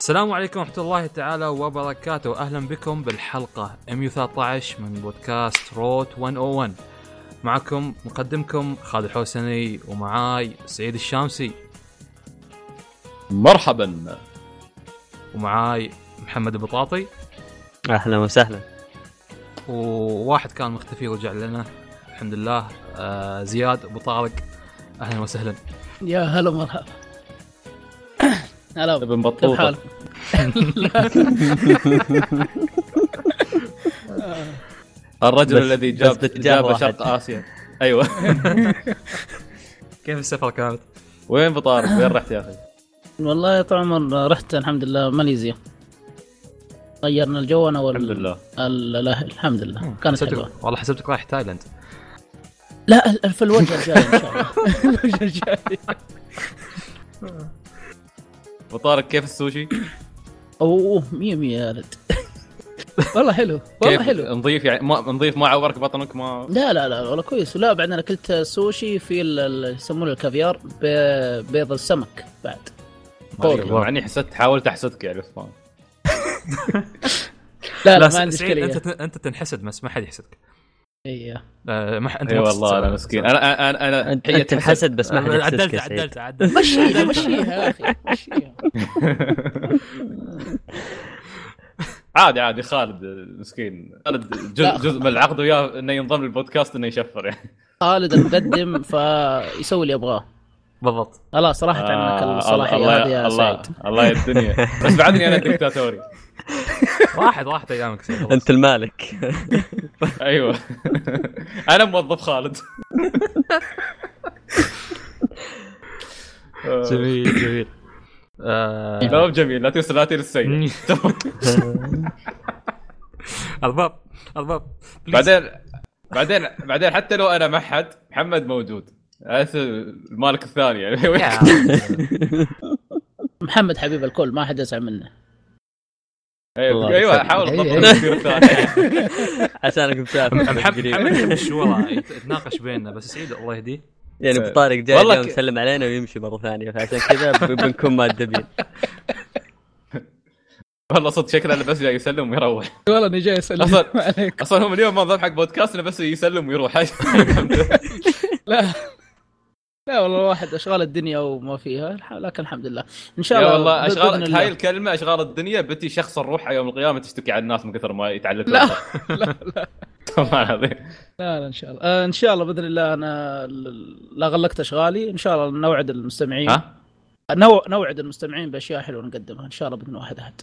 السلام عليكم ورحمة الله تعالى وبركاته. أهلا بكم بالحلقة 113 من بودكاست روت 101 معكم مقدمكم خالد الحوسني ومعاي سعيد الشامسي. مرحبا. ومعاي محمد البطاطي أهلا وسهلا. وواحد كان مختفي ورجع لنا. الحمد لله. آه زياد أبو طارق أهلا وسهلا. يا هلا مرحبا هلا. ابن كيف بطوطه؟ الرجل الذي جاب جاب. شرق آسيا. أيوه. كيف السفر كانت؟ وين بطارق وين رحت يا أخي؟ والله يا طول عمر رحت الحمد لله ماليزيا. غيرنا الجو أنا وال الحمد لله. ال- لا الحمد لله. كانت حسبتك- حلوة. والله حسبتك رايح تايلاند. لا في الوجه الجاي إن شاء الله. الوجه الجاي. بطارق كيف السوشي؟ أوه 100 100 يا ولد. والله حلو والله حلو. نظيف يعني ما نظيف ما عورك بطنك ما لا لا لا والله كويس. لا بعدين أنا اكلت سوشي في ال- ال- يسمونه الكافيار بيض السمك بعد. طيب، مع إني حسدت حاولت أحسدك يعني بس ما لا لا, س- ما عندي إشكالية. أنت أنت تنحسد بس ما حد يحسدك. آه ما انت اي والله. أنا مسكين. أنا أنا أنا أنت أنت الحسد بس ما حد عدلت عدلت عدلت. مشيها مشيها يا أخي مشيها. عادي عادي خالد مسكين. خالد جزء. جزء من العقد وياه إنه ينضم للبودكاست إنه يشفر يعني. خالد المقدم فيسوي اللي يبغاه. بالضبط. خلاص راحت عنك آه، الصلاحية الله هذه يا الله سعيد. الله يا الدنيا. بس بعدني أنا دكتاتوري راحت راحت أيامك. أنت المالك. أيوه. أنا موظف خالد. آه، جميل جميل. آه، لا مو جميل لا تنسى لا تنسى السيء ارباب please. بعدين بعدين بعدين حتى لو أنا ما حد محمد موجود. المالك الثاني يعني. محمد حبيب الكل ما حد يزعل منه. أيوه الله أيوه يسلمك. حاول عشانك مسافر. محمد ورا يت- يتناقش بيننا بس سعيد الله يهديه. يعني ابو طارق جاي والله اليوم يسلم علينا ويمشي مرة ثانية فعشان كذا بنكون مؤدبين والله صدق شكله انه بس جاي يسلم ويروح. والله إني جاي أسلم. عليك. أصلا هم اليوم منظم حق بودكاست انه بس يسلم ويروح. لا. لا والله الواحد أشغال الدنيا وما فيها لكن الحمد لله إن شاء يا الله والله أشغال الله. هاي الكلمة أشغال الدنيا بتي شخص الروح يوم القيامة تشتكي على الناس من كثر ما يتعلق لا. لا لا العظيم لا, لا إن شاء الله آه إن شاء الله بإذن الله أنا لا غلقت أشغالي إن شاء الله نوعد المستمعين ها؟ نو... نوعد المستمعين بأشياء حلوة نقدمها إن شاء الله بإذن واحد أحد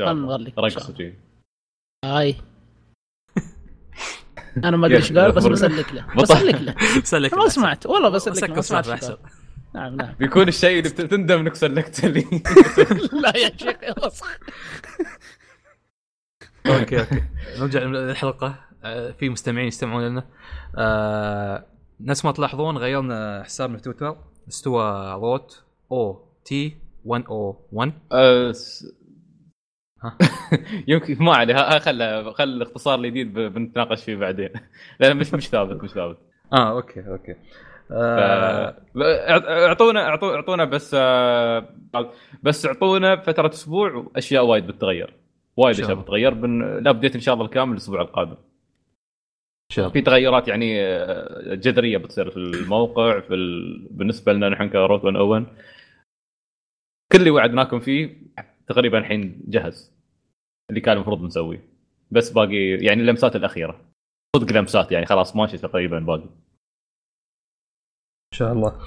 الله. نغلق إن شاء رقص الله. وشي. هاي أنا ما أدري إيش قال بس بسلك له. بسلك له. سلك ما سمعت. والله بسلك له ما سمعت نعم نعم. بيكون الشيء اللي بت- تندم إنك سلكت لي. لا يا شيخ وسخ okay okay. نرجع للحلقة. آه، في مستمعين يستمعون لنا. آه، نفس ما تلاحظون غيرنا حسابنا في تويتر. استوى روت أو تي 101 أه، س- ها؟ يمكن ما عليه. خل خل الاختصار الجديد بنتناقش فيه بعدين. لأن مش مش ثابت مش ثابت. آه okay okay. آه، أعط- أعطونا أعطو- أعطونا بس آه، بس أعطونا فترة أسبوع وأشياء وايد بتتغير. وايد أشياء. بتتغير. بن... ال update إن شاء الله الكامل الأسبوع القادم. إن شاء الله. في تغيرات يعني آه، جذرية بتصير في الموقع في ال... بالنسبة لنا نحن كروت 101 كل اللي وعدناكم فيه تقريبا الحين جهز اللي كان المفروض نسويه. بس باقي يعني اللمسات الأخيرة. صدق لمسات يعني خلاص ماشي تقريبا باقي. إن شاء الله.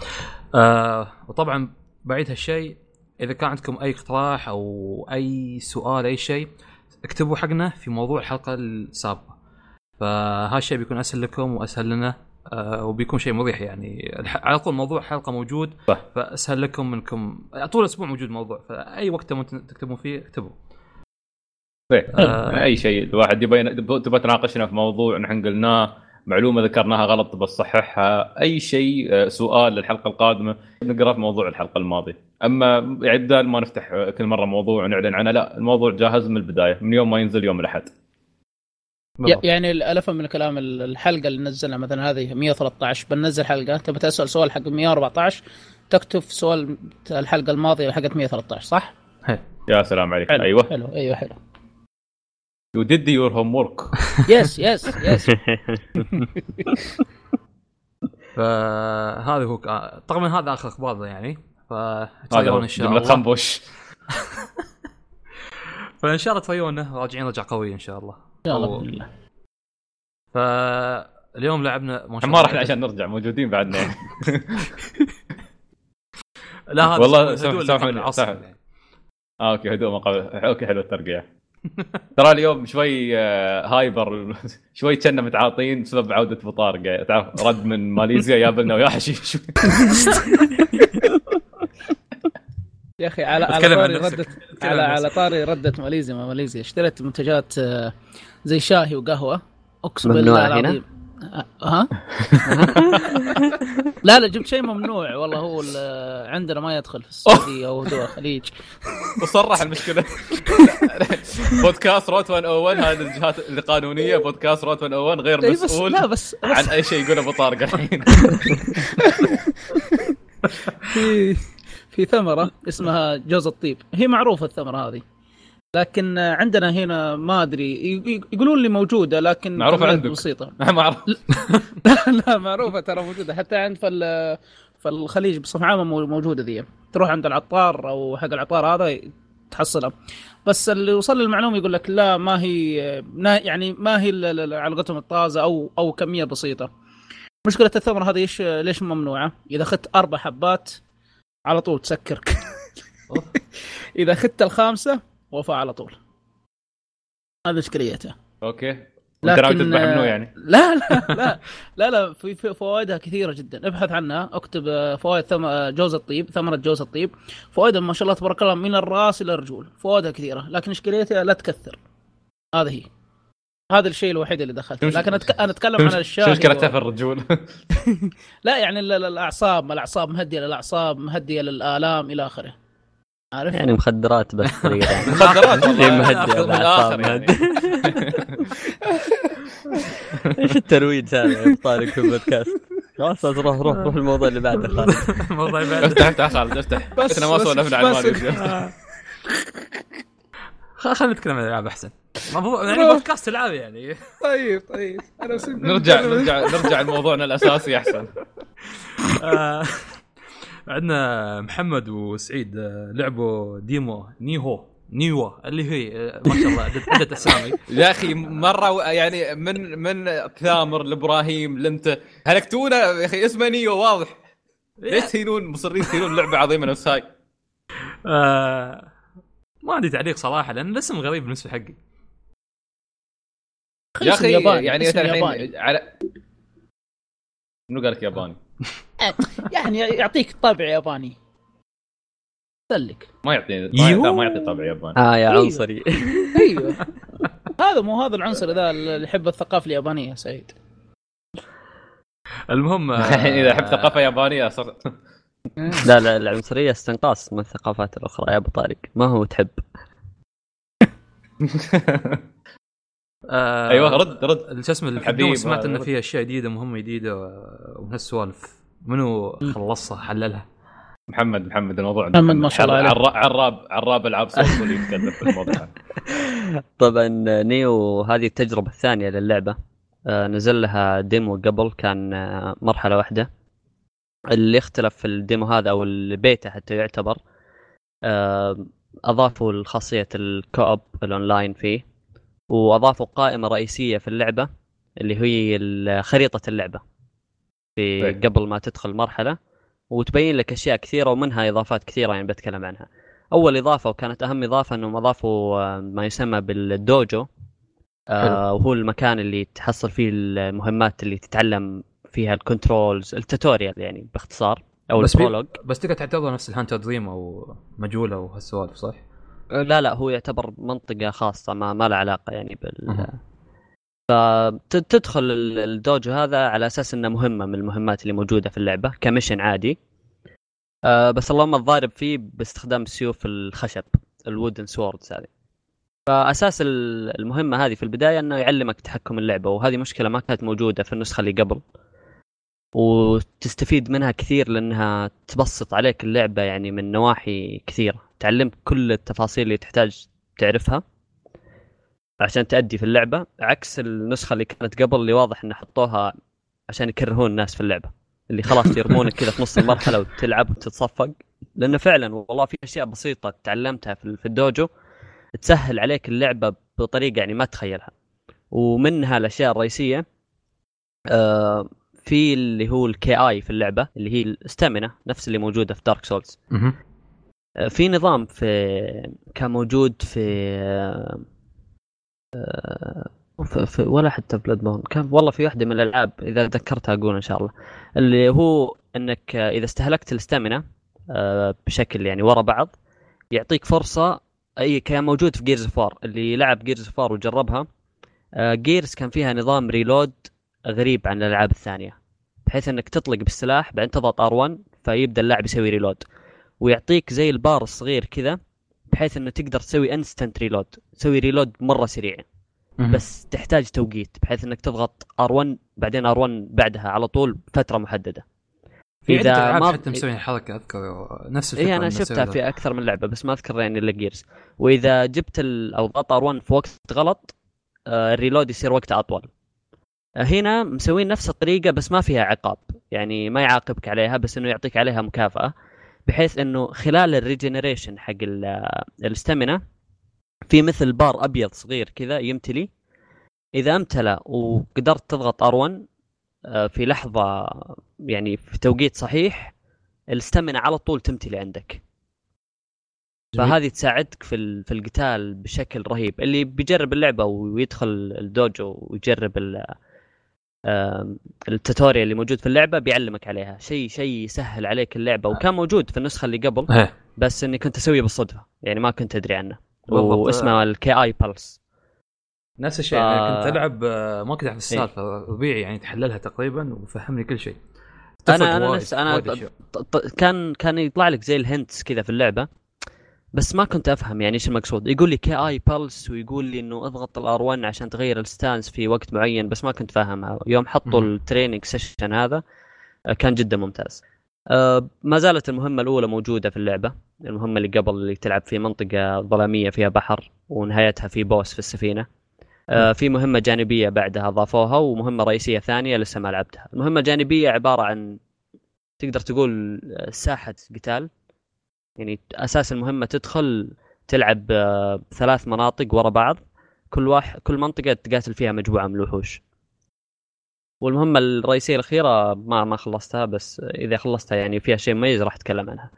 آه وطبعا بعيد هالشيء إذا كان عندكم أي اقتراح أو أي سؤال أي شيء اكتبوا حقنا في موضوع الحلقة السابقة. فهالشيء بيكون أسهل لكم وأسهل لنا. آه وبيكون شيء مريح يعني على طول موضوع حلقة موجود صح. فأسهل لكم إنكم طول الأسبوع موجود موضوع فأي وقت تبون تكتبون فيه اكتبوا طيب آه. أي شيء الواحد يبي تبغى تناقشنا في موضوع نحن قلناه معلومة ذكرناها غلط بصححها أي شيء آه، سؤال للحلقة القادمة نقرأ في موضوع الحلقة الماضية أما يعني بدال ما نفتح كل مرة موضوع ونعلن عنه لا الموضوع جاهز من البداية من يوم ما ينزل يوم الأحد بالضبط. يعني الافهم من الكلام الحلقة اللي نزلها مثلا هذه 113 بننزل حلقة. تبي تسأل سؤال حق 114 تكتب سؤال الحلقة الماضية حقت 113 صح؟ هي. يا سلام عليك. حلو. أيوه. حلو. أيوه حلو. you did your homework yes yes yes فهذا هو طبعا هذا آخر أخبار يعني. فتفيون إن شاء جملة الله. خنبوش فإن شاء الله تفيونا راجعين رجع قوي إن شاء الله. ان شاء الله. فاليوم لعبنا ما شاء ما الله رحنا عشان نرجع موجودين بعدنا يعني. لا هذا والله سامحوني، قبل العصر سامح. يعني. آه okay هدوء مقابل okay حلو الترقيع ترى اليوم شوي آه، hyper شوي كنا متعاطين بسبب عودة يعني تعرف رد من ماليزيا جاب لنا وياه حشيش يا أخي على على عن طاري أتكلم على عن على. طاري ردت ماليزيا. ما ماليزيا. اشتريت منتجات آه، زي شاهي وقهوة. أقسم بالله؟ العظيم. أه، ها؟ لا لا جبت شيء ممنوع. والله هو عندنا ما يدخل في السعودية أو دول الخليج. وصرح المشكلة. بودكاست روت 101 هذه الجهات القانونية. بودكاست روت 101 غير مسؤول لا بس عن بس أي شيء يقول أبو طارق الحين. في ثمرة اسمها جوز الطيب. هي معروفة الثمرة هذه. لكن عندنا هنا ما أدري يقولون لي موجودة لكن معروفة كميات عندك. بسيطة. ما أعرف. لا معروفة ترى موجودة. حتى عند في ال- في الخليج بصفة عامة مو- موجودة ذي. تروح عند العطار أو حق العطار هذا تحصلها. بس اللي وصل لي المعلومة يقول لك لا ما هي يعني ما هي ال- ال- على قولتهم الطازة أو أو كمية بسيطة. مشكلة الثمرة هذه إيش ليش ممنوعة؟ إذا اخذت أربع حبات على طول تسكرك. إذا اخذت الخامسة وفاء على طول. هذا اشكاليته أوكي. ناوي تذبح منو يعني؟ لا لا لا. لا لا في في فوائدها كثيرة جدا. ابحث عنها اكتب آه، فوائد ثم آه، جوز الطيب ثمرة جوز الطيب. فوائدها ما شاء الله تبارك الله من الرأس إلى الرجول. فوائدها كثيرة لكن اشكاليتها لا تكثر. هذا هي. هذا الشيء الوحيد اللي دخلت شو- لكن أتك... أنا أتكلم شو عن شو الشاي مشكلتها و- في الرجول؟ لا يعني ال- ال- الأعصاب الأعصاب مهدية للأعصاب مهدية للآلام إلى آخره عارف يعني مخدرات بس. مخدرات الأعصاب، الآخر يعني. إيش الترويج هذا يا طارق في البودكاست؟ خلاص روح روح روح الموضوع اللي بعده خالد الموضوع يبعد. افتح افتح خالد افتح بس- إحنا ما سولفنا عن خ- خلينا نتكلم عن الالعاب أحسن الموضوع يعني بودكاست العاب يعني. طيب طيب. أنا نرجع نرجع نرجع لموضوعنا الأساسي أحسن. آه، عندنا محمد وسعيد آه، لعبوا ديمو نيهو نيوا اللي هي آه، ما شاء الله عدة- أسامي. يا أخي مرة يعني من من ثامر لإبراهيم لأنت هلكتونا يا أخي اسمه نيو واضح. ليش تهينون؟ مصرين تهينون لعبة عظيمة نفس هاي. آه، ما عندي تعليق صراحة لأن الاسم غريب بالنسبة حقي. يا أخي ياباني يعني مثلا. الحين على منو قال لك ياباني؟ يعني يعطيك طابع ياباني سلك ما يعطيني ما يو. يعطي, ما يعطي طابع ياباني آه يا أيوه. عنصري أيوه هذا مو هذا العنصر ذا اللي يحب الثقافة اليابانية يا سعيد المهم آه، الحين إذا احب ثقافة يابانية صر... لا لا العنصرية استنقاص من الثقافات الأخرى يا أبو طارق ما هو تحب آه، أيوه رد رد. شو اسمه حبيب، الحبيب سمعت انه. في أشياء جديدة مهمة جديدة و- ومن هالسوالف. منو خلصها حللها؟ محمد محمد الموضوع محمد ما شاء الله. عراب عراب العاب صوت اللي يتكلم في الموضوع. طبعا نيو هذه التجربة الثانية للعبة. آه، نزل لها ديمو قبل كان آه، مرحلة واحدة. اللي اختلف في ال demo هذا أو البيتا حتى يعتبر آه، أضافوا الخاصية ال co-op ال online فيه. وأضافوا قائمة رئيسية في اللعبة اللي هي ال- خريطة اللعبة في طيب. قبل ما تدخل مرحلة وتبين لك أشياء كثيرة ومنها إضافات كثيرة يعني بتكلم عنها أول إضافة وكانت أهم إضافة إنهم أضافوا آه، ما يسمى بال dojo آه وهو المكان اللي تحصل فيه المهمات اللي تتعلم فيها ال controls ال tutorial يعني باختصار أو بس ال prologue بس تقدر تعتبر نفس ال Hunter's Dream أو مجهولة وهالسوالف صح؟ لا لا هو يعتبر منطقة خاصة ما, ما له علاقة يعني بال. فتدخل ال dojo هذا على أساس إنه مهمة من المهمات اللي موجودة في اللعبة ك mission عادي. آه بس اللهم الضارب فيه باستخدام سيوف الخشب ال wooden swords هذه. فأساس ال- المهمة هذه في البداية إنه يعلمك تحكم اللعبة وهذه مشكلة ما كانت موجودة في النسخة اللي قبل. وتستفيد منها كثير لأنها تبسط عليك اللعبة يعني من نواحي كثيرة. تعلمك كل التفاصيل اللي تحتاج تعرفها عشان تأدي في اللعبة عكس النسخة اللي كانت قبل اللي واضح ان حطوها عشان يكرهون الناس في اللعبة. اللي خلاص يرمونك كذا في نص المرحلة وتلعب وتتصفق. لأنه فعلا والله في أشياء بسيطة تعلمتها في الدوجو تسهل عليك اللعبة بطريقة يعني ما تتخيلها. ومنها الأشياء الرئيسية آه في اللي هو ال KI في اللعبة اللي هي ال stamina نفس اللي موجودة في Dark Souls. آه، في نظام في كان موجود في آه، في, ولا حتى Bloodborne كان والله في واحدة من الألعاب إذا ذكرتها أقول إن شاء الله. اللي هو إنك آه، إذا استهلكت ال stamina بشكل يعني ورا بعض يعطيك فرصة أي كان موجود في Gears of War اللي لعب Gears of War وجربها. Gears كان فيها نظام reload غريب عن الألعاب الثانية بحيث إنك تطلق بالسلاح بعدين تضغط R1 فيبدأ اللاعب يسوي reload ويعطيك زي البار الصغير كذا بحيث إنه تقدر تسوي instant reload تسوي reload مرة سريع. بس تحتاج توقيت بحيث إنك تضغط R1 بعدين R1 بعدها على طول فترة محددة في عدة ألعاب ما- حتى مسوين الحركه أذكر نفس الفكرة اي أنا شفتها. في أكثر من لعبة بس ما أذكر يعني إلا Gears وإذا جبت ال... أو ضغط R1 في وقت غلط آه، ال reload يصير وقته أطول هنا مسوين نفس الطريقة بس ما فيها عقاب. يعني ما يعاقبك عليها بس إنه يعطيك عليها مكافأة بحيث إنه خلال ال regeneration حق ال stamina في مثل بار أبيض صغير كذا يمتلي. إذا امتلى وقدرت تضغط R1 آه، في لحظة يعني في توقيت صحيح ال stamina على طول تمتلي عندك. فهذه تساعدك في في القتال بشكل رهيب. اللي بيجرب اللعبة ويدخل ال dojo ويجرب آم، ال tutorial اللي موجود في اللعبة بيعلمك عليها. شيء شيء يسهل عليك اللعبة وكان موجود في النسخة اللي قبل إيه. بس إني كنت أسويه بالصدفة. يعني ما كنت أدري عنه. واسمه ال Ki Pulse نفس الشيء. ف- أنا كنت ألعب آه، ما كنت اعرف السالفة. ربيعي يعني تحللها تقريبا وفهمني كل شيء. أنا أنا نفس أنا كان كان يطلع لك زي ال hints كذا في اللعبة. بس ما كنت أفهم يعني إيش المقصود. يقول لي Ki Pulse ويقول لي إنه أضغط ال R1 عشان تغير ال stance في وقت معين بس ما كنت فاهمها. يوم حطوا. ال training session هذا آه، كان جدا ممتاز. آه، ما زالت المهمة الأولى موجودة في اللعبة المهمة اللي قبل اللي تلعب في منطقة ظلامية فيها بحر ونهايتها في boss في السفينة. آه، في مهمة جانبية بعدها أضافوها ومهمة رئيسية ثانية لسه ما لعبتها. المهمة الجانبية عبارة عن تقدر تقول آه، ساحة قتال. يعني أساس المهمة تدخل تلعب آه، ثلاث مناطق ورا بعض. كل واحد كل منطقة تقاتل فيها مجموعة من الوحوش. والمهمة الرئيسية الأخيرة ما ما خلصتها بس إذا خلصتها يعني فيها شيء مميز راح أتكلم عنها.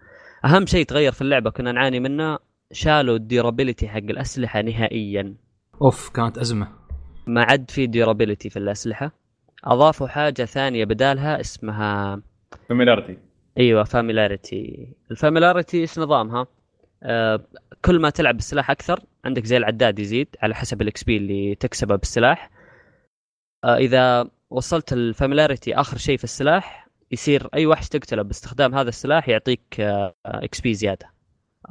أهم شيء تغير في اللعبة كنا نعاني منه شالوا ال durability حق الأسلحة نهائيا. أوف كانت أزمة. ما عاد في durability في الأسلحة. أضافوا حاجة ثانية بدالها اسمها familiarity أيوه familiarity ال familiarity إيش نظامها؟ آه كل ما تلعب بالسلاح أكثر عندك زي العداد يزيد على حسب ال XP اللي تكسبه بالسلاح. آه إذا وصلت ال familiarity آخر شيء في السلاح يصير أي وحش تقتله باستخدام هذا السلاح يعطيك آه XP زيادة.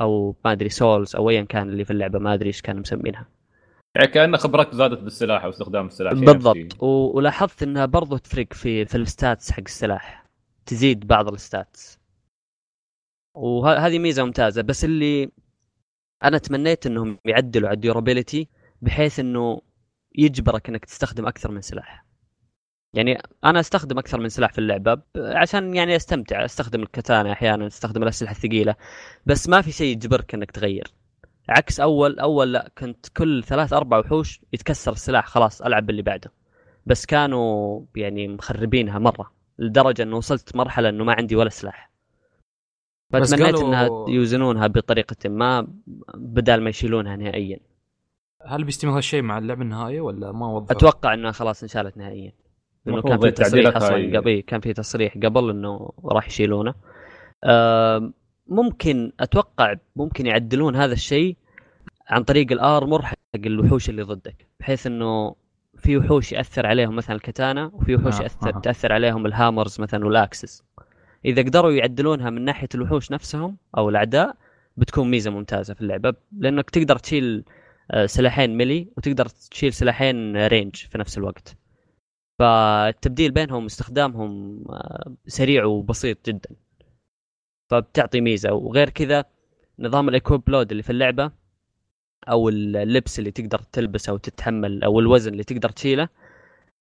أو ما أدري souls أو ايا كان اللي في اللعبة ما أدري إيش كانوا مسمينها. يعني كان خبرك زادت بالسلاح أو استخدام السلاح بالضبط. و- ولاحظت إنها برضو تفرق في في ال stats حق السلاح. تزيد بعض ال stats. وهذه ميزة ممتازة بس اللي أنا تمنيت إنهم يعدلوا على ال durability بحيث إنه يجبرك إنك تستخدم أكثر من سلاح. يعني أنا أستخدم أكثر من سلاح في اللعبة عشان يعني أستمتع أستخدم الكتانا أحيانا أستخدم الأسلحة الثقيلة بس ما في شيء يجبرك إنك تغير. عكس أول أول لا كنت كل ثلاث أربع وحوش يتكسر السلاح خلاص ألعب باللي بعده. بس كانوا يعني مخربينها مرة. لدرجة إنه وصلت مرحلة إنه ما عندي ولا سلاح. فتمنيت قالوا- إنها يوزنونها بطريقة ما بدال ما يشيلونها نهائيا. هل بيستمر هالشيء مع اللعبة النهائية ولا ما وضح أتوقع إنها خلاص انشالت نهائيا. لأنه كان في تصريح أصلا قبل كان في تصريح قبل إنه راح يشيلونه. آم، ممكن أتوقع ممكن يعدلون هذا الشيء عن طريق ال armor حق الوحوش اللي ضدك بحيث إنه في وحوش يأثر عليهم مثلا الكتانا وفي وحوش آه، ياثر آه. تأثر عليهم ال hammers مثلا وال axes. إذا قدروا يعدلونها من ناحية الوحوش نفسهم أو الأعداء بتكون ميزة ممتازة في اللعبة لأنك تقدر تشيل آه، سلاحين melee وتقدر تشيل سلاحين range في نفس الوقت. فالتبديل بينهم استخدامهم آه، سريع وبسيط جدا. فبتعطي ميزة. وغير كذا نظام ال equip load اللي في اللعبة أو اللبس اللي تقدر تلبسه أو تتحمل أو الوزن اللي تقدر تشيله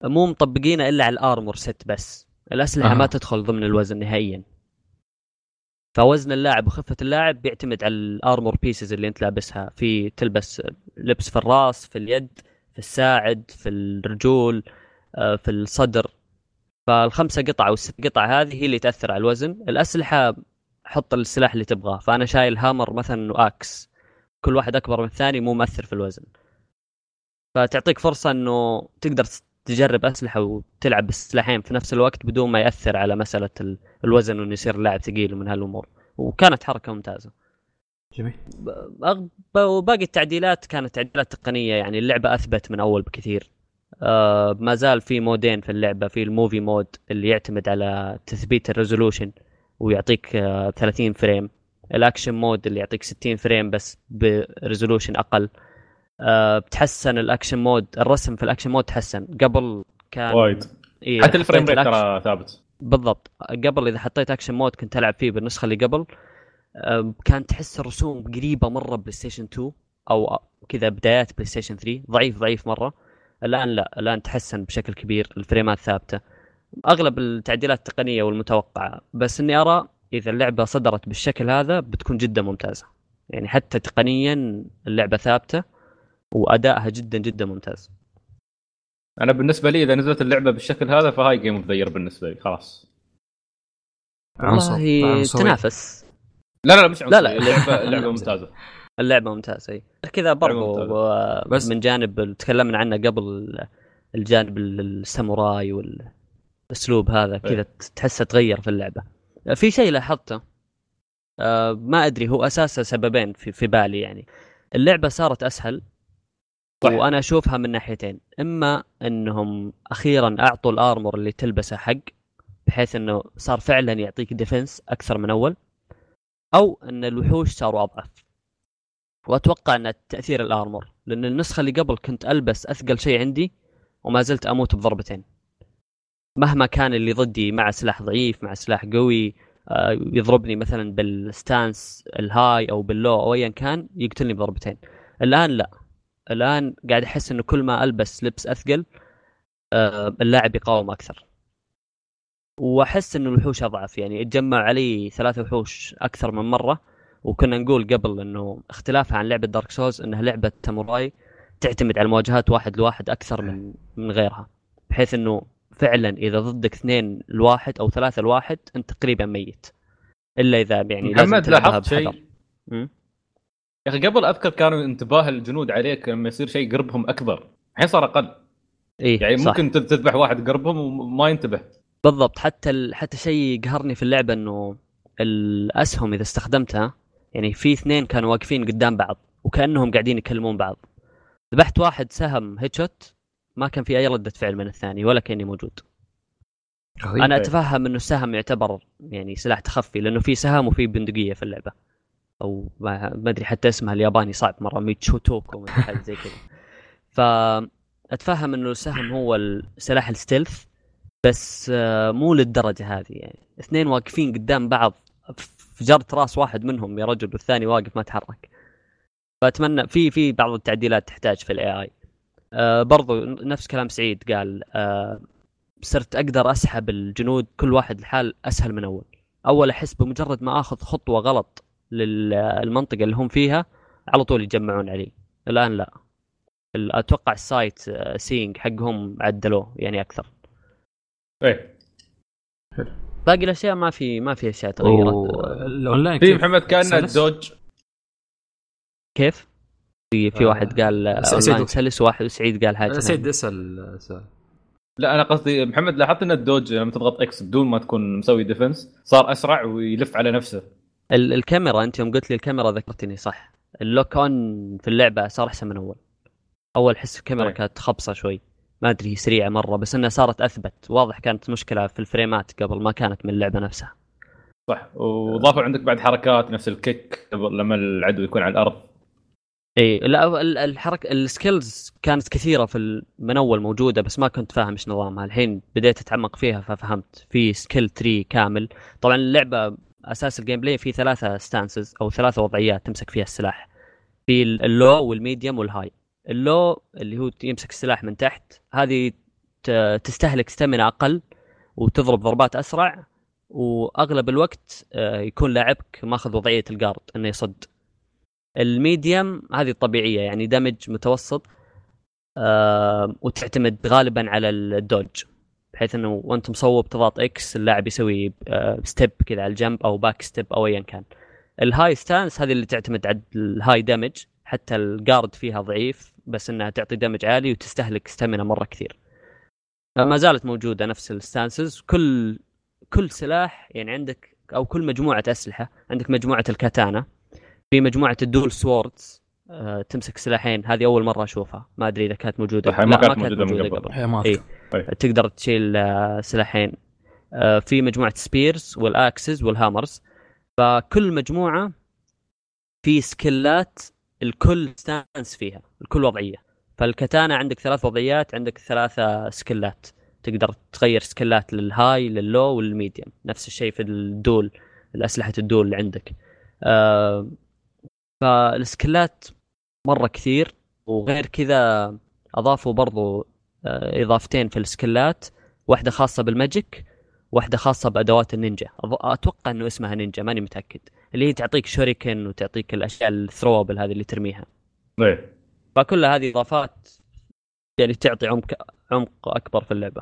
مو مطبقينه إلا على ال armor set بس. الأسلحة أها. ما تدخل ضمن الوزن نهائيا. فوزن اللاعب وخفة اللاعب بيعتمد على ال armor pieces اللي أنت لابسها. في تلبس لبس في الراس في اليد في الساعد في الرجول آه، في الصدر. فالخمسة قطع أو الست قطع هذه هي اللي تأثر على الوزن. الأسلحة حط السلاح اللي تبغاه. فأنا شايل هامر مثلا واكس كل واحد أكبر من الثاني مو مؤثر في الوزن. فتعطيك فرصة إنه تقدر تجرب أسلحة وتلعب بالسلاحين في نفس الوقت بدون ما يأثر على مسألة ال- الوزن وإنه يصير اللاعب ثقيل ومن هالأمور. وكانت حركة ممتازة. جميل. وباقي التعديلات كانت تعديلات تقنية يعني اللعبة أثبت من أول بكثير. آه ما زال في mode ين في اللعبة في ال movie mode اللي يعتمد على تثبيت ال resolution ويعطيك آه 30 frame. ال action mode اللي يعطيك 60 frame بس ب resolution أقل. آه بتحسن ال action mode الرسم في ال action mode تحسن. قبل كان وايد. إيه حتى ال frame rate ترى ثابت. بالضبط. قبل إذا حطيت action mode كنت ألعب فيه بالنسخة اللي قبل. أم، كانت تحس الرسوم قريبة مرة بلاي ستيشن 2 أو كذا بدايات بلاي ستيشن 3 ضعيف ضعيف مرة. الآن لا الآن تحسن بشكل كبير. ال frame ات ثابتة. أغلب التعديلات التقنية والمتوقعة. بس إني أرى إذا اللعبة صدرت بالشكل هذا بتكون جدا ممتازة يعني حتى تقنيا اللعبة ثابتة وأدائها جدا جدا ممتاز أنا بالنسبة لي إذا نزلت اللعبة بالشكل هذا ف هاي game of the بالنسبة لي خلاص عنصر والله عنصري. تنافس لا لا لا مش لا، لا. عنصري، اللعبه اللعبة ممتازة اللعبة ممتازة إي كذا برضو. آه، بس- من جانب تكلمنا عنه قبل الجانب ال- الساموراي والأسلوب هذا كذا إيه. تحسه تغير في اللعبة في شيء لاحظته آه، ما أدري هو اساسه سببين في, في بالي يعني. اللعبة صارت أسهل صح. وأنا أشوفها من ناحيتين. إما أنهم أخيرا أعطوا الأرمور اللي تلبسه حق بحيث إنه صار فعلا يعطيك defense أكثر من أول أو إن الوحوش صاروا أضعف. وأتوقع إن تأثير ال armor لأن النسخة اللي قبل كنت ألبس أثقل شيء عندي وما زلت أموت بضربتين. مهما كان اللي ضدي مع سلاح ضعيف مع سلاح قوي آه، يضربني مثلا بال stance ال high أو بال low أو ايا كان يقتلني بضربتين. الآن لا. الآن قاعد أحس إنه كل ما ألبس لبس أثقل آه، اللاعب يقاوم أكثر. وأحس إنه الوحوش أضعف. يعني اتجمع علي ثلاثة وحوش أكثر من مرة وكنا نقول قبل إنه اختلافها عن لعبة دارك سولز إنها لعبة ساموراي تعتمد على المواجهات واحد لواحد أكثر من من غيرها بحيث إنه فعلا إذا ضدك اثنين لواحد أو ثلاثة لواحد أنت تقريبا ميت. إلا إذا يعني لازم محمد لاحظت. شيء. يا أخي قبل أذكر كانوا انتباه الجنود عليك لما يصير شيء قربهم أكبر. الحين صار أقل. إيه يعني صح. ممكن تذ- تذبح واحد قربهم وما ينتبه. بالضبط. حتى ال... حتى شيء قهرني في اللعبة إنه الأسهم إذا استخدمتها يعني في اثنين كانوا واقفين قدام بعض وكأنهم قاعدين يكلمون بعض. ذبحت واحد سهم headshot ما كان في أي ردة فعل من الثاني ولا كأني موجود. أنا. أتفهم إنه السهم يعتبر يعني سلاح تخفي لأنه في سهم وفي بندقية في اللعبة. أو ما أدري حتى اسمها الياباني صعب مرة ميتشوتوكو حاجة زي كذا. فاتفهم إنه السهم هو سلاح ال stealth بس آه، مو للدرجة هذه يعني. اثنين واقفين قدام بعض فجرت راس واحد منهم يا رجل والثاني واقف ما تحرك. فأتمنى في في بعض التعديلات تحتاج في ال AI آه برضو نفس كلام سعيد قال آه صرت أقدر أسحب الجنود كل واحد لحال أسهل من أول. أول أحس بمجرد ما آخذ خطوة غلط للمنطقه اللي هم فيها على طول يجمعون علي. الآن لا. أتوقع ال site آه، setting حقهم عدلوه يعني أكثر. إيه. باقي الأشياء ما في ما في أشياء تغيرت. الاونلاين في؟ محمد كان؟ ال dodge كيف؟ في في واحد قال آه، سعيد أونلاين وك- سلس وواحد سعيد قال حاجة سيد ثانية. اسأل سؤال. لا أنا قصدي محمد لاحظت إن ال dodge لما تضغط X بدون ما تكون مسوي defense صار أسرع ويلف على نفسه. ال- الكاميرا أنت يوم قلت لي الكاميرا ذكرتني صح. ال lock on في اللعبة صار أحسن من أول. أول حس الكاميرا إيه. كانت خبصة شوي. ما أدري هي سريعة مرة بس إنها صارت أثبت. واضح كانت مشكلة في ال frameات قبل ما كانت من اللعبة نفسها. صح. وضافوا عندك بعد حركات نفس ال kick قبل لما العدو يكون على الأرض. اي لا ال- الحركه ال skills كانت كثيرة في من أول موجودة بس ما كنت فاهم إيش نظامها. الحين بديت أتعمق فيها ففهمت. في skill tree كامل. طبعا اللعبة أساس ال gameplay في ثلاثة stances أو ثلاثة وضعيات تمسك فيها السلاح. في ال- اللو والميديوم والهاي اللو اللي هو يمسك السلاح من تحت هذه تستهلك stamina أقل وتضرب ضربات أسرع وأغلب الوقت آه، يكون لاعبك ماخذ وضعية ال guard إنه يصد. ال medium هذه الطبيعية يعني damage متوسط آه وتعتمد غالبا على ال dodge بحيث إنه وأنت مصوب تضغط X اللاعب يسوي آه step كذا على الجنب أو back step أو ايا كان. ال high stance هذه اللي تعتمد على ال high damage حتى ال guard فيها ضعيف بس إنها تعطي damage عالي وتستهلك stamina مرة كثير. آه، ما زالت موجودة نفس ال stances كل كل سلاح يعني عندك أو كل مجموعة أسلحة عندك مجموعة ال katana. في مجموعة ال dual swords آه، تمسك سلاحين. هذه أول مرة أشوفها. ما أدري إذا كانت موجودة. صح، ما لا، كانت موجودة من قبل. ما إيه. أذكر. تقدر تشيل آه، سلاحين. آه، في مجموعة spears وال axes وال hammers فكل مجموعة في skillات لكل stance فيها. لكل وضعية. فال katana عندك ثلاث وضعيات عندك ثلاثة skillات تقدر تغير سكيلات للهاي لللو والميديوم نفس الشيء في ال dual الأسلحة ال dual اللي عندك. فال skillات مرة كثير وغير كذا أضافوا برضو آه إضافتين في ال skillات واحدة خاصة بال magic واحدة خاصة بأدوات النينجا. أتوقع أنه اسمها نينجا ماني متأكد. اللي هي تعطيك shuriken وتعطيك الأشياء ال throwable هذه اللي ترميها. إيه. فكل هذه إضافات يعني تعطي عمق عمق أكبر في اللعبة.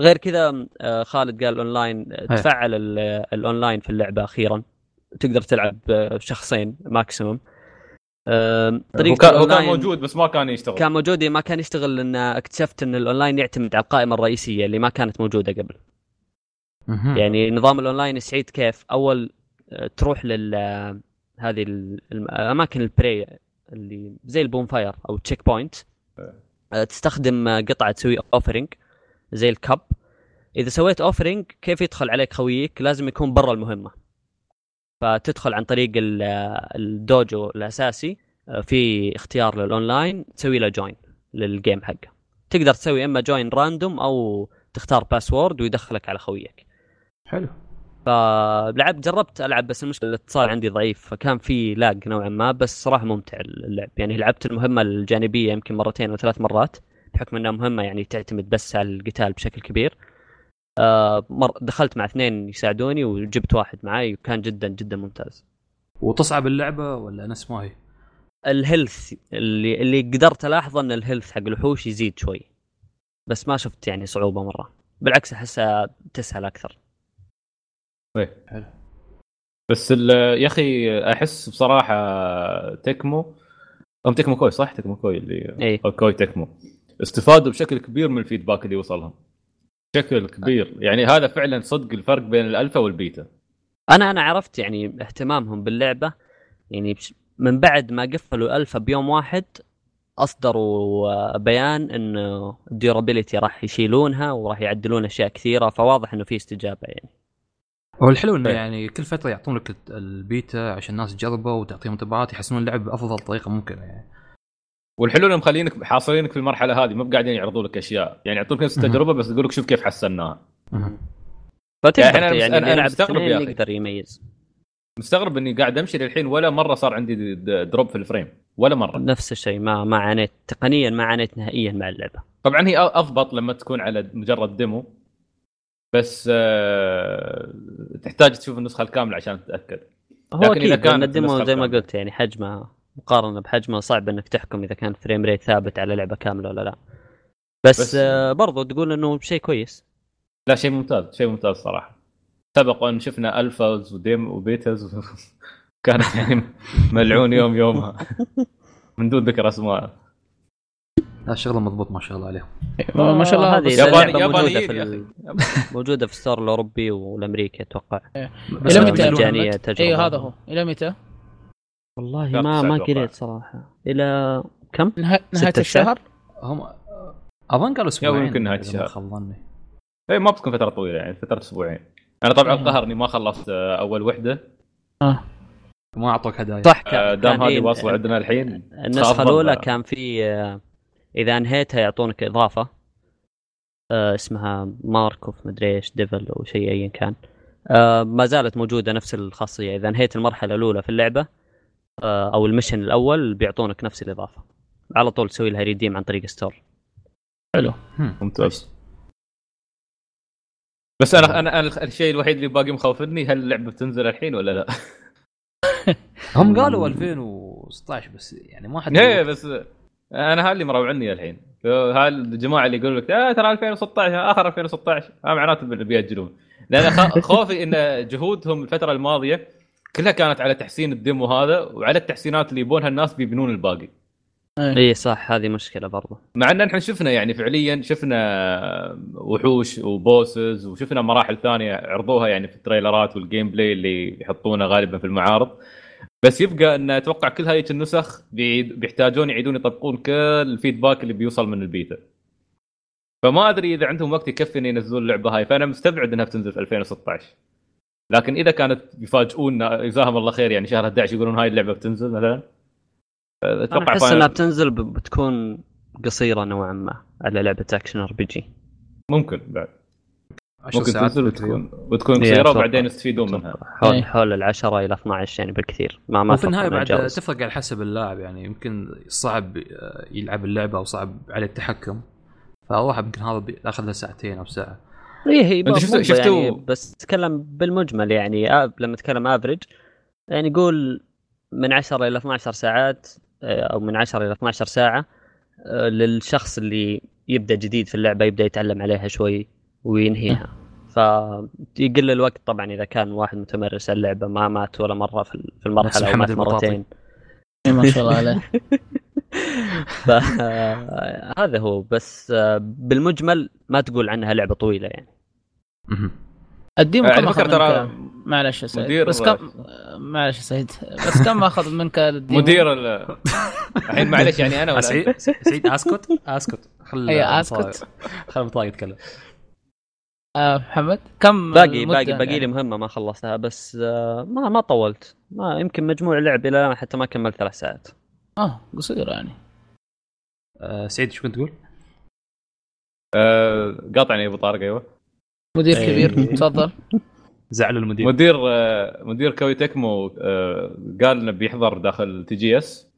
غير كذا آه، خالد قال اونلاين آه،. تفعل ال- الاونلاين في اللعبة أخيرا. تقدر تلعب شخصين maximum هو طريقة كان هو كان موجود بس ما كان يشتغل. كان موجود ما كان يشتغل لأن اكتشفت إن الأونلاين يعتمد على القائمة الرئيسية اللي ما كانت موجودة قبل. يعني نظام الأونلاين يسعيد كيف؟ أول آه، تروح لل آه، هذه ال- الم- أماكن البري اللي زي ال bonfire أو checkpoint آه، تستخدم قطعة تسوي offering زي ال cup. إذا سويت offering كيف يدخل عليك خويك؟ لازم يكون برا المهمة. فتدخل عن طريق ال- ال dojo الأساسي آه، في اختيار للأونلاين تسوي له join لل game حقه. تقدر تسوي إما join random أو تختار password ويدخلك على خويك. حلو. فلعبت جربت ألعب بس المشكلة الاتصال عندي ضعيف فكان في lag نوعا ما بس صراحة ممتع اللعب. يعني لعبت المهمة الجانبية يمكن مرتين أو ثلاث مرات بحكم إنها مهمة يعني تعتمد بس على القتال بشكل كبير. مرة دخلت مع اثنين يساعدوني وجبت واحد معي وكان جدا جدا ممتاز. وتصعب اللعبة ولا نفس ما هي؟ ال health اللي اللي قدرت ألاحظه إن ال health حق الوحوش يزيد شوي. بس ما شفت يعني صعوبة مرة. بالعكس احسها تسهل أكثر. إيه. حلو. بس ال- يا أخي أحس بصراحة Tecmo هم Tecmo Koei صح؟ Tecmo Koei اللي اي أو Koei Tecmo. استفادوا بشكل كبير من ال feedback اللي وصلهم. بشكل كبير. يعني هذا فعلا صدق الفرق بين ال alpha وال beta. أنا أنا عرفت يعني اهتمامهم باللعبة. يعني من بعد ما قفلوا ألفا بيوم واحد أصدروا آه، بيان إنه ال durability راح يشيلونها وراح يعدلون أشياء كثيرة فواضح إنه في استجابة يعني. هو الحلو إنه طيب. يعني كل فترة يعطون لك البيتا عشان الناس تجربه وتعطيهم انطباعات يحسنون اللعب بأفضل طريقة ممكنة يعني. والحلو انهم مخلينك حاصرينك في المرحلة هذه مو قاعدين يعرضوا لك أشياء يعني يعطوك نفس. التجربة بس يقول لك شوف كيف حسناها. فتقدر يعني يعني أنا يلعب مستغرب يا أخي. يقدر يميز مستغرب إني قاعد أمشي للحين ولا مرة صار عندي drop في ال frame ولا مرة نفس الشيء ما ما عانيت تقنيا ما عانيت نهائيا مع اللعبة طبعا هي أضبط لما تكون على مجرد demo بس آه، تحتاج تشوف النسخة الكاملة عشان تتأكد هو لكن أكيد كانت لأن ال demo زي ما. قلت يعني حجمه مقارنة بحجمه صعب إنك تحكم إذا كان frame rate ثابت على لعبة كاملة ولا لا. بس, بس- آه برضو تقول إنه شيء كويس. لا شيء ممتاز شيء ممتاز صراحة. سبق أن شفنا alphas و demo و betas كانت يعني ملعون يوم يومها. من دون ذكر أسماء. لا شغله مضبوط ما شاء الله عليهم. ما شاء الله هذه ياباني- يابانيين في ال- موجودة في الستور الأوروبي والأمريكي أتوقع. بس إلى متى؟ تجربة. أيوه هذا هو. إلى متى؟ والله ما ما. قريت صراحة إلى كم؟ نها- نهاية الشهر؟ هم أظن قالوا أسبوعين يمكن نهاية إذا الشهر. ظني اي ما بتكون فترة طويلة يعني فترة أسبوعين أنا طبعا مم. قهرني ما خلصت آه، أول وحدة آه ما أعطوك هدايا صح آه، كان دام هذه إيه، واصلة عندنا الحين النسخه الاولى. كان في آه، إذا انهيتها يعطونك إضافة اسمها mark of مدري إيش devil أو شيء ايا كان ما زالت موجودة نفس الخاصية إذا انهيت المرحلة الأولى في اللعبة أو ال mission الأول بيعطونك نفس الإضافة. على طول تسوي لها redeem عن طريق store حلو. ممتاز. بس أنا أنا أنا الشيء الوحيد اللي باقي مخوفني هل اللعبة بتنزل الحين ولا لا؟ هم قالوا 2016 بس يعني ما حد إيه بس أنا هذا اللي مروعني الحين. هالجماعه اللي يقولوا لك آه ترى 2016 آخر 2016 هذا معناته بي- بيأجلون. لأن خوفي إن جهودهم الفترة الماضية كلها كانت على تحسين ال demo هذا وعلى التحسينات اللي يبونها الناس بيبنون الباقي. إيه. اي صح هذه مشكلة برضو. مع إن إحنا شفنا يعني فعليا شفنا وحوش و bosses وشفنا مراحل ثانية عرضوها يعني في ال trailerات وال gameplay اللي يحطونه غالبا في المعارض. بس يبقى إن أتوقع كل هاي النسخ بيحتاجون يعيدون يطبقون كل ال feedback اللي بيوصل من البيتا. فما أدري إذا عندهم وقت يكفي ان ينزلون اللعبه هاي فأنا مستبعد إنها بتنزل في 2016 لكن إذا كانت بيفاجئونا جزاهم الله خير يعني شهر 11 يقولون هاي اللعبة بتنزل مثلا أنا أحس إنها بتنزل بتكون قصيرة نوعا ما على لعبة action RPG ممكن بعد 10 ممكن ساعات تنزل. وتكون وتكون إيه، قصيرة. وبعدين يستفيدون منها حول إيه. حول العشرة إلى 12 يعني بالكثير ما ما وفي أتوقع النهايه بعد. تفرق على حسب اللاعب يعني يمكن صعب آه، يلعب اللعبة أو صعب عليه التحكم فواحد يمكن هذا بياخذ له ساعتين أو ساعة إيه هي أنت شفتوا- مو- شفتوا- يعني بس تتكلم بالمجمل يعني آه لما أتكلم افريج يعني قول من 10 إلى 12 ساعات آه، أو من 10 إلى 12 ساعة آه، للشخص اللي يبدأ جديد في اللعبة يبدأ يتعلم عليها شوي وينهيها فيقل الوقت طبعا إذا كان واحد متمرس على اللعبة ما مات ولا مرة في المرحلة أو مات. مرتين إيه، ما شاء الله عليه فهذا هو بس بالمجمل ما تقول عنها لعبة طويلة يعني. ال demo على كم فكرة أخذ ترى معلش يا سعيد بس كم معلش يا سعيد بس كم أخذ منك ال demo مدير ال- الحين معلش يعني أنا ولا سعيد؟ سعيد أسكت؟ أسكت. خل أي أسكت. خل المطايق يتكلم آه محمد كم باقي باقي باقي لي يعني؟ مهمة ما خلصتها بس آه، ما ما طولت. ما يمكن مجموع اللعب إلى الآن حتى ما كملت ثلاث ساعات. آه قصيرة يعني. آه، سعيد إيش كنت تقول؟ آه، قاطعني يا أبو طارق أيوه. مدير إيه. كبير تفضل. زعلوا المدير. مدير آه، مدير كوي تكمو آه، قال إنه بيحضر داخل TGS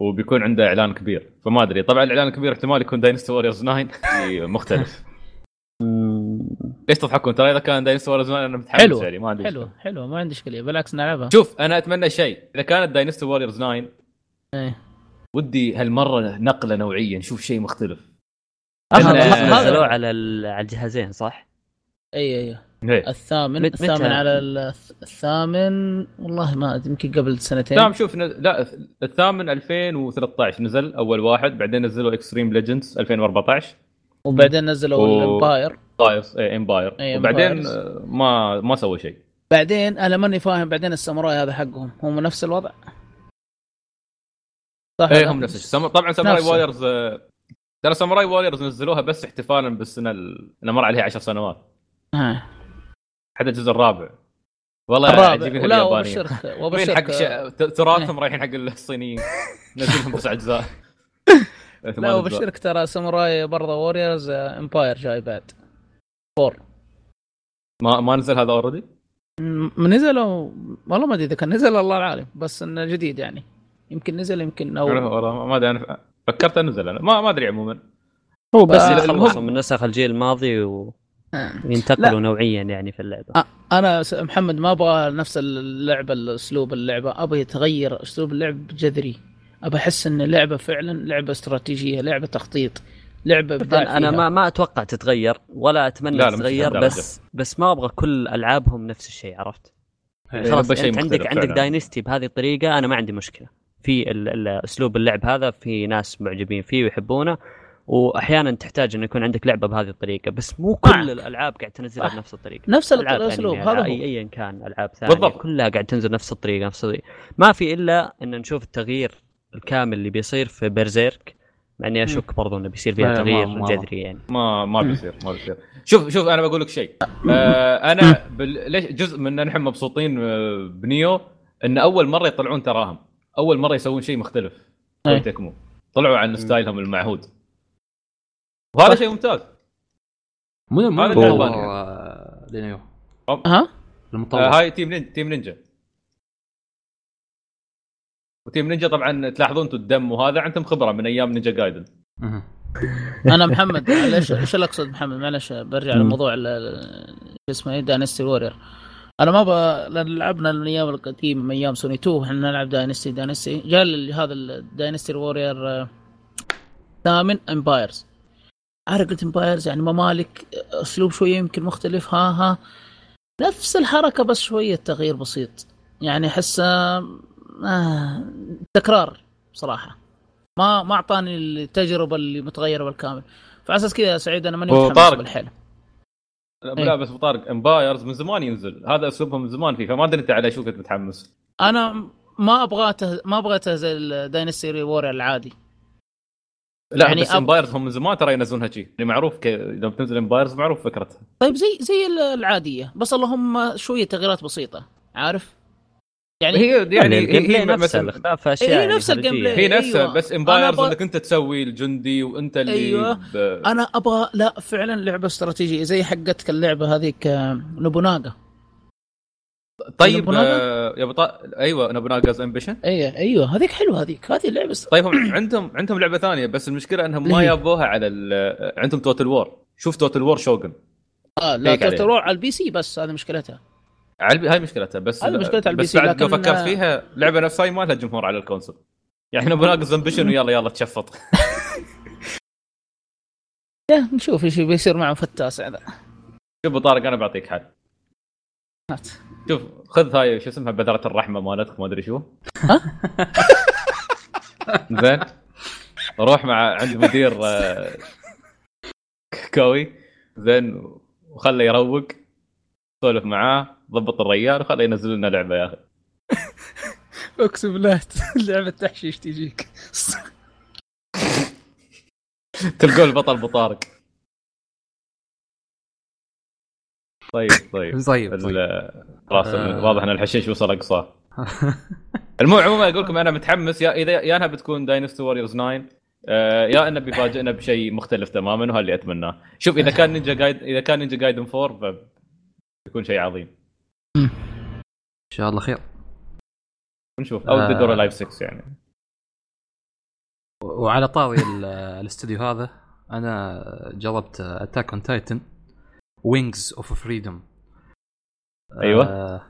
وبيكون عنده إعلان كبير. فما أدري. طبعا الإعلان الكبير احتمال يكون Dynasty Warriors 9 مختلف. ليش تضحكون؟ ترى إذا كان Dynasty Warriors 9 أنا متحمس حلو يعني ما عندي حلو مشكلة. حلو ما عندي إشكالية بالعكس نلعبها. شوف أنا أتمنى شيء. إذا كانت Dynasty Warriors 9 إيه. ودي هالمرة نقلة نوعية نشوف شيء مختلف. نزلوه هذا على ال- على الجهازين صح؟ إي إي إيه. الثامن مت- الثامن متى؟ على ال- الثامن والله ما أدري، يمكن قبل سنتين تمام شوف نز... لا الثامن 2013 نزل أول واحد بعدين نزلوا Xtreme Legends 2014 وبعدين نزلوا و- ال Empire إيه Empire وبعدين. آه، ما ما سوى شيء بعدين أنا ماني فاهم بعدين ال Samurai هذا حقهم هم نفس الوضع صح إيه؟ هم نفس الشيء. طبعا Samurai نفسه. آه، ترى Samurai Warriors نزلوها بس احتفالا بالسنة ال- اللي مر عليها 10 سنوات. آه. حتى الجزء الرابع. والله اليابانيين وابشرك وين وابشرك حق ش... تراثهم رايحين حق الصينيين. نزلهم تسع أجزاء. لا. وبشرك ترى Samurai برضه Warriors Empire جاي بعد. four ما ما نزل هذا already نزلوا والله ما أدري إذا كان نزل الله العالم. بس إنه جديد يعني. يمكن نزل يمكن أو والله ما أدري. أنا فكرت انزل أنا ما ما ادري عموما هو بس آه، يتخلصوا من نسخ الجيل الماضي آه. وينتقلوا نوعيا يعني في اللعبة آه، أنا محمد ما أبغى نفس اللعبة اسلوب اللعبة أبغى يتغير أسلوب اللعب جذري ابى أحس إن اللعبة فعلا لعبة استراتيجية لعبة تخطيط لعبة ابداع أنا. ما ما أتوقع تتغير ولا أتمنى لا، تتغير. بس بس ما أبغى كل ألعابهم نفس الشيء عرفت؟ إيه، خلاص أنت عندك عندك. داينستي بهذه الطريقة أنا ما عندي مشكلة في ال- ال- أسلوب اللعب هذا في ناس معجبين فيه ويحبونه وأحيانا تحتاج إنه يكون عندك لعبة بهذه الطريقة بس مو كل معك. الألعاب قاعد تنزلها. بنفس الطريقة نفس الأسلوب هذا هو اي ايا كان ألعاب ثانية بالضبط. كلها قاعد تنزل نفس الطريقة نفس الطريقة. ما في إلا إن نشوف التغيير الكامل اللي بيصير في بيرزيرك مع إني أشك برضو إنه بيصير فيها تغيير ما- جذري يعني ما ما بيصير ما بيصير شوف شوف أنا بقول لك شيء آه أنا بال... ليش جزء من نحن مبسوطين آه، ب Nioh إن أول مرة يطلعون تراهم أول مرة يسوون شيء مختلف. Tecmo طلعوا عن styleهم المعهود. وهذا شيء ممتاز. اللي طور هو- آه، ل Nioh ها المطور. آه هاي Team Ninja Team Ninja و Team Ninja طبعا تلاحظون أنتم الدم وهذا عندهم خبرة من أيام Ninja Gaiden. أنا محمد ليش إيش اللي أقصد محمد؟ معلش برجع. لموضوع اسمه إيه؟ Dynasty Warrior أنا ما ب... لأن لعبنا من أيام القديم من أيام سوني 2 إحنا نلعب Dynasty Dynasty جاء هذا ال Dynasty Warrior ثامن Empires عارف قلت Empires يعني ممالك أسلوب شوية يمكن مختلف ها ها. نفس الحركة بس شوية تغيير بسيط. يعني أحس آه تكرار بصراحه ما ما أعطاني التجربة اللي متغيرة بالكامل. فعلى أساس كذا يا سعيد أنا ماني متحمس. بالحيل لا إيه. لا بس أبو طارق Empires من زمان ينزل. هذا أسلوبهم من زمان فيه فما أدري أنت على شو كنت متحمس. أنا ما أبغى ته... ما أبغى زي ال Dynasty Warrior العادي. لا يعني يعني بس أب- Empires هم من زمان ترى ينزلونها شيء يعني معروف ك... لما تنزل Empires معروف فكرتها. طيب زي زي العادية. بس اللهم شوية تغييرات بسيطة. عارف؟ يعني هي يعني يعني ال gameplay هي نفسه مثلا الاختلاف أشياء هي يعني نفس ال gameplay. هي نفسها أيوة. بس Empires إنك أنت تسوي الجندي وأنت اللي أيوة. ب... أنا أبغى لا فعلا لعبة استراتيجية زي حقتك اللعبة هذيك آه، Nobunaga طيب Nobunaga؟ آه يا طارق أيوه Nobunaga's Ambition أيوه أيوه هذيك حلوة هذيك هذه اللعبه. طيب هم عندهم عندهم لعبة ثانية بس المشكلة إنهم ما؟ يابوها على ال... عندهم Total War شوف Total War Shogun آه لا عليها. تروح على ال PC بس هذه مشكلتها على البي... هاي مشكلتها بس هذه مشكلتها على بس بعد لو فكرت فيها لعبة نفس هاي ما لها جمهور على ال console. يعني Nobunaga's Ambition ويلا يلا تشفط. يا نشوف إيش بيصير معه في التاسع ذا. شوف أبو طارق أنا بعطيك حل. شوف خذ هاي شو اسمها بذرة الرحمة مالتك ما أدري شو. زين. روح مع عند مدير آه، كوي زين وخله يروق. سولف معاه. ضبط الريال وخله ينزل لنا لعبة يا أخي. اقسم بالله لعبة تحشيش تجيك. تلقوا البطل ابو طارق طيب. طيب طيب. خلاص آه. واضح إن الحشيش وصل اقصاه المهم عموما أقول لكم أنا متحمس. يا اذا يا أنها بتكون Dynasty Warriors 9 آه، يا أنه بيفاجئنا بشيء مختلف تماما وهذا اللي أتمناه. شوف إذا كان Ninja Gaiden إذا كان Ninja Gaiden 4 بيكون شيء عظيم. إن شاء الله خير. ونشوف أو آه. Dead or Alive 6 يعني وعلى طاري ال- الاستوديو هذا أنا جربت Attack on Titan Wings of Freedom أيوة.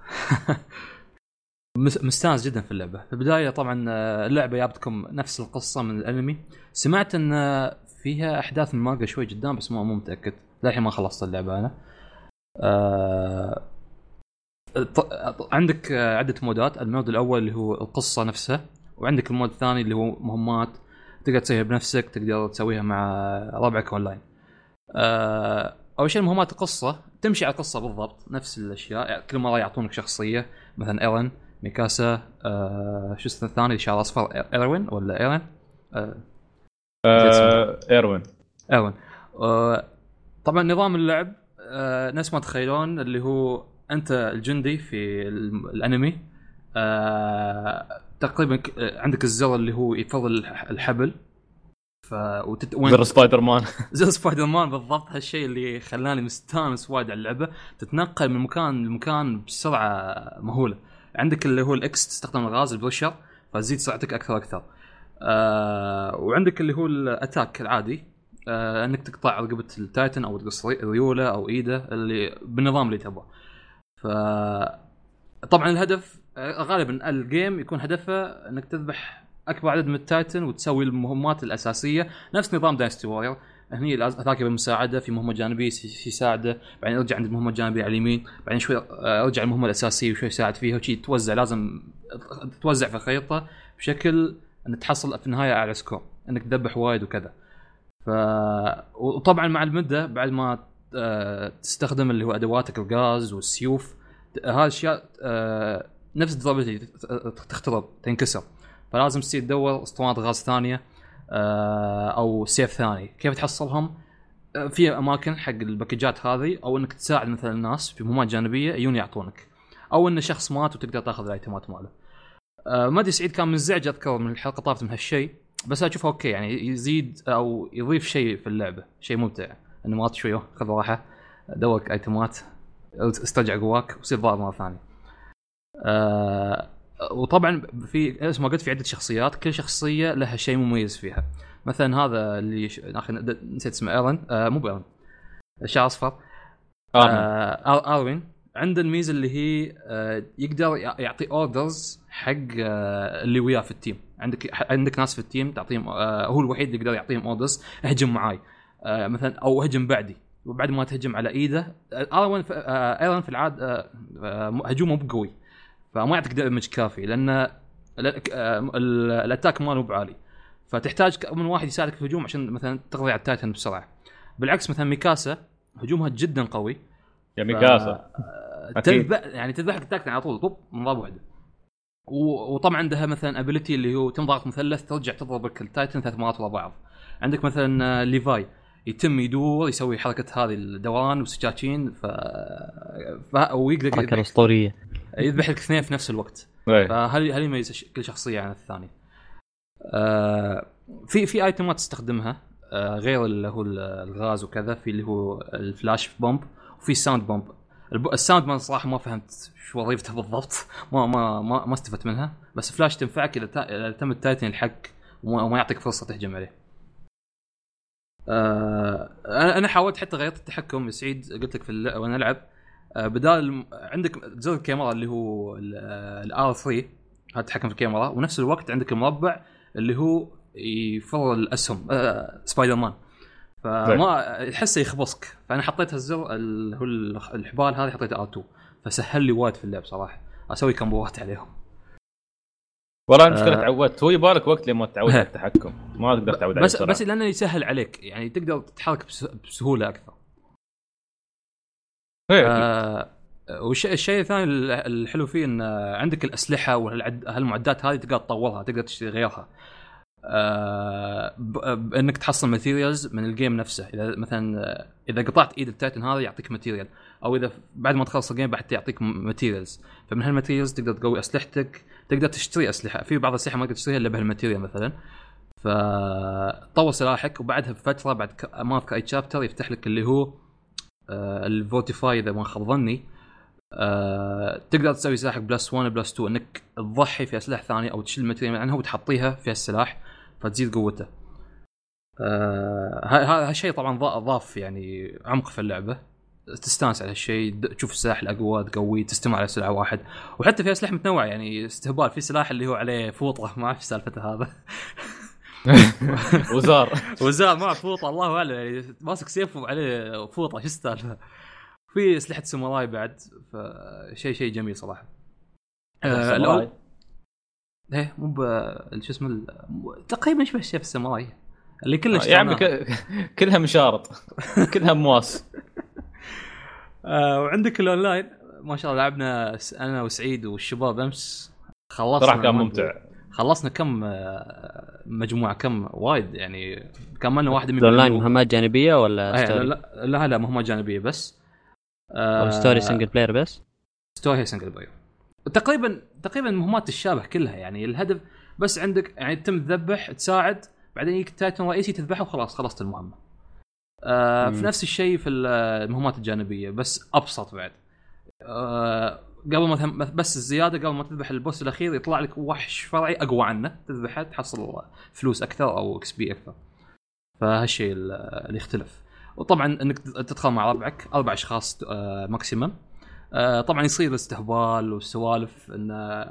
مستانس جدا في اللعبة. في البداية طبعا آه، اللعبة جابتكم نفس القصة من الأنمي. سمعت إن آه، فيها أحداث من المانجا شوي قدام بس مو مو متأكد. للحين ما خلصت اللعبة أنا. آه، عندك عدة mode ات ال mode الأول اللي هو القصة نفسها وعندك ال mode الثاني اللي هو مهمات تقدر تسويها بنفسك تقدر تسويها مع ربعك أونلاين. آه، أول شيء مهمات القصة تمشي على القصة بالضبط نفس الأشياء يعني كل مرة يعطونك شخصية مثلا إيرن ميكاسا آه، شو اسمه الثاني اللي شعر أصفر إيروين ولا إيرن؟ آه، آه إيروين. ايرون آه، طبعا نظام اللعب آه، نفس ما تتخيلون اللي هو أنت الجندي في الأنمي آه، تقريبا آه، عندك الزر اللي هو يفضل الح- الحبل. ف وتت... وين؟ زر سبايدر مان زي سبايدر مان بالضبط. هالشيء اللي خلاني مستانس وايد على اللعبة. تتنقل من مكان لمكان بسرعة مهولة. عندك اللي هو ال X تستخدم الغاز ال pressure فتزيد سرعتك أكثر وأكثر. آه وعندك اللي هو ال attack العادي. آه إنك تقطع رقبة ال Titan أو تقص ري- ريولة أو إيدة اللي بالنظام اللي تبغاه. ف طبعا الهدف آه، غالبا ال game يكون هدفه إنك تذبح أكبر عدد من ال Titan وتسوي المهمات الأساسية. نفس نظام Dynasty Warriors هني ذاك بالمساعده في مهمة جانبية يس- يساعده بعدين يرجع عند المهمة الجانبية على اليمين بعدين شوي آه، يرجع المهمة الأساسية وشوي يساعد فيها وشي توزع لازم توزع في الخريطة بشكل إن تحصل في النهاية أعلى score إنك تذبح وايد وكذا. ف وطبعا مع المدة بعد ما تستخدم اللي هو أدواتك الغاز والسيوف. هذه الأشياء آه، نفس ال durability تخترب تنكسر. فلازم تصير تدور اسطوانات غاز ثانية آه، أو سيف ثاني. كيف تحصلهم؟ آه، في أماكن حق ال package ات هذه أو إنك تساعد مثلا الناس في مهمات جانبية يجون يعطونك. أو إن شخص مات وتقدر تأخذ ال item ات ماله. آه، ما أدري سعيد كان منزعج أذكر من الحلقة طافت من هالشيء بس أشوفه okay يعني يزيد أو يضيف شيء في اللعبة شيء ممتع. انه ما شوي خذ راحة. دوك item ات استرجع قواك وصير ضارب مرة ثانية. آه وطبعا في اسمه قلت في عدة شخصيات. كل شخصية لها شيء مميز فيها. مثلا هذا اللي ش... أخي نسيت اسمه ايرون آه مو بايرون شعر اصفر آه اروين عنده الميزة اللي هي آه يقدر يعطي orders حق آه اللي وياه في ال team. عندك عندك ناس في ال team تعطيهم آه هو الوحيد اللي يقدر يعطيهم orders اهجم معاي. آه مثلا أو هجم بعدي. وبعد ما تهجم على إيده ايرون في, آه ايرون في العادة آه آه هجومه مو بقوي. فما يعطيك damage كافي لأن آه، ال attack ماله بعالي. فتحتاج من واحد يساعدك في الهجوم عشان مثلا تقضي على ال Titan بسرعة. بالعكس مثلا ميكاسا هجومها جدا قوي. يا ميكاسا. تذبح يعني تذبحك ال Titan على طول طب من ضربه واحدة. وطبعا عندها مثلا ability اللي هو تنضغط مثلث ترجع تضرب ال Titan ثلاث مرات ورا بعض. عندك مثلا ليفاي. يتم يدور يسوي حركة هذه الدوران والسكاكين ف... ف... ويقدر الحركه الاسطوريه يذبح لك اثنين في نفس الوقت. إيه. فهل هل يميز كل شخصية عن الثانية؟ آه في في item ات تستخدمها آه غير اللي هو الغاز وكذا في اللي هو ال flash bomb وفي ال sound bomb. ال sound bomb صراحة ما فهمت شو وظيفتها بالضبط. ما ما ما, ما استفدت منها. بس فلاش تنفعك إذا تم ال Titan الحق وما يعطيك فرصة تهجم عليه. آه أنا حاولت حتى غيرت التحكم. سعيد قلت لك في وأنا ألعب. آه بدال عندك زر الكاميرا اللي هو ال R 3 هذا التحكم في الكاميرا. ونفس الوقت عندك المربع اللي هو يفر الأسهم آه سبايدر مان فما تحسه يخبصك. فأنا حطيت الزر اللي هو الحبال هذه حطيته R 2 فسهل لي وايد في اللعب صراحة. أسوي combo ات عليهم. والله المشكلة آه. تعودت. هو يبالك وقت لما تعود على التحكم. ما تقدر تعود عليه بس بسرعة. بس لأنه يسهل عليك. يعني تقدر تتحرك بسهولة أكثر. إيه، آه والشيء الثاني الحلو فيه إن عندك الأسلحة وهالمعدات هذه تقدر تطورها تقدر تشتري غيرها. آه بانك تحصل materials من ال game نفسه. إذا مثلا إذا قطعت ايد ال Titan هذا يعطيك material أو إذا بعد ما تخلص ال game بعد يعطيك materials فمن هال materials تقدر تقوي أسلحتك تقدر تشتري أسلحة. في بعض الأسلحة ما تقدر تشتريها إلا بهال material مثلا. فطور سلاحك وبعدها بفترة بعد ما أذكر أي chapter يفتح لك اللي هو آه إذا ما خاب ظني. آه تقدر تسوي سلاحك plus 1 plus 2 إنك تضحي في أسلحة ثانية أو تشيل ال material عنها وتحطها في السلاح فتزيد قوته. آه هذا الشيء طبعا ضاف يعني عمق في اللعبة. تستانس على هالشيء تشوف السلاح الأقوى تقويه تستمر على سلاح واحد. وحتى في أسلحة متنوعة يعني استهبال في سلاح اللي هو عليه فوطة ما أعرف سالفته هذا. وزار. وزار مع فوطة الله أعلم يعني ماسك سيف وعليه فوطة شو السالفة؟ في أسلحة ساموراي بعد فشيء شيء جميل صراحة. آه إيه مو شو اسمه تقريبا شبه السيف الساموراي اللي كله يا عمي كلها مشارط. كلها مواس آه وعندك الاونلاين ما شاء الله لعبنا أنا وسعيد والشباب أمس. خلصنا صراحة كان ممتع. خلصنا كم آه، مجموعة كم وايد يعني كملنا واحدة من الاونلاين مهمات جانبية ولا story؟ لا لا لا مهمات جانبية بس. أو story single player بس؟ story single player تقريبا تقريبا المهمات تشابه كلها يعني الهدف بس عندك يعني تتم تذبح تساعد بعدين يجيك ال titan الرئيسي تذبحه وخلاص خلصت المهمة. آه في نفس الشيء في المهمات الجانبية بس أبسط بعد. آه قبل ما بس الزيادة قبل ما تذبح ال boss الأخير يطلع لك وحش فرعي أقوى عنه تذبحه تحصل فلوس أكثر أو XP أكثر. فهالشيء اللي يختلف. وطبعا إنك تدخل مع ربعك أربع أشخاص آه maximum. آه طبعا يصير استهبال والسوالف انه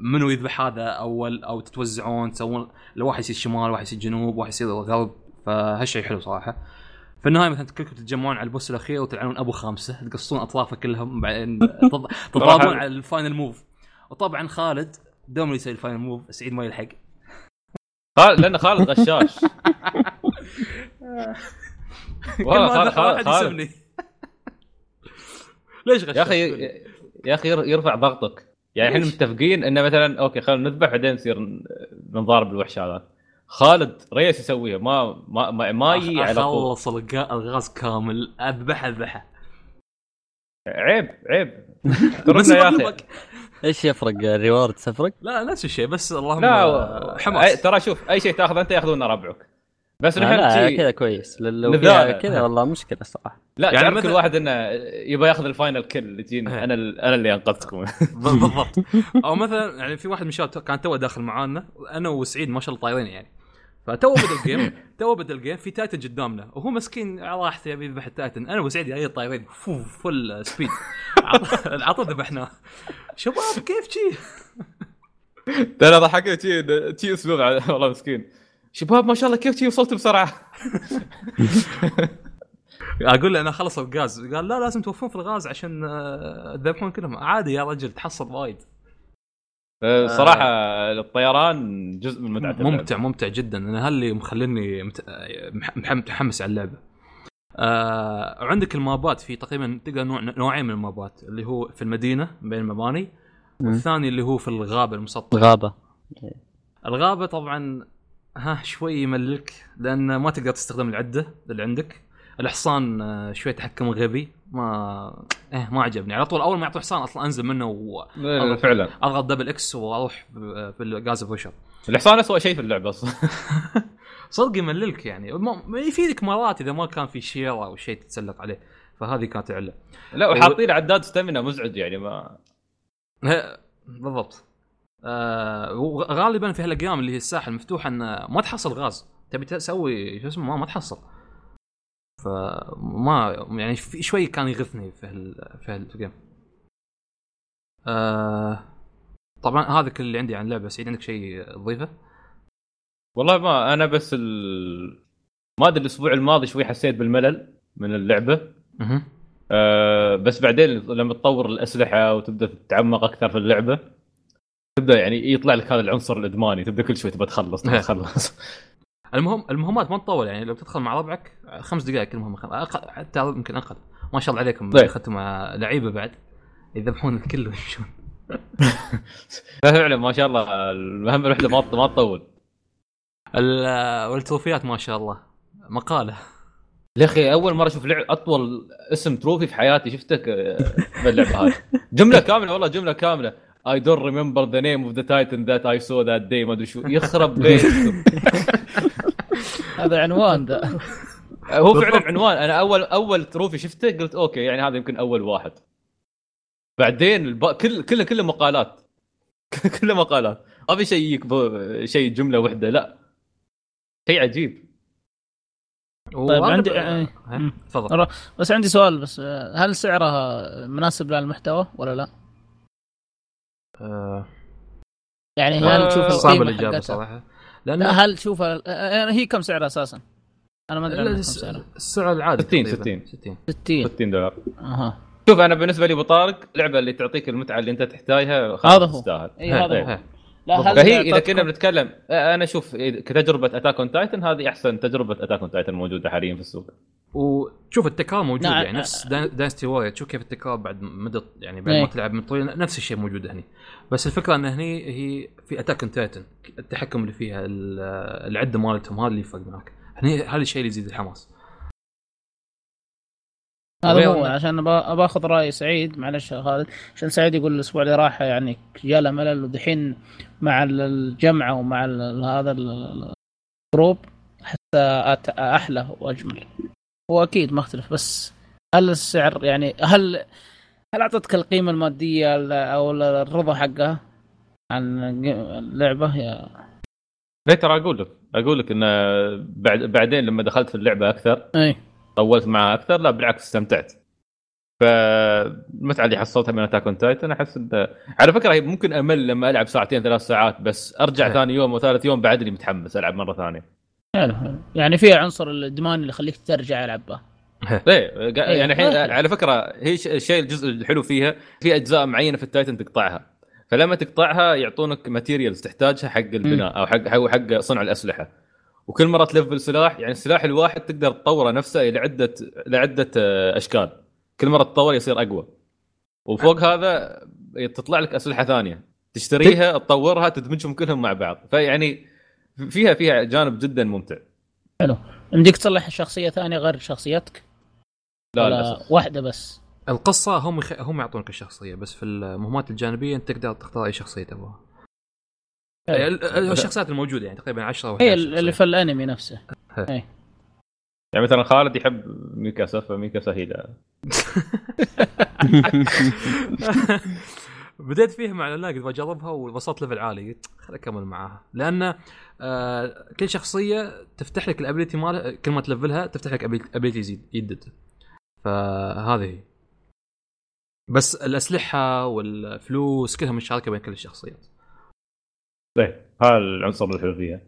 منو يذبح هذا أول أو تتوزعون تسوون لو واحد يصير شمال واحد يصير جنوب واحد يصير غرب فهالشيء حلو صراحة. في النهايه مثلا كلكم تتجمعون على ال boss الأخير وتلعنون أبو خامسه تقصون أطرافه كلهم بعدين تتضاربون على ال final move. وطبعا خالد دوم اللي يسوي ال final move سعيد ما يلحق. خالد لأن خالد غشاش. والله خالد خالد ليش غشاش يا أخي يا أخي يرفع ضغطك. يعني إحنا متفقين انه مثلا okay خلينا نذبح بعدين نصير نضارب الوحش هذا. خالد ريس يسويها ما ما ما, ما يجي على طول. أخلص الغا- الغاز كامل أذبح اذبحه عيب عيب. بس يا أخي. إيش يفرق؟ ال reward تفرق؟ لا نفس الشيء بس اللهم لا أي حماس. ترى شوف أي شيء تاخذه أنت ياخذونه ربعك. بس نحن لا كذا كويس. لو كذا والله مشكلة الصراحه لا يعني يعني كل واحد إنه يبغى ياخذ ال final كل اللي تجينا إيه. أنا ال- أنا اللي انقذتكم بالضبط. أو مثلا يعني في واحد من الشباب كان تو داخل معانا أنا وسعيد ما شاء الله طايرين يعني. فتو بدأ ال game تو بدأ ال game في titan قدامنا. وهو مسكين على راحته يبي يذبح ال titan. أنا وسعيد جايين طايرين. ف full speed عطوا ذبحناه. شباب كيف شي؟ ترى ضحكت شي شي اسلوب على- والله مسكين. شباب ما شاء الله كيف وصلت بسرعة؟ أقول له أنا خلص الغاز. قال لا لازم توفون في الغاز عشان آه، تذبحون كلهم. عادي يا رجل تحصل وايد. صراحة الطيران جزء من متعة اللعبة. ممتع ممتع جدا. أنا هاللي مخليني متحمس على اللعبة. آه عندك المابات. في تقريبا تلقى نوع نوعين من المابات. اللي هو في المدينة بين المباني والثاني اللي هو في الغابة المسطحة. غابه الغابة طبعا ها شوي يملك لأن ما تقدر تستخدم العدة اللي عندك. الحصان آه، شوي تحكم غبي ما إيه ما عجبني. على طول أول ما يعطوا حصان أصلا أنزل منه واضغط إيه، فعلا. double X وأروح ب- في الجاز بوشر الحصان اسوء شيء في اللعبة أصلا. صدق يمللك يعني. ما يفيدك مرات إذا ما كان في شيرة أو شيء تتسلق عليه. فهذه كانت علة. لا وحاطين عداد stamina مزعج يعني ما بالضبط. آه وغالبا في هالأيام اللي هي الساحة المفتوحة ان ما تحصل غاز. تبي تسوي شو اسمه ما, ما تحصل. فما يعني في شوي كان يغثني في هال في هالجيم آه طبعا هذا كل اللي عندي عن اللعبه سعيد عندك شيء تضيفه؟ والله ما أنا بس ال... ما أدري الأسبوع الماضي شوي حسيت بالملل من اللعبة. أها أه بس بعدين لما تطور الأسلحة وتبدأ تتعمق أكثر في اللعبة تبدأ يعني يطلع لك هذا العنصر الإدماني تبدأ كل شوي تبى تخلص تبى تخلص. المهم المهمات ما تطول يعني لو تدخل مع ربعك خمس دقائق كل مهمة أقل حتى يمكن أقل. ما شاء الله عليكم طيب. اخذتوا مع لعيبة بعد يذبحون الكل ويمشون. فعلا ما شاء الله المهمه الوحدة ما ما تطول. ال- والتروفيات ما شاء الله. مقالة. يا أخي أول مرة أشوف لعب أطول اسم تروفي في حياتي شفتك آه، باللعبة هذه. جملة كاملة والله جملة كاملة. I don't remember the name of the titan that I saw that day ما أدري شو. يخرب بيتكم هذا عنوان ذا هو فعلا عنوان. أنا اول أول trophy شفته قلت okay يعني هذا يمكن أول واحد. بعدين الب... كل كله كله مقالات كله مقالات ما في شيء شيء جملة واحدة لا. شيء عجيب. وهذا عندي- ب- آه،. تفضل. بس عندي سؤال بس آه، هل سعرها مناسب للمحتوى ولا لا؟ آه، يعني هل آه، تشوف صعبة القيمة الإجابة؟ صراحة لأن لا هل تشوف آه، هي كم سعرها أساسا؟ أنا ما أدري السعر العادي 60 تقريباً. 60. 60 60 60 دولار أها شوف أنا بالنسبة لي أبو طارق لعبة اللي تعطيك المتعة اللي أنت تحتاجها هذا هو. تستاهل إي هذا. هو. لا هل فهي إذا كنا بنتكلم أنا أشوف كتجربة Attack on Titan هذه أحسن تجربة Attack on Titan موجودة حاليا في السوق وشوف التكرار موجود نعم. يعني نفس Dynasty Warrior تشوف كيف التكرار بعد مدى يعني بعد إيه. ما تلعب من طويل نفس الشيء موجود هني. بس الفكرة إن هني هي في Attack Titan التحكم اللي فيها ال- العدة مالتهم هذا اللي يفرق معك. هني هذا الشيء اللي يزيد الحماس. هذا هو عشان باخذ رأي سعيد معلش يا خالد. عشان سعيد يقول الأسبوع اللي راح يعني جاله ملل ودحين مع ال- الجمعه ومع هذا ال- ال group حتى أحلى وأجمل. هو أكيد ما أختلف بس هل السعر يعني هل هل أعطتك القيمة المادية ال- أو الرضا حقها عن اللعبة؟ يا ليه ترى أقول لك أقول لك انه بعد بعدين لما دخلت في اللعبة أكثر إي. طولت معها أكثر لا بالعكس استمتعت. فالمتعه اللي حصلتها من Attack on Titan أحس انه على فكرة ممكن أمل لما ألعب ساعتين ثلاث ساعات بس أرجع. ثاني يوم وثالث يوم بعدني متحمس ألعب مرة ثانية. حلو حلو. يعني فيها عنصر الإدمان اللي يخليك ترجع العب به ليه قا- يعني الحين إيه. على فكرة هي الشيء الجزء الحلو فيها في أجزاء معينة في ال Titan تقطعها. فلما تقطعها يعطونك materials تحتاجها حق البناء أو حق حق حق صنع الأسلحة. وكل مرة ت level سلاح يعني السلاح الواحد تقدر تطوره نفسه إلى عده لعده آه، أشكال. كل مرة تطور يصير أقوى. وفوق هذا تطلع لك أسلحة ثانية. تشتريها تطورها تدمجهم كلهم مع بعض. فيعني فيها فيها جانب جدا ممتع. يمديك تصلح شخصية ثانية غير شخصيتك؟ لا للأسف. واحدة بس؟ القصة هم يخ... هم يعطونك الشخصية بس في المهمات الجانبية أنت تقدر تختار أي شخصية تبغاها. حلو. ال- ال- الشخصيات الموجودة يعني تقريبا 10 أو هي 11 اللي. في الأنمي نفسه. يعني مثلا خالد يحب ميكاسا فميكاسا هي بديت فيها مع الاعلان قلت بجربها ووصلت level عالي. قلت خل أكمل معاها. لأن آه كل شخصية تفتح لك ال ability مالها كل ما ت level ها تفتح لك ability يزيد يدد. فهذه هي. بس الأسلحة والفلوس كلها مشاركة بين كل الشخصيات. طيب هذا العنصر الحلو فيها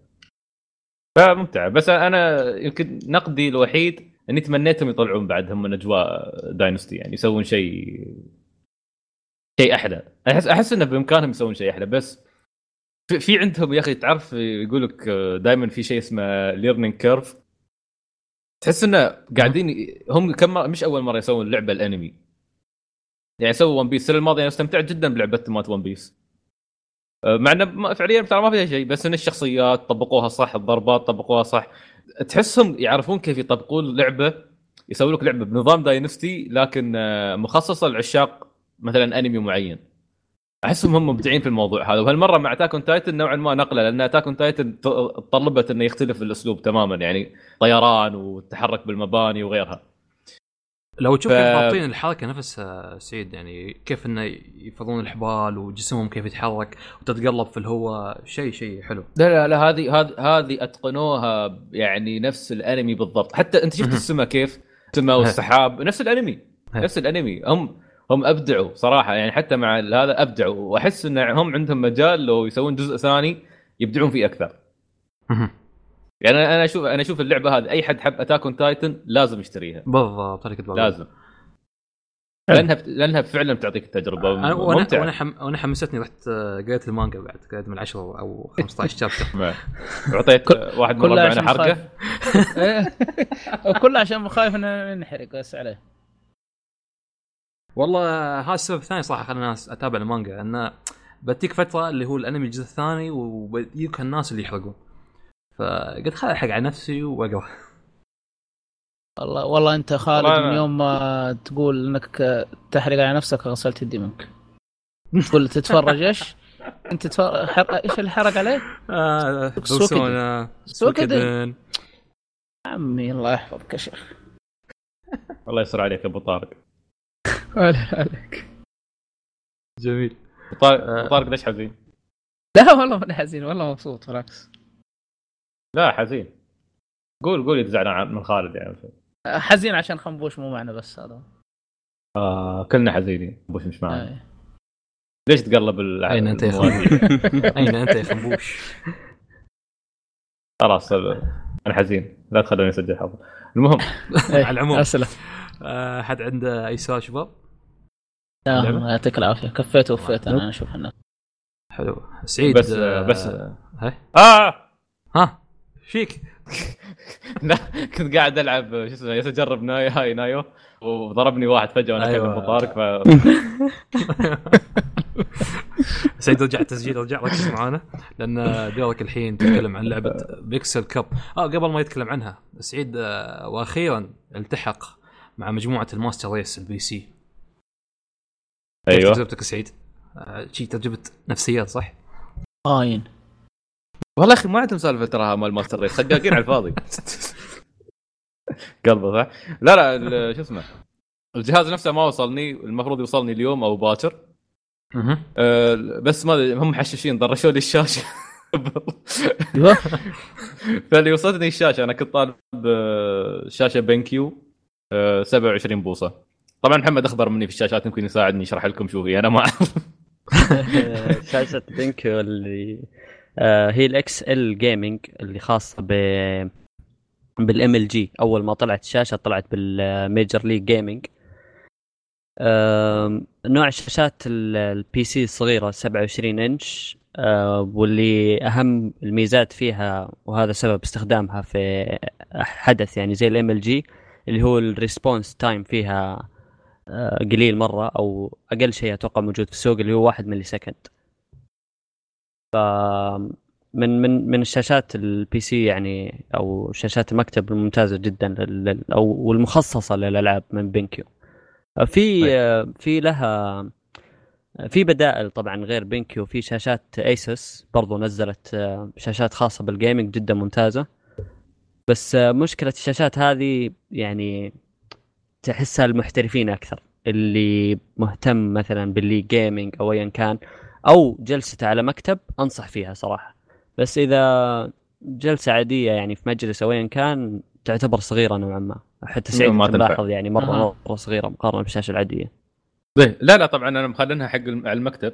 فممتعه بس أنا يمكن نقدي الوحيد إني تمنيتهم يطلعون بعدهم من أجواء Dynasty يعني يسوون شيء شيء أحلى. احس أحس إنه بإمكانهم يسوون شيء أحلى بس في, عندهم يا أخي تعرف يقول لك دائما في شيء اسمه learning curve تحس إنه قاعدين هم كم مش أول مرة يسوون لعبة الأنمي. يعني سووا One Piece السنة الماضية أنا استمتعت جدا بلعبة مات One Piece أه، مع إنه فعليا ترى ما فيها شيء بس إن الشخصيات طبقوها صح الضربات طبقوها صح. تحسهم يعرفون كيف يطبقون لعبة يسوي لك لعبة بنظام Dynasty لكن آه، مخصصة لعشاق مثلا أنمي معين. أحسهم هم مبدعين في الموضوع هذا. وهالمرة مع Attack on Titan نوعا ما نقلة لأن Attack on Titan تطلبت إنه يختلف الأسلوب تماما يعني طيران والتحرك بالمباني وغيرها. لو تشوف ف- كيف ضابطين الحركة نفسها سعيد يعني كيف إنه يفضون الحبال وجسمهم كيف يتحرك وتتقلب في الهواء شيء شيء حلو. لا لا لا هذه هذه هذه أتقنوها يعني نفس الأنمي بالضبط. حتى أنت شفت. السماء كيف؟ السماء والسحاب نفس الأنمي. نفس الأنمي. هم هم أبدعوا صراحة يعني حتى مع هذا أبدعوا. وأحس إن هم عندهم مجال لو يسوون جزء ثاني يبدعون فيه أكثر. يعني أنا أنا أشوف أنا أشوف اللعبة هذه أي حد حب Attack on Titan لازم يشتريها. بالضبط هذا كنت. لازم. لأنها لأنها فعلا بتعطيك التجربة أنا وأنا ممتعة. وأنا, حم... وأنا حمستني رحت آه، قريت المانجا بعد قريت من 10 أو 15 chapter أعطيت واحد من ربعنا عشان حركه. كله عشان خايف إنه ننحرق بس عليه. والله هذا السبب الثاني صراحة خلاني الناس أتابع المانجا انه بتيك فترة اللي هو الأنمي الجزء الثاني وبيجيك الناس اللي يحرقون. فقلت خل الحق على نفسي وأقرأ. والله والله أنت خالد والله من يوم ما تقول إنك تحرق على نفسك غسلت يدي منك. تقول تتفرج إيش؟ أنت تتفرج حر... إيش اللي حرق عليه؟ آه سوكيدن. سوكيدن عمي الله يحفظك يا شيخ. الله يستر عليك يا أبو طارق. ولا عليك. جميل. طارق آه. طارق ليش حزين؟ لا والله ماني حزين والله مبسوط بالعكس. لا حزين. قول قول إذا زعلان من خالد يعني. حزين عشان خنبوش مو معنا بس هذا. آه كلنا حزينين. بوش مش معنا. آه. ليش تقلب ال- أين أنت يا؟ خنبوش؟ أين أنت يا خنبوش؟ خلاص أنا حزين. لا تخلوني أسجل حظ. المهم. على العموم. آه، حد عنده أي سؤال شباب؟ لا، يعطيك العافية. كفيت ووفيت أنا أشوف الناس حلو. سعيد بس آه، بس. هاي آه! ها؟ فيك؟ لا كنت قاعد ألعب شو اسمه اجرب نايو هاي نايو وضربني واحد فجأة وأنا أيوة. ابو طارق ف سعيد رجع التسجيل رجع ركز معانا لأن دورك الحين تتكلم عن لعبة بيكسل كاب آه قبل ما يتكلم عنها سعيد آه، وأخيرا التحق مع مجموعة الماستر ريس البي سي. أيوه. تجربتك سعيد؟ آه، شي تجربة نفسيات صح؟ خاين والله يا أخي ما عندهم سالفة تراها مال master race خقاقين على الفاضي. قلبه صح؟ لا لا ال- شو اسمه؟ الجهاز نفسه ما وصلني المفروض يوصلني اليوم أو باكر. أها أه بس ما هم محششين ضرشوا لي الشاشة. أيوه. فاللي وصلتني الشاشة أنا كنت طالب آه، شاشة BenQ. آه، 27 بوصة. طبعا محمد اخبر مني في الشاشات يمكن يساعدني يشرح لكم شو هي أنا ما أعرف. شاشة BenQ اللي آه، هي ال XL gaming اللي خاصة ب بال MLG. أول ما طلعت الشاشة طلعت بال Major League Gaming نوع الشاشات ال- ال PC الصغيره 27 إنش. آه، واللي أهم الميزات فيها وهذا سبب استخدامها في حدث يعني زي ال MLG اللي هو ال response time فيها آه، قليل مرة أو أقل شيء أتوقع موجود في السوق اللي هو 1 millisecond. ف من من من الشاشات ال PC يعني أو شاشات المكتب الممتازة جدا لل- أو والمخصصة للألعاب من BenQ في طيب. في لها في بدائل طبعا غير BenQ في شاشات ASUS برضو نزلت آه، شاشات خاصة بال gaming جدا ممتازة. بس آه، مشكلة الشاشات هذه يعني تحسها المحترفين أكثر. اللي مهتم مثلا باللي جيمنج أو ايا كان أو جلسته على مكتب أنصح فيها صراحة. بس إذا جلسة عادية يعني في مجلس أو ايا كان تعتبر صغيرة نوعا ما. حتى سعيد ما. ملاحظ يعني مرة أها. مرة صغيرة مقارنة بالشاشة العادية. إيه، لا لا طبعا أنا مخلينها حق على المكتب.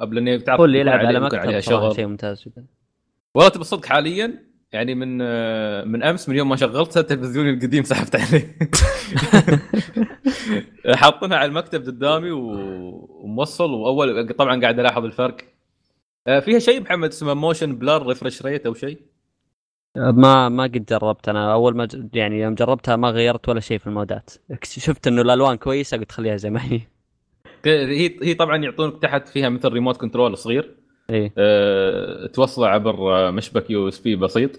قبل إني تعرف يكون يلعب على مكتب شيء ممتاز جدا. والله تبي الصدق حاليا يعني من آه، من أمس من يوم ما شغلت تلفزيوني القديم سحبت عليه حاطينها على المكتب قدامي وموصل وأول طبعا قاعد ألاحظ الفرق. آه، فيها شيء محمد اسمه motion blur refresh rate أو شيء؟ ما ما قد جربت. أنا أول ما ج- يعني يوم جربتها ما غيرت ولا شيء في ال mode ات. شفت إنه الألوان كويسة قلت خليها زي ما هي. هي هي طبعا يعطونك تحت فيها مثل remote control صغير. إيه. أه توصله عبر آه، مشبك USB بسيط.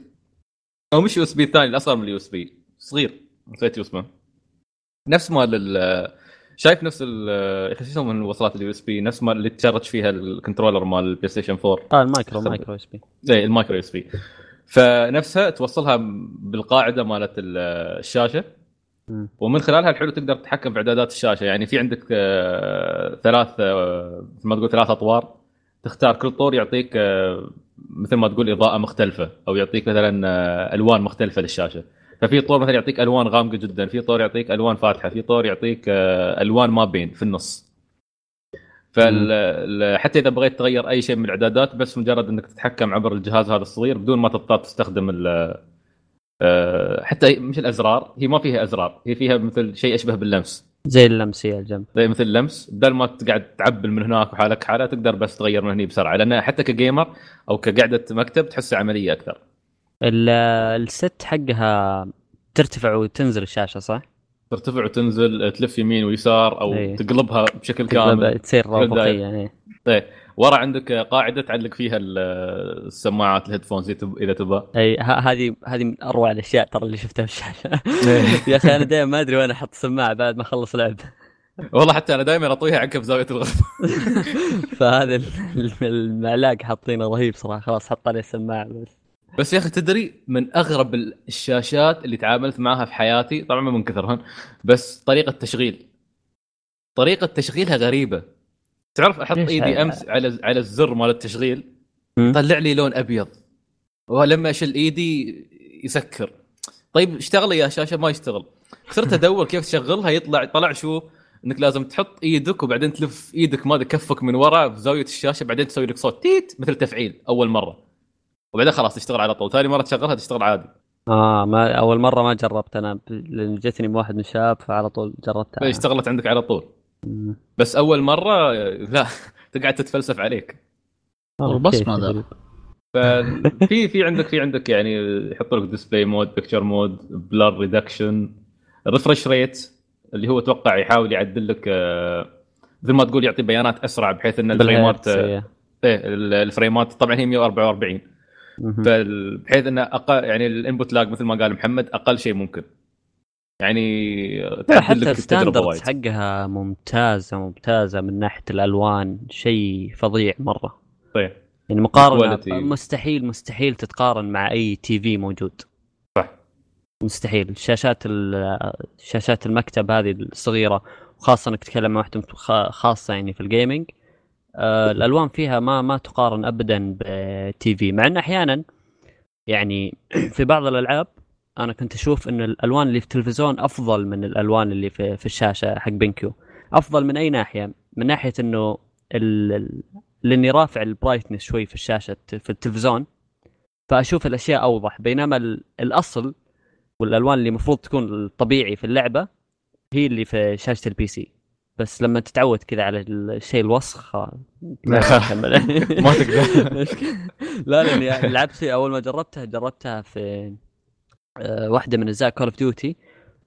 أو مش USB الثاني الأصغر من ال USB. صغير. نسيت شو اسمه نفس مال ال- شايف نفس ال يا أخي شو يسمون الوصلات ال USB نفس مال اللي ت charge فيها ال controller مال ال PlayStation 4 آه المايكرو خب- micro SB زي ال micro SB فنفسها توصلها بالقاعدة مالت ال- الشاشة. ومن خلالها الحلو تقدر تتحكم في إعدادات الشاشة. يعني في عندك آه، ثلاث آه، مثل ما تقول ثلاث أطوار. تختار كل طور يعطيك آه، مثل ما تقول إضاءة مختلفة أو يعطيك مثلا آه، ألوان مختلفة للشاشة. ففي طور مثلا يعطيك ألوان غامقة جدا في طور يعطيك ألوان فاتحة في طور يعطيك آه، ألوان ما بين في النص. فحتى إذا بغيت تغير أي شيء من الإعدادات بس مجرد إنك تتحكم عبر الجهاز هذا الصغير بدون ما تضطر تستخدم حتى مش الأزرار هي ما فيها أزرار هي فيها مثل شيء أشبه باللمس. زي اللمسيه الجنب زي مثل اللمس. بدل ما تقعد تعبل من هناك وحالك حالة تقدر بس تغير من هني بسرعة. لأن حتى كجيمر أو كقعدة مكتب تحسها عملية أكثر. ال- الست حقها ترتفع وتنزل الشاشة صح؟ ترتفع وتنزل تلف يمين ويسار أو إيه. تقلبها بشكل تقلب- كامل. تصير تقدر- افقيه إيه. إيه. ورا عندك قاعدة تعلق فيها ال- السماعات الهيدفونز إذا تبغى. أي هذه هذه من أروع الأشياء ترى اللي شفتها في الشاشة. يا أخي أنا دائما ما أدري وين أحط سماعه بعد ما أخلص لعب. والله حتى أنا دائما أطويها عقب زاوية الغرفة. فهذا ال- المعلاق حاطينه رهيب صراحة. خلاص حط عليه سماعه بس بس يا أخي تدري من أغرب الشاشات اللي تعاملت معها في حياتي؟ طبعا ما من كثرهن بس طريقة تشغيل. طريقة تشغيلها غريبة. تعرف أحط إيدي؟ أمس على على الزر مال التشغيل. طلع لي لون أبيض. ولما اشيل إيدي يسكر. طيب اشتغل يا شاشة ما يشتغل. صرت أدور كيف تشغلها يطلع طلع شو؟ إنك لازم تحط إيدك وبعدين تلف إيدك ما كفك من ورا في زاوية الشاشة بعدين تسوي لك صوت تيت مثل تفعيل أول مرة. وبعدين خلاص تشتغل على طول. ثاني مرة تشغلها تشتغل عادي. آه ما أول مرة ما جربت أنا لأن جتني واحد من الشباب فعلى طول جربتها. اشتغلت عندك على طول. بس أول مرة لا تقعد تتفلسف عليك كيف ذا. ففي في عندك في عندك يعني يحط لك display mode picture mode blur reduction refresh rate اللي هو أتوقع يحاول يعدل لك آه، مثل ما تقول يعطي بيانات أسرع بحيث إن الفريمات. إيه، الفريمات طبعا هي 144 مهم. فال- بحيث إنه أقل يعني ال input lag مثل ما قال محمد أقل شيء ممكن يعني حتى ال standards حقها ممتازة ممتازة من ناحية الألوان شيء فظيع مرة. طيب. يعني مقارنة Quality. مستحيل مستحيل تتقارن مع أي TV موجود. صح. مستحيل. شاشات شاشات المكتب هذه الصغيرة وخاصة إنك تتكلم مع واحدة خاصة يعني في ال gaming آه، الألوان فيها ما ما تقارن ابدا ب TV مع إن أحيانا يعني في بعض الألعاب أنا كنت أشوف إن الألوان اللي في التلفزيون أفضل من الألوان اللي في, في الشاشة حق BenQ. أفضل من أي ناحية؟ من ناحية إنه ال- لأني رافع ال brightness شوي في الشاشة في التلفزيون فأشوف الأشياء أوضح. بينما ال- الأصل والألوان اللي المفروض تكون الطبيعي في اللعبة هي اللي في شاشة ال PC بس لما تتعود كذا على الشيء الوسخ خلاص ما تقدر. لا لأني لعبت فيه أول ما جربتها جربتها في واحدة من أجزاء Call of Duty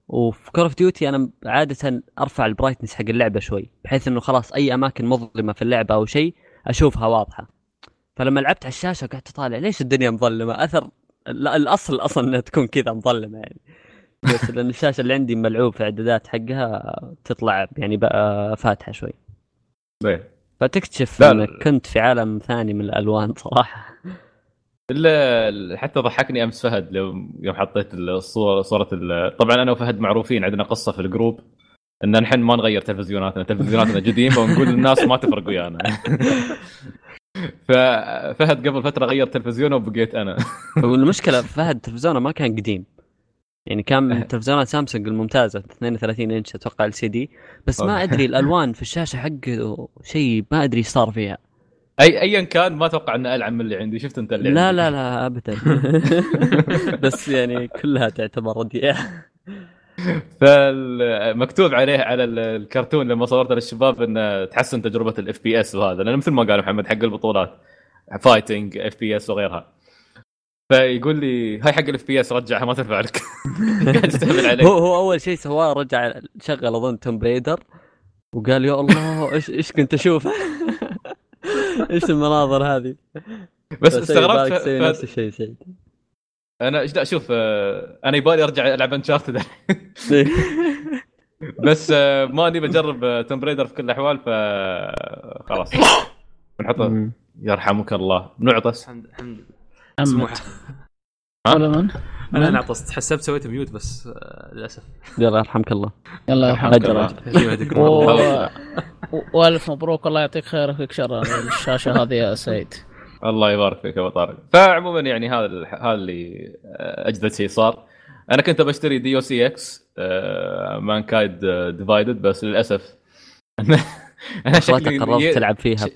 وفي Call of Duty أنا عادة أرفع ال brightness حق اللعبة شوي بحيث إنه خلاص أي أماكن مظلمة في اللعبة أو شيء أشوفها واضحة. فلما لعبت على الشاشة قعدت أطالع ليش الدنيا مظلمة؟ أثر لا الأصل أصلا إنها تكون كذا مظلمة يعني. بس لأن الشاشة اللي عندي ملعوب في إعدادات حقها تطلع يعني بقى فاتحة شوي. إيه. فتكتشف انك كنت في عالم ثاني من الألوان صراحة. إلا حتى ضحكني أمس فهد يوم حطيت الصورة صورة ال- طبعا أنا وفهد معروفين عندنا قصة في الجروب إن نحن ما نغير تلفزيوناتنا تلفزيوناتنا قديمه ونقول للناس ما تفرق ويانا. ففهد قبل فترة غير تلفزيونه وبقيت أنا. والمشكلة فهد تلفزيونه ما كان قديم. يعني كان من تلفزيونات سامسونج الممتازة 32 إنش أتوقع LCD بس ما. أدري الألوان في الشاشة حقه شيء ما أدري إيش صار فيها. أي ايا كان ما أتوقع إنه ألعن من اللي عندي. شفت أنت اللي لا عندي. لا لا ابدا. بس يعني كلها تعتبر رديئة. فمكتوب عليه على ال- الكرتون لما صورته للشباب إنه تحسن تجربة ال FPS وهذا لأن مثل ما قال محمد حق البطولات fighting FPS وغيرها. فيقول لي هاي حق ال FPS رجعها ما تنفع لك. قاعد يستهبل علي هو هو أول شيء سواه رجع شغل أظن Tomb Raider وقال يا الله إيش إيش كنت أشوف إيش المناظر هذه؟ بس استغربت تسوي ف- نفس الشيء سعيد أنا إيش لا شوف آه، أنا يبالي أرجع ألعب Uncharted بس آه، ماني بجرب Tomb Raider في كل الأحوال ف خلاص. بنحطه. يرحمك الله. بنعطس الحمد الحمد أمت. مسموح ولا من؟ أنا من؟ انعطست حسبت سويت mute بس آه، للأسف. يلا يرحمك الله. يلا يرحمك الله. والف مبروك الله يعطيك خير ويكفيك شر. الشاشة هذه يا سيد. الله يبارك فيك يا أبو طارق. فعموما يعني هذا ال- هذا اللي آه، أجدد شيء صار. أنا كنت بشتري Deus Ex Mankind Divided بس للأسف أنا أنا شكلي قررت تلعب فيها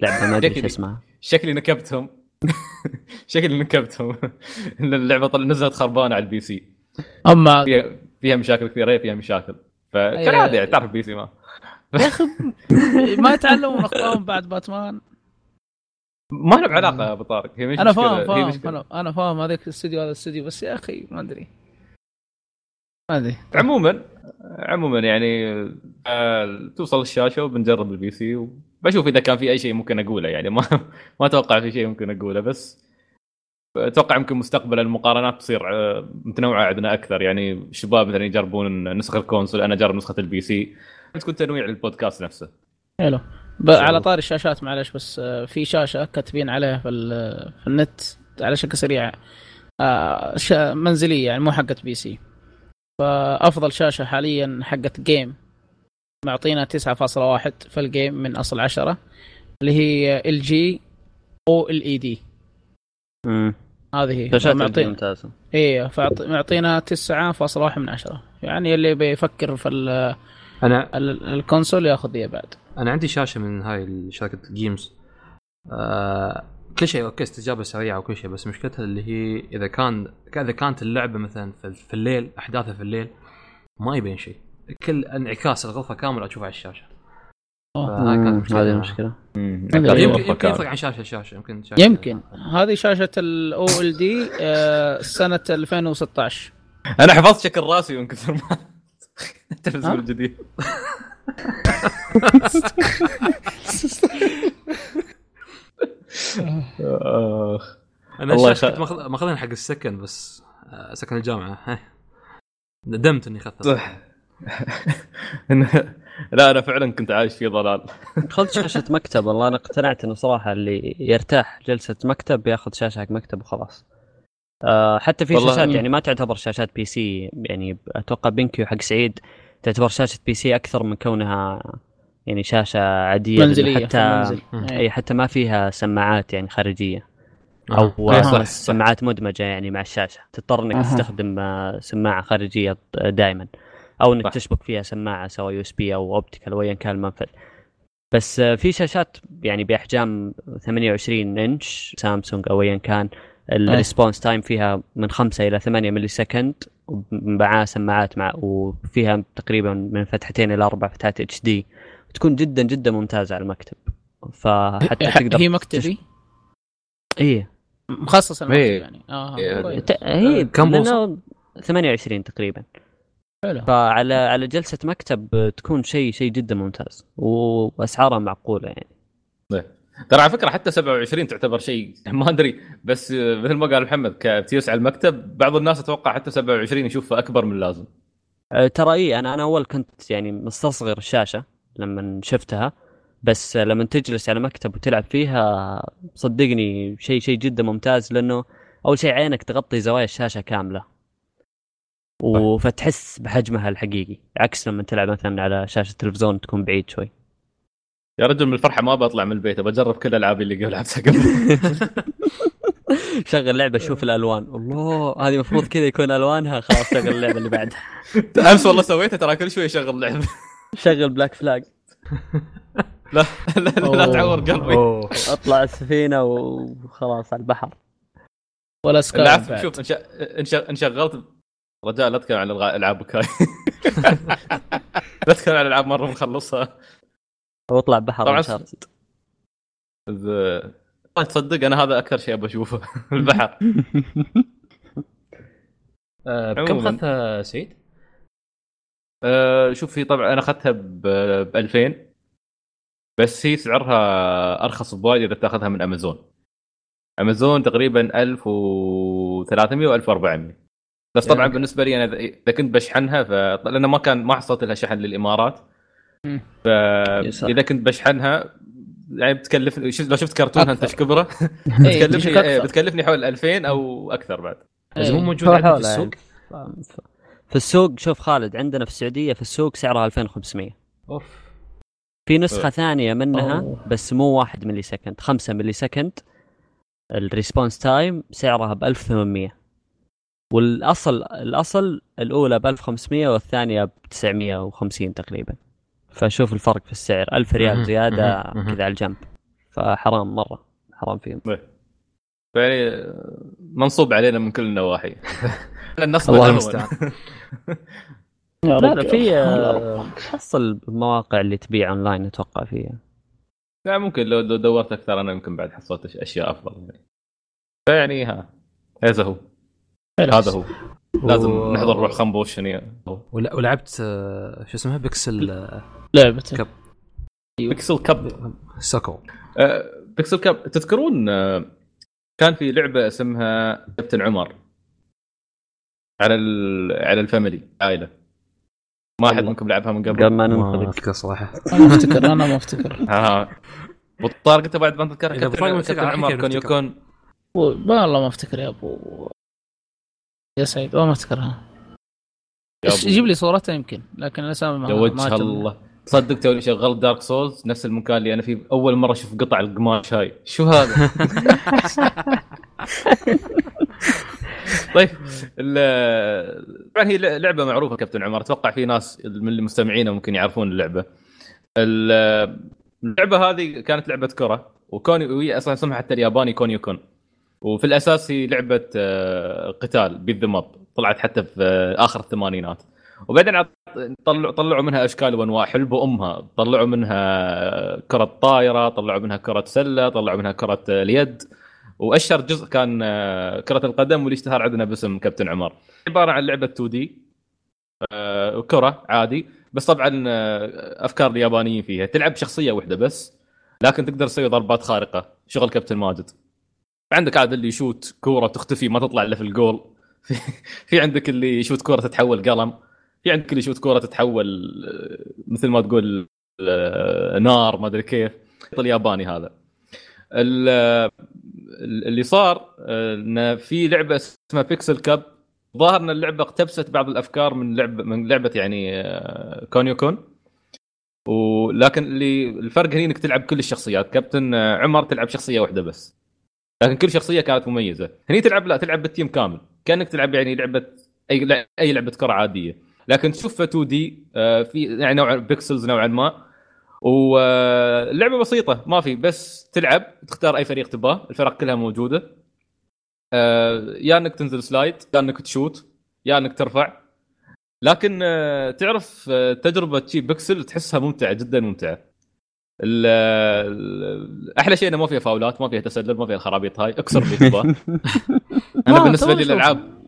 بلعبه ما أدري إيش اسمها. شكلي نكبتهم. شكلي نكبتهم إن اللعبة طل نزلت خربانة على ال PC. اما فيها فيها مشاكل كثيرة فيها مشاكل. فكالعاده يعني تعرف ال PC ما. يا أخي ما يتعلمون أخطائهم بعد باتمان. ما له علاقة يا أبو طارق. هي مش أنا فاهم فاهم أنا فاهم هذاك الاستديو هذا الاستديو بس يا أخي ما أدري. ما أدري. عموما عموما يعني آه، توصل الشاشة وبنجرب ال PC وبشوف إذا كان في أي شيء ممكن أقوله يعني ما ما أتوقع في شيء ممكن أقوله بس أتوقع يمكن مستقبلا المقارنات تصير آه، متنوعة عندنا أكثر. يعني الشباب مثلا يجربون نسخة ال console أنا أجرب نسخة ال PC تكون تنويع للبودكاست نفسه. حلو. على طاري الشاشات معلش بس آه، في شاشة كاتبين عليها في, في النت على شكل سريع آه، منزلية يعني مو حقت PC فأفضل شاشة حاليا حقت game معطينا 9.1 في ال game من أصل 10 اللي هي ال جي أو ال اي دي مم. هذه هي. شاشات معطي- LG ممتازه إيه فعط- معطينا 9.1 من 10 يعني اللي بيفكر في ال- أنا ال- ال console ياخذ ذي بعد. أنا عندي شاشة من هاي شركة ال games. آه كل شيء أوكي استجابة سريعة وكل شيء بس مشكلتها اللي هي إذا كان إذا كانت اللعبة مثلا في في الليل أحداثها في الليل ما يبين شيء. كل انعكاس الغرفة كامله اشوفها على الشاشة مشكلة. هذه المشكلة. يمكن. يفرق عن شاشة لشاشة يمكن شاشة يمكن هذه شاشة الاو ال دي سنة 2016 أنا حفظت شكل رأسي من كثر ما التلفزيون؟ الجديد آخ. أنا الله الشاشه يخ- كنت ماخذ- ماخذها حق السكن بس آه، سكن الجامعة. ندمت إني أخذتها لا أنا فعلا كنت عايش في ضلال خذ شاشة مكتب والله أنا اقتنعت إنه صراحة اللي يرتاح جلسة مكتب ياخذ شاشة حق مكتب وخلاص آه حتى في شاشات يعني ما تعتبر شاشات PC يعني أتوقع BenQ حق سعيد تعتبر شاشة PC أكثر من كونها يعني شاشة عادية منزلية حتى. إي حتى ما فيها سماعات يعني خارجية آه. أو صح، صح. سماعات مدمجة يعني مع الشاشة تضطر إنك أها. تستخدم آه، سماعة خارجية دائما أو إنك صح. تشبك فيها سماعة سواء USB أو optical أو ايا كان المنفذ. بس آه، في شاشات يعني بأحجام 28 إنش سامسونج أو ايا كان ال response time فيها من 5 إلى 8 millisecond ومعاه سماعات مع وفيها تقريبا من فتحتين إلى أربع فتحات HD تكون جدا جدا ممتازة على المكتب. فحتى تقدر هي مكتبي؟ إيه. مخصص المكتب إيه. يعني. آه إيه. كويس. ت- هي كم لأنه 28 تقريبا. حلو. فعلى على جلسة مكتب تكون شيء شيء جدا ممتاز واسعارها معقولة يعني. ترى على فكرة حتى 27 تعتبر شيء ما أدري بس مثل ما قال محمد كتيوس على المكتب بعض الناس أتوقع حتى 27 يشوفها أكبر من اللازم. أه، ترى اي أنا أنا أول كنت يعني مستصغر الشاشة لما شفتها بس لما تجلس على مكتب وتلعب فيها صدقني شيء شيء جدا ممتاز لأنه أول شيء عينك تغطي زوايا الشاشة كاملة. وفتحس بحجمها الحقيقي عكس لما تلعب مثلا على شاشة التلفزيون تكون بعيد شوي. يا رجل من الفرحة ما بطلع من البيت بجرب كل الالعاب اللي قبل لعبتها قبل. شغل لعبة شوف الألوان. الله هذه المفروض كذا يكون ألوانها خلاص شغل اللعبة اللي بعدها. أمس والله سويتها ترى كل شوي اشغل لعبة. شغل Black Flag لا لا, لا, لا تعور قلبي. أطلع السفينة وخلاص على البحر. ولا Sky. شوف إن رجاء لا تتكلم عن العاب بـ Sky لا تتكلم عن العاب مرة مخلصها. واطلع بحر طبعاً والله تصدق أنا هذا أكثر شيء ابى أشوفه البحر. آه، بكم عموماً. اخذتها سعيد؟ أه شوف في طبعا أنا أخذتها ب 2000 بس هي سعرها أرخص بوايد إذا تأخذها من أمازون. أمازون تقريبا 1300 و 1400 بس طبعا يعني- بالنسبة لي أنا اذا إذا كنت بشحنها ف لأنه ما كان ما حصلت لها شحن للإمارات مم. فاذا كنت بشحنها يعني بتكلفني شفت- لو شفت كرتونها أنت. إيش كبره إيه، بتكلفني أكثر. بتكلفني حول 2000 أو أكثر بعد بس مو إيه. موجود في السوق يعني. في السوق شوف خالد عندنا في السعودية في السوق سعرها 2500 أو في نسخة ثانية منها أوه. بس مو 1 millisecond 5 millisecond ال response time سعرها ب 1800 والأصل الأصل الأولى ب 1500 والثانية ب 950 تقريبا فشوف الفرق في السعر 1000 ريال. زيادة. كذا على الجنب فحرام مرة حرام فيهم يعني منصوب علينا من كل النواحي النصب الله. المستعان لا. لا في الله آه،. تحصل المواقع اللي تبيع أونلاين أتوقع فيها لا ممكن لو لو دورت أكثر أنا يمكن بعد حصلت أشياء أفضل يعني فيعني ها هذا هو هذا هو. لازم و- نحضر روح خنبوش يعني ولعبت آه، شو اسمها بيكسل آه، لعبة Cup. Pixel Cup Soccer آه، Pixel Cup تذكرون آه، كان في لعبة اسمها كابتن عمر على ال... على ال Family عائلة. ما احد. منكم لعبها من قبل؟ قبل ما ننطلق. أذكر صراحة. أنا ما افتكر أنا ما أفتكر. ها ابو طارق أنت بعد ما تذكر كابتن, عمر أفتكر. يكون والله ما أفتكر يا أبو. يا سعيد والله ما أبو. جيب لي صورتها يمكن لكن الاسامي ما يا وجه الله تصدق توني شغلت Dark Souls نفس المكان اللي أنا فيه أول مرة أشوف قطع القماش هاي شو هذا؟ طيب طبعا هي لعبة معروفة كابتن عمر. أتوقع في ناس من المستمعين ممكن يعرفون اللعبة. ال- اللعبة هذه كانت لعبة كرة كونيو أصلا اسمها حتى الياباني كونيو كون. وفي الأساس هي لعبة آه، قتال بيت طلعت حتى في آه، آخر الثمانينات. وبعدين طلعوا طلعوا منها أشكال وأنواع حلبوا امها طلعوا منها كرة طايرة طلعوا منها كرة سلة طلعوا منها كرة آه، اليد. وأشهر جزء كان آه، كرة القدم واللي اشتهر عندنا باسم كابتن عمر. عبارة عن لعبة 2 دي كرة عادي. بس طبعا آه، أفكار اليابانيين فيها. تلعب شخصية واحدة بس لكن تقدر تسوي ضربات خارقة. شغل كابتن ماجد. عندك عاد اللي يشوت كورة تختفي ما تطلع إلا في الجول. في, عندك اللي يشوت كورة تتحول قلم. في عندك اللي يشوت كورة تتحول آه، مثل ما تقول آه، نار ما أدري كيف. الياباني هذا. ال- اللي صار آه، ان في لعبة اسمها Pixel Cup ظاهر إن اللعبة اقتبست بعض الأفكار من لعبه من لعبة يعني آه، كونيو كون ولكن اللي الفرق هنا إنك تلعب كل الشخصيات. كابتن آه، عمر تلعب شخصية واحدة بس. لكن كل شخصية كانت مميزة. هني تلعب لا تلعب بال team كامل. كأنك تلعب يعني لعبة أي أي لعبة كرة عادية. لكن تشوفها 2D في يعني نوع pixels نوعا ما. واللعبه بسيطة ما في بس تلعب تختار أي فريق تباه الفرق كلها موجودة. آه، يا إنك تنزل slide يا إنك تشوت يا إنك ترفع. لكن آه، تعرف آه، تجربة شي بيكسل تحسها ممتعة جدا ممتعة. أحلى شيء إنه ما فيها فاولات ما فيها تسلل ما فيها الخرابيط هاي. اكسر اللي أنا بالنسبة لي. الألعاب.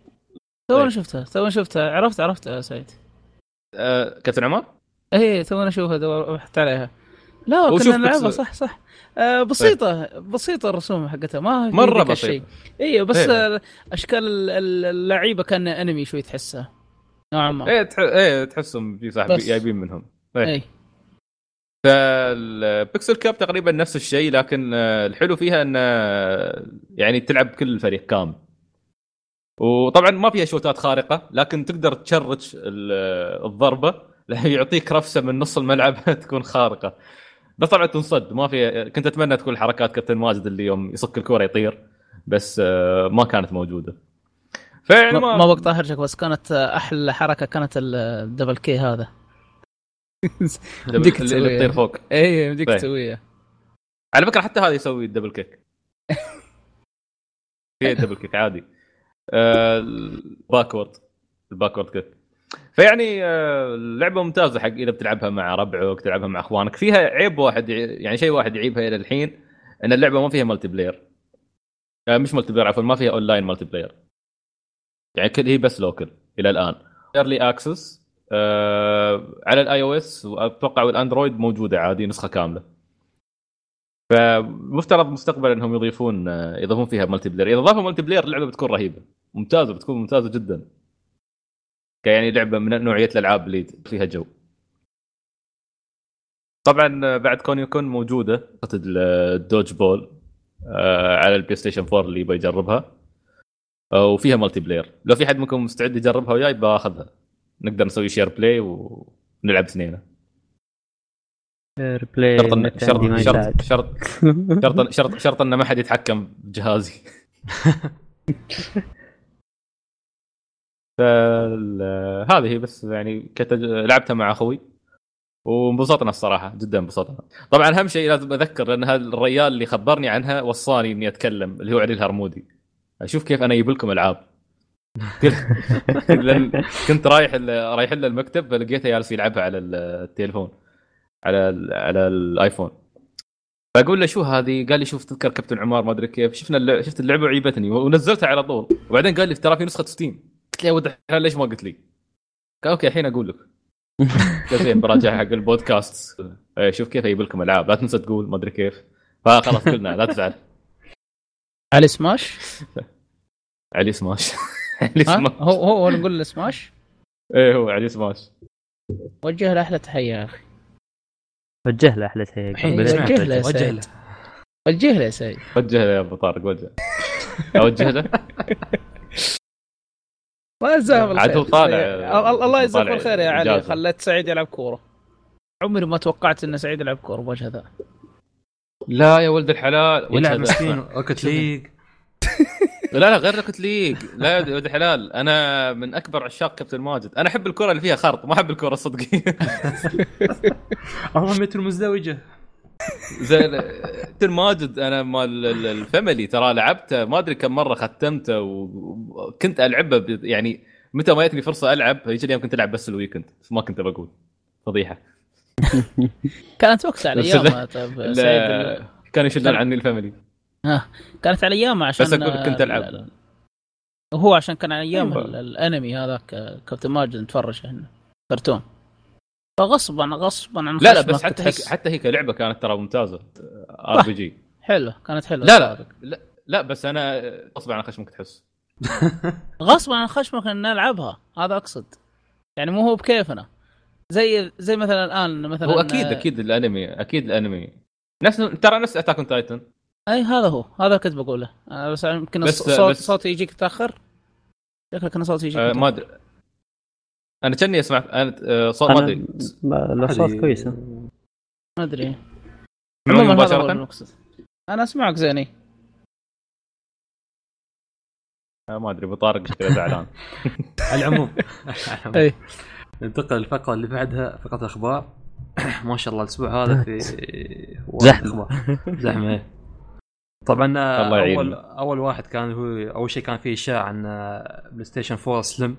تو طيب. شفتها تو شفتها. عرفت عرفت يا سعيد. آه، كابتن عمر؟ إيه تو أشوفها بحثت عليها. لا كنا نلعبها صح صح. آه بسيطة بسيطة الرسوم حقتها ما في مرة الشيء. أيوه بس إيه. أشكال ال- ال- اللعيبة كان انمي شوي تحسها. نوعا ما. إيه تح... إيه تحسهم في صاحب بس. جايبين منهم. إيه. اي فال Pixel Cup تقريبا نفس الشيء لكن آه، الحلو فيها إن آه، يعني تلعب كل الفريق كامل. وطبعا ما فيها شوتات خارقة لكن تقدر ت charge آه، الضربة. يعطيك رفسة من نص الملعب تكون خارقة. بس طبعا تنصد. ما في كنت أتمنى تكون حركات كابتن ماجد اللي يوم يصك الكورة يطير بس ما كانت موجودة. فيعني ما, ما بقطع هرجك بس كانت أحلى حركة كانت ال- ال double kick هذا. يمديك اللي. تطير فوق. اي يمديك طيب. تسويها. على فكرة حتى هذا يسوي ال double kick في ال double kick عادي. آه، ال backward ال backward kick فيعني آه، اللعبه ممتازة حق إذا بتلعبها مع ربعك تلعبها مع أخوانك. فيها عيب واحد يع- يعني شيء واحد يعيبها إلى الحين إن اللعبة ما فيها player آه، مش multiplayer عفوا ما فيها online multiplayer يعني كل هي بس local إلى الآن. early access آه على ال iOS وأتوقع وال Android موجودة عادي نسخة كاملة. فمفترض مستقبلا إنهم يضيفون آه، يضيفون فيها multiplayer إذا ضافوا multiplayer اللعبة بتكون رهيبة. ممتازة بتكون ممتازة جدا. يعني لعبة من نوعية الألعاب اللي فيها جو. طبعا آه، بعد كون موجودة نسخة ال dodgeball آه، على ال PlayStation 4 اللي يبغى يجربها آه، وفيها multiplayer لو في حد منكم مستعد يجربها وياي باخذها. نقدر نسوي Share Play ونلعب اثنين. fair play شرط شرط يساعد شرط شرط شرط شرط إن ما حد يتحكم بجهازي. فال- هذه هي بس يعني كتج... لعبتها مع أخوي. وانبسطنا الصراحة جدا انبسطنا. طبعا أهم شيء لازم أذكر لأن هذا الريال اللي خبرني عنها وصاني إني أتكلم اللي هو علي الهرمودي. أشوف كيف أنا أجيب لكم ألعاب. كنت رايح رايح له المكتب فلقيته جالس يلعبها على التليفون على ال على ال iPhone. فأقول له شو هذه؟ قال لي شوف تذكر كابتن عمر ما أدري كيف. شفنا اللعبة شفت اللعبة وعيبتني ونزلتها على طول. وبعدين قال لي ترى في نسخة Steam قلت له يا ولد ليش ما قلت لي؟ قال أوكي الحين أقول لك. زين براجع حق البودكاست. إيه، شوف كيف أجيب لكم ألعاب لا تنسى تقول ما أدري كيف. فخلاص قلنا لا تزعل. علي سماش؟ علي سماش. هو هو نقول له سماش؟ إيه هو علي سماش. وجه له أحلى تحية يا أخي. وجه له أحلى بسمع وجه له يا وجه سعيد. له. وجه له يا سيد. وجه له يا أبو طارق وجه. أوجه له. الله يجزاه بالخير. عاد هو طالع- الله- الله يجزاك طالع بالخير يا علي. خليت سعيد يلعب كورة. عمري ما توقعت إن سعيد يلعب كورة بوجه ذا. لا يا ولد الحلال. يلعب. مسكين Rocket League. لا لا غير Rocket League لا يا ولد الحلال. أنا من أكبر عشاق كابتن ماجد. أنا أحب الكرة اللي فيها خرط ما أحب الكرة الصدقية. الله متر مزدوجة. زي كابتن ماجد أنا مال ال- ال family. ترى لعبته ما أدري كم مرة ختمته وكنت ألعبه يعني متى ما جتني فرصة ألعب يجي اليوم كنت ألعب بس ال weekend. ما كنت بقول. فضيحة. كانت وقتها على أيامها طيب كانوا يشيلون عني ال family. ها. كانت على ايامها عشان بس أقول كنت ألعب. ال- ال- هو عشان كان على أيام أيوة. ال- الأنمي هذاك آه، كابتن ماجد نتفرج إحنا كرتون. فغصبا غصبا عن لا لا بس حتى هي تحس- حتى هي كلعبه كانت ترى ممتازة. RPG. حلوة كانت حلوة. لا لا. لا لا بس أنا غصب عن خشمك تحس. غصبا عن خشمك إن نلعبها هذا أقصد. يعني مو هو بكيفنا. زي زي مثلا الآن مثلا هو أكيد آه، أكيد الأنمي أكيد الأنمي. نفس ترى نفس Attack on Titan أي هذا هو. هذا كنت بقوله. آه، بس يمكن بس- الص- صوت بس- صوتي يجيك متأخر؟ شكلك أنا صوتي يجيك آه. ما أدري. أنا كأني أسمع أنا آه، صوت ما أدري. الاصوات هذه- كويسه ما أدري. عموماً مباشرة؟ أنا أسمعك زيني. آه، ما أدري ابو طارق شكله زعلان. على العموم. أي. ننتقل للفقرة اللي بعدها فقرة الأخبار. ما شاء الله الأسبوع هذا في. زحمة. إيه. طبعا آه، الله يعين. أول أول واحد كان هو أول شيء كان في إشاعة عن بلاي ستيشن 4 slim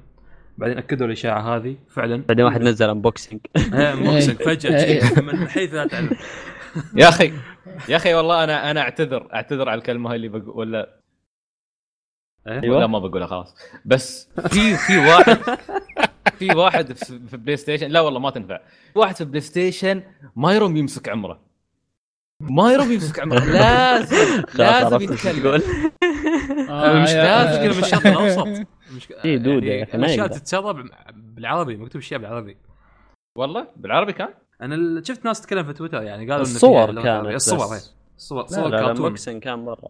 بعدين أكدوا الإشاعة هذه فعلا. بعدين واحد نزل unboxing إيه، unboxing فجأة إيه. من حيث لا تعلم. يا أخي يا أخي والله أنا أنا أعتذر أعتذر على الكلمة هاي اللي بقول ولا إيه؟ ولا ما بقولها خلاص. بس في في واحد في واحد في في بلاي ستيشن لا والله ما تنفع. واحد في بلاي ستيشن ما يروم يمسك عمره. ما يرضى يمسك عمره لازم لازم يتكلم. تقول. مش يا- لازم كذا من الشرق الاوسط إيه، دودة يا يعني الأشياء يقدر. تتسرب بالعربي مكتوب أشياء بالعربي. والله؟ بالعربي كان؟ أنا شفت ناس تتكلم في تويتر يعني قالوا إن الصور كانت. الصور. هي الصور صور كرتون. كان برا.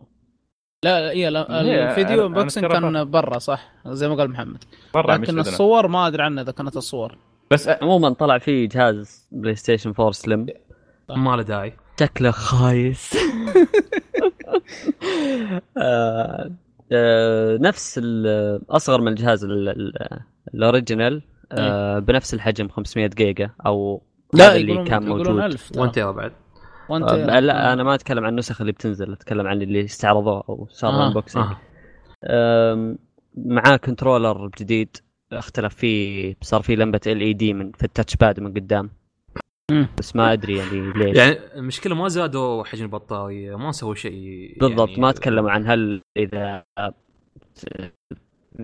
لا لا إيه لا هي- الفيديو ترى كان برا. صح زي ما قال محمد. برا لكن. الصور ما أدري عنها إذا كانت الصور. بس عموما طلع فيه جهاز بلاي ستيشن 4 slim ما له داعي. شكله خايس. آه، آه، نفس ال- أصغر من الجهاز ال- ال- ال original آه، بنفس الحجم 500 جيجا أو لا هذا اللي كان موجود. 1000 ترى. وانت يا بعد آه، لا أنا ما أتكلم عن النسخ اللي بتنزل أتكلم عن اللي استعرضوه أو صار آه، unboxing آه. معاه controller جديد اختلف فيه صار فيه لمبة LED من في ال touch pad من قدام. بس ما أدري يعني ليش. يعني المشكلة ما زادوا حجم البطاريه ما سووا شيء بالضبط يعني ما تكلموا عن هل إذا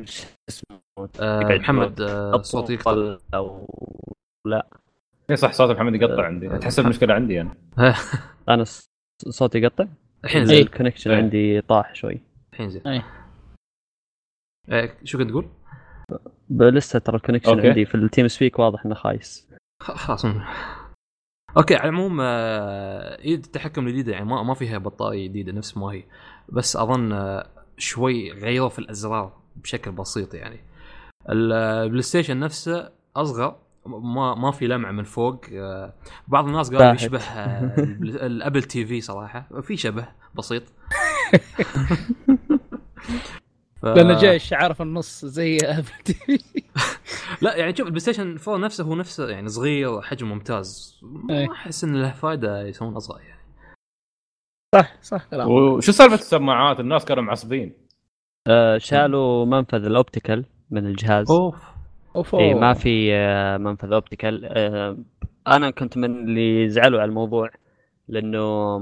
شو اسمه آه يبعد محمد آه صوتي يقطع. أو اي صح صوت محمد يقطع عندي. تحس المشكلة عندي أنا أنا ص- صوتي يقطع؟ الحين إيه. زين. ال connection إيه. عندي طاح شوي. الحين زين. أي. آه، شو كنت تقول؟ لسه ترى ال connection. عندي في ال TeamSpeak واضح إنه خايس. خ- خلاص okay على العموم آه، ايد التحكم الجديده يعني ما ما فيها بطارية جديدة نفس ما هي. بس أظن آه، شوي غيروا في الأزرار بشكل بسيط يعني. البلاي ستيشن نفسه أصغر ما ما في لمعة من فوق آه، بعض الناس قالوا. يشبه آه، ال Apple TV صراحة في شبه بسيط. ف... لأنه جاي الشعار في النص زي لا يعني شوف البلاي ستيشن 4 نفسه هو نفسه يعني صغير حجم ممتاز. إيه. ما أحس إن له فائده يسوون أصغر يعني. صح صح كلام وشو سالفة السماعات؟ الناس كانوا معصبين. آه، شالوا منفذ ال optical من الجهاز. أوف. أوف اي. ما في آه، منفذ optical. آه، أنا كنت من اللي زعلوا على الموضوع لأنه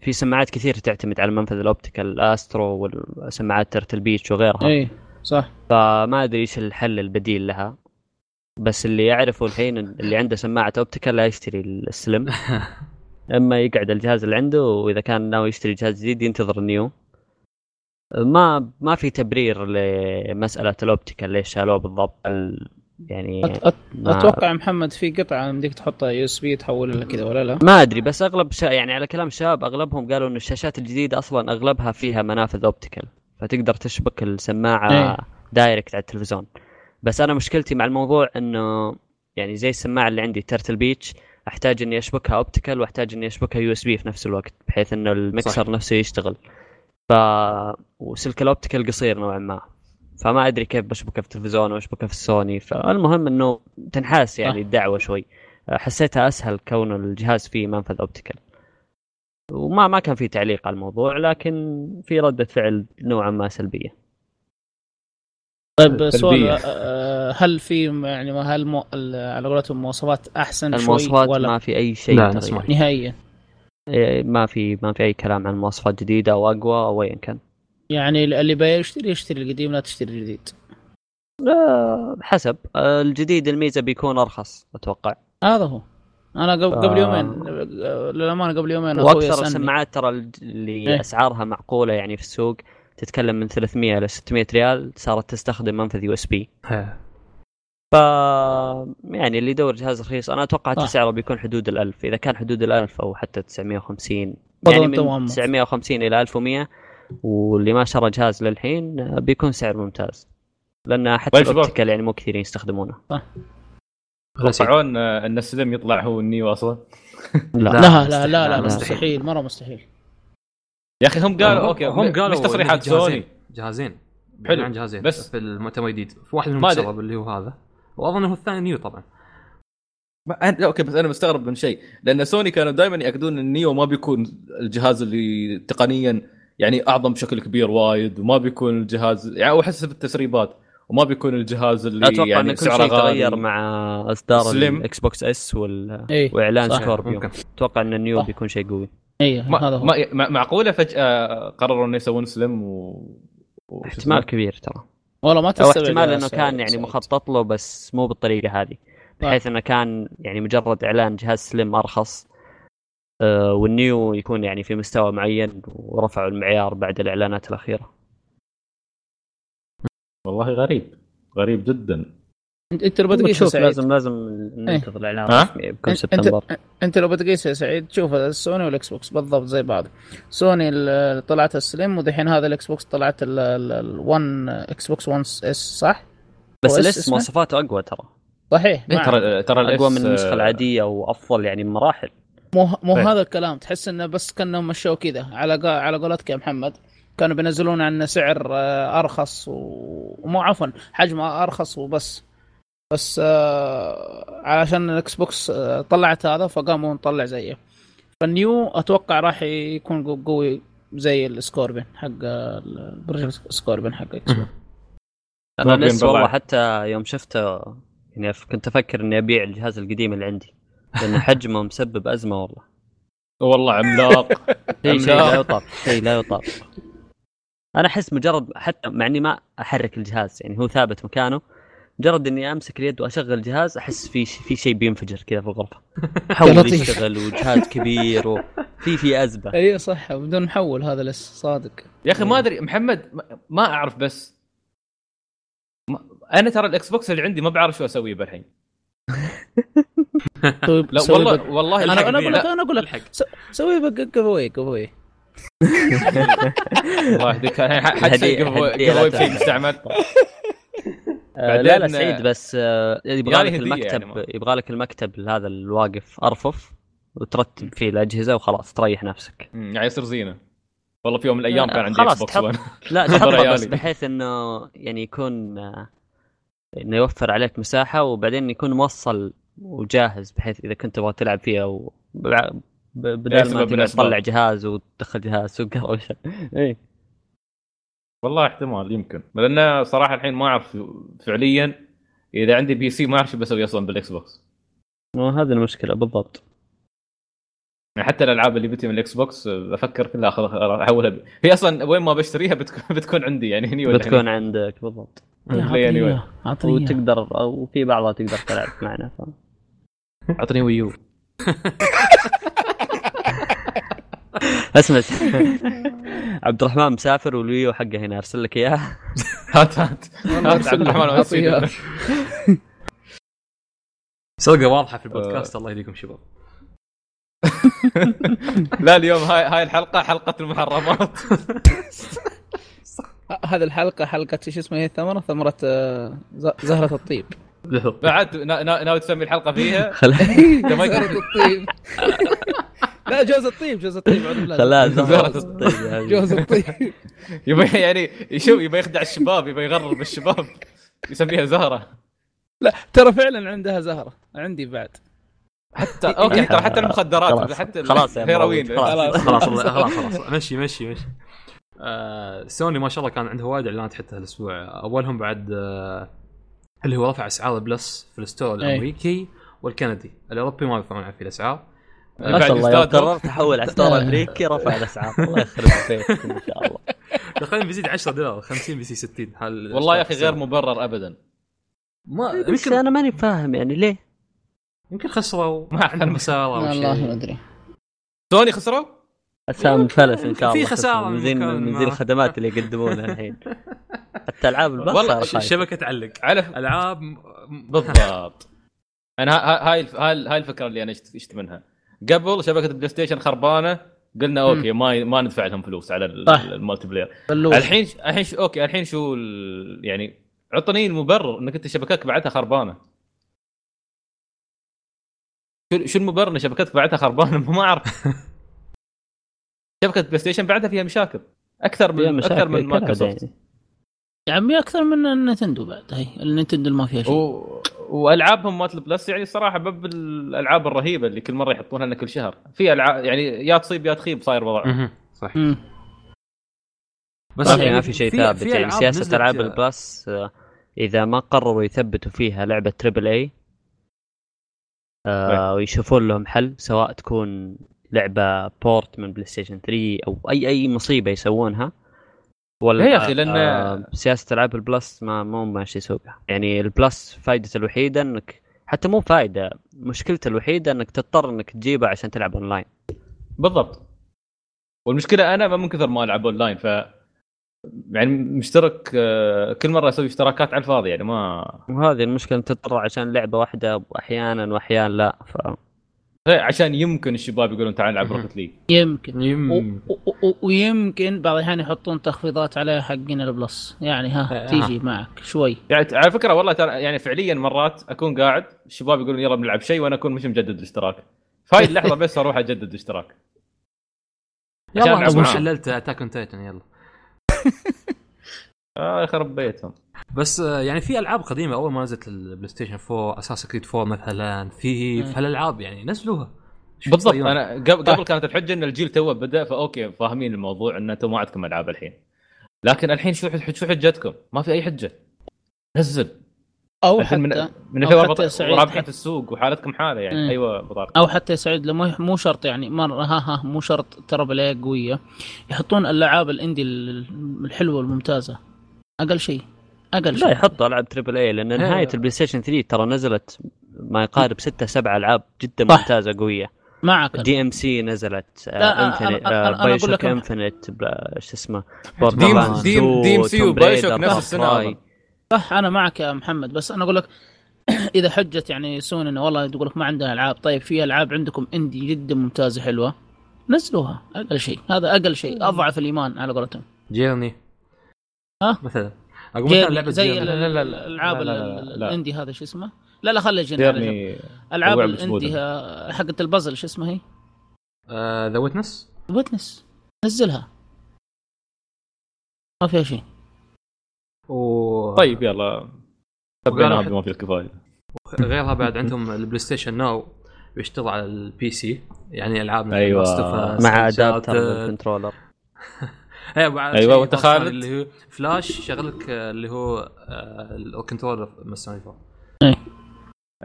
في سماعات كثير تعتمد على منفذ ال optical Astro والسماعات Turtle Beach وغيرها. اي صح. فما أدري إيش الحل البديل لها. بس اللي يعرفه الحين اللي عنده سماعة optical لا يشتري ال slim. أما يقعد الجهاز اللي عنده وإذا كان ناوي يشتري جهاز جديد ينتظر ال Neo ما ما في تبرير لمسألة ال optical ليش شالوه بالضبط. ال- يعني أت- أتوقع محمد في قطعة يمديك تحطها USB تحولها كذا ولا لا؟ ما أدري بس أغلب شا... يعني على كلام شاب أغلبهم قالوا انه الشاشات الجديدة أصلا أغلبها فيها منافذ optical فتقدر تشبك السماعة إيه. direct على التلفزيون بس أنا مشكلتي مع الموضوع إنه يعني زي السماعة اللي عندي Turtle Beach أحتاج إني أشبكها optical وأحتاج إني أشبكها USB في نفس الوقت بحيث إنه المكسر. صح. نفسه يشتغل ف وسلك ال optical قصير نوعا ما فما أدري كيف بشبكة في التلفزيون واشبكه في السوني فالمهم إنه تنحاس يعني. الدعوة شوي. حسيتها أسهل كون الجهاز فيه منفذ optical وما ما كان في تعليق على الموضوع لكن في ردة فعل نوعا ما سلبية. طيب سؤال سلبية. آه، هل في يعني هل مو... ال- على قولتهم مواصفات أحسن المواصفات شوي ولا ما في أي شيء لا،. نهائيا. إيه، ما في ما في أي كلام عن مواصفات جديدة أو أقوى أو ايا كان. يعني اللي بيشتري يشتري القديم لا تشتري الجديد آه، حسب الجديد الميزة بيكون أرخص أتوقع هذا هو أنا قبل آه. قبل يومين آه، للأمانة قبل يومين وأكثر السماعات ترى اللي إيه. أسعارها معقولة يعني في السوق تتكلم من 300 ل 600 ريال صارت تستخدم منفذ USB ف يعني اللي يدور جهاز رخيص أنا أتوقع حتى. سعره بيكون حدود ال1000 إذا كان حدود ال1000 أو حتى 950 تفضل يعني من وأمك. 950 إلى 1100 واللي ما شرى جهاز للحين آه، بيكون سعر ممتاز. لأن حتى. ال optical يعني مو كثيرين يستخدمونه. توقعون آه، أن ال Slim يطلع هو ال Neo أصلا لا, لا. لا لا مستحيل. لا لا لا، مستحيل. مرة مستحيل. يا أخي هم قالوا okay هم قالوا مش تصريحات سوني. جهازين. حلو. عن جهازين بس- في المؤتمر الجديد في واحد منهم. تسرب اللي هو هذا. وأظن هو الثاني Neo طبعا. ما أنا- لا okay بس أنا مستغرب من شيء. لأن سوني كانوا دائما يأكدون إن ال Neo ما بيكون الجهاز اللي تقنيا يعني أعظم بشكل كبير وايد وما بيكون الجهاز يعني أو حسب التسريبات وما بيكون الجهاز اللي أتوقع يعني ان كل سعره شيء تغير مع إصدار Slim. ال Xbox S وال... إيه وإعلان صح. Scorpio أتوقع إن ال Neo صح. بيكون شيء قوي إيه ما هذا هو ما ما- معقولة فجأة قرروا إنه يسوون سلم و و- احتمال؟ كبير ترى والله ما تستبعد احتمال إنه سعيد- كان يعني. مخطط له بس مو بالطريقة هذه بحيث إنه كان يعني مجرد إعلان جهاز سليم أرخص والنيو يكون يعني في مستوى معين ورفعوا المعيار بعد الإعلانات الأخيرة والله غريب غريب جدا انت أنت لو بتقيس يا شوف سعيد لازم لازم ننتظر الإعلان ها؟ الرسمي بكل انت سبتمبر انت, أنت لو بتقيس يا سعيد تشوف ال Sony وال Xbox بالضبط زي بعض سوني طلعت ال Slim ودحين هذا ال Xbox طلعت ال1 Xbox 1 S صح؟ بس ال S؟ مواصفاته أقوى ترى صحيح إيه. ترى ترى أقوى من النسخة العادية وأفضل يعني بمراحل مو مو طيب. هذا الكلام. تحس إنه بس كأنهم مشوا كذا. على قا... على قولتك يا محمد. كانوا بينزلون عنا سعر آه، أرخص و... ومو عفوا حجم أرخص وبس. بس آه علشان ال Xbox آه طلعت هذا فقاموا نطلع زيه. فال Neo أتوقع راح يكون قو- قوي زي ال Scorpio حق ال Project Scorpio حق Xbox. أنا لسه والله. حتى يوم شفته يعني كنت أفكر إني أبيع الجهاز القديم اللي عندي. لأن حجمه مسبب أزمة والله. والله عملاق. شيء شيء لا. يطاق شيء لا يطاق. أنا أحس مجرد حتى مع إني ما أحرك الجهاز يعني هو ثابت مكانه. مجرد إني أمسك اليد وأشغل الجهاز أحس في ش- في شيء بينفجر كذا في الغرفة. محول لطيف. يشتغل وجهاز كبير وفي في أزمة. إي صح. بدون محول هذا لسه صادق. يا أخي ما أدري محمد ما- أعرف بس. ما أنا ترى ال Xbox اللي عندي ما بعرف شو أسوي بالحين. طيب لا والله بق- والله أنا الحق أنا. أقول لك أنا أقول لك سوي بق جيف اواي جيف اواي والله يهديك حد الهدية- قبل الهدية لا قبل شيء تعمل. مستعمل آه، لا لا سعيد بس آه، يبغى لك المكتب يعني ما- يبغى لك المكتب هذا الواقف أرفف وترتب فيه الأجهزة وخلاص تريح نفسك يعني يصير زينة والله في يوم من الأيام لا، كان عندي خلاص إكس بوكس تحط- 1 لا تحطه بس. بحيث إنه يعني يكون آه، إنه يوفر عليك مساحة وبعدين يكون موصل وجاهز بحيث إذا كنت تبغى تلعب فيها و... بع- ب- بدال ما. تطلع جهاز وتدخل جهاز وقروشه اي والله احتمال يمكن. لأن صراحة الحين ما أعرف فعليا إذا عندي PC ما أعرف شو بسوي أصلا بال Xbox. وهذه المشكلة بالضبط. يعني حتى الألعاب اللي بتي من ال Xbox أفكر كلها أخذ أحولها ب... هي أصلا وين ما بشتريها بتكون, بتكون عندي يعني هني ولا بتكون هني. عندك بالضبط. Play anyway. عطيه وتقدر أو في بعضها تقدر تلعب معنا ف... اعطني ويو. اسمع. عبد الرحمن مسافر والويو حقه هنا أرسل لك إياه. هات هات. هات عبد الرحمن. سرقة واضحة في البودكاست الله يهديكم شباب. لا اليوم هاي هاي الحلقة حلقة المحرمات. هذه الحلقة حلقة شو اسمها هي الثمرة؟ ثمرة آه، ز- زهرة الطيب. بعد نا- نا- ناوي تسمي الحلقة فيها؟ زهرة الطيب. لا جوز الطيب جوز الطيب. خلاها زهرة زهرة الطيب. جوز الطيب. يبي يعني يشوف يبي يخدع الشباب يبي يغرر بالشباب يسميها زهرة. لا ترى فعلا عندها زهرة. عندي بعد. حتى okay ترى حتى المخدرات خلاص. حتى خلاص يا الهيروين. خلاص. خلاص خلاص خلاص. مشي مشي مشي. آه سوني ما شاء الله كان عندها وايد إعلانات حتى هالأسبوع. أولهم بعد آه اللي هو رفع أسعار ال Plus في ال store الأمريكي والكندي. الأوروبي ما يرفعون فيه الأسعار. ما بعد شاء الله قررت احول على store امريكي رفع الأسعار. الله يخرب بيتكم ان شاء الله. دخلنا بيزيد 10 دولار 50 بيزيد 60 هال والله يا أخي غير مبرر ابدا. ما بس يمكن أنا ماني فاهم يعني ليه؟ يمكن خسروا ما أعلم. خساره أو والله ما أدري. سوني خسروا؟ اسام فلس إن شاء في الله خسارة من زي من مكان من ما. زي الخدمات اللي يقدمونها الحين. حتى ألعاب البث والله صار ش- خايف. شبكة تعلق. على ألعاب بالضبط. أنا ها- هاي هاي هاي الفكرة اللي أنا اشت اشت منها. قبل شبكة البلاي ستيشن خربانة قلنا أوكي ما ما ندفع لهم فلوس على. المالتي بلاير. الحين الحين أوكي الحين شو ال- يعني عطني المبرر إنك أنت شبكتك بعدها خربانة. شو شو المبرر إن شبكتك بعدها خربانة؟ ما أعرف. شبكة PlayStation بعدها فيها مشاكل. أكثر من أكثر مشاكل من كالعادة مايكروسوفت. يعني. يا عمي أكثر من ال Nintendo بعد. هي ال Nintendo ما فيها شيء. و... وألعابهم مالت ال Plus يعني الصراحه باب الألعاب الرهيبة اللي كل مرة يحطونها لنا كل شهر. في ألعاب يعني يا تصيب يا تخيب صاير وضع مهم. صح مم. بس صح ما في شيء ثابت يعني ألعاب سياسة نزلت- ألعاب ال Plus آه، إذا ما قرروا يثبتوا فيها لعبة triple A آه ويشوفون لهم حل سواء تكون لعبة port من PlayStation 3 أو اي أي مصيبة يسوونها. ولا إيه يا أخي، لأن- آه سياسة ألعاب ال Plus ما مو ماشي سوقها يعني ال Plus فائدته الوحيدة انك حتى مو فائده مشكلته الوحيدة إنك تضطر إنك تجيبها عشان تلعب اونلاين بالضبط. والمشكلة أنا ما من كثر ما ألعب اونلاين ف يعني مشترك آه، كل مرة أسوي اشتراكات على الفاضي يعني ما وهذه المشكلة انت تضطر عشان لعبة واحدة أحيانا واحيانا لا ف عشان يمكن الشباب يقولون تعال نلعب Rocket League يمكن. يم... و- و- و- ويمكن بعض الأحيان يحطون تخفيضات عليها حقين ال Plus. يعني ها آه. تيجي معك شوي. يعني على فكرة والله ترى يعني فعليا مرات أكون قاعد الشباب يقولون يلا بنلعب شيء وأنا أكون مش مجدد الاشتراك. فهاي اللحظة بس أروح أجدد الاشتراك. يلا. شللت أتاك أون تايتن يلا. آه يخرب بيتهم بس آه، يعني في ألعاب قديمة أول ما نزلت البلاي ستيشن 4 أساس كريد 4 مثلا في مم. في الألعاب يعني نزلوها. بالضبط؟ أنا قبل قبل كانت الحجة إن الجيل توه بدأ فأوكي فاهمين الموضوع إن أنتم ما عندكم ألعاب الحين. لكن الحين شو شو حجتكم؟ ما في أي حجة. نزل. أو من حتى من أو الحين حتى رابطة- سعيد. رابحة حتى- السوق وحالتكم حالة يعني. مم. أيوه بطارق أو حتى يا سعيد لما مو شرط يعني مره ها ها مو شرط ترى اي قوية. يحطون الألعاب ال indie الحلوة والممتازة. أقل شيء. أقل لا شيء. يحطوا ألعاب triple A لأن نهاية البلاي ستيشن 3 ترى نزلت ما يقارب ستة سبع ألعاب جدا صح. ممتازة قوية. معك. DMC نزلت لا، Infinite BioShock Infinite شو اسمه 2, DMC و BioShock نفس. أظن. صح أنا معك يا محمد بس أنا أقول لك إذا حجت يعني سوني إنه والله تقول لك ما عندها ألعاب. طيب في ألعاب عندكم indie جدا ممتازة حلوة؟ نزلوها أقل شيء. هذا أقل شيء. أضعف الإيمان على قولتهم. Journey ها؟ مثلا أقول مثلا لعبة زي Journey. ال- لا، لا، لا، الألعاب لا، لا، لا، ال- لا. ال indie هذا شو اسمه لا لا خلي Journey جنب. العاب ال indie. ها- حقت البازل شو اسمها هي؟ The Witness Witness نزلها ما فيها شيء و طيب يلا سبيناها بما فيه الكفاية غيرها بعد عندهم البلاي ستيشن ناو بيشتغل على البي سي يعني ألعاب Us, مع. ادابتر للكنترولر أيوه شيء وأنت إضافة خالد؟ اللي هو فلاش شغلك آه، اللي هو الكنترولر من سوني فور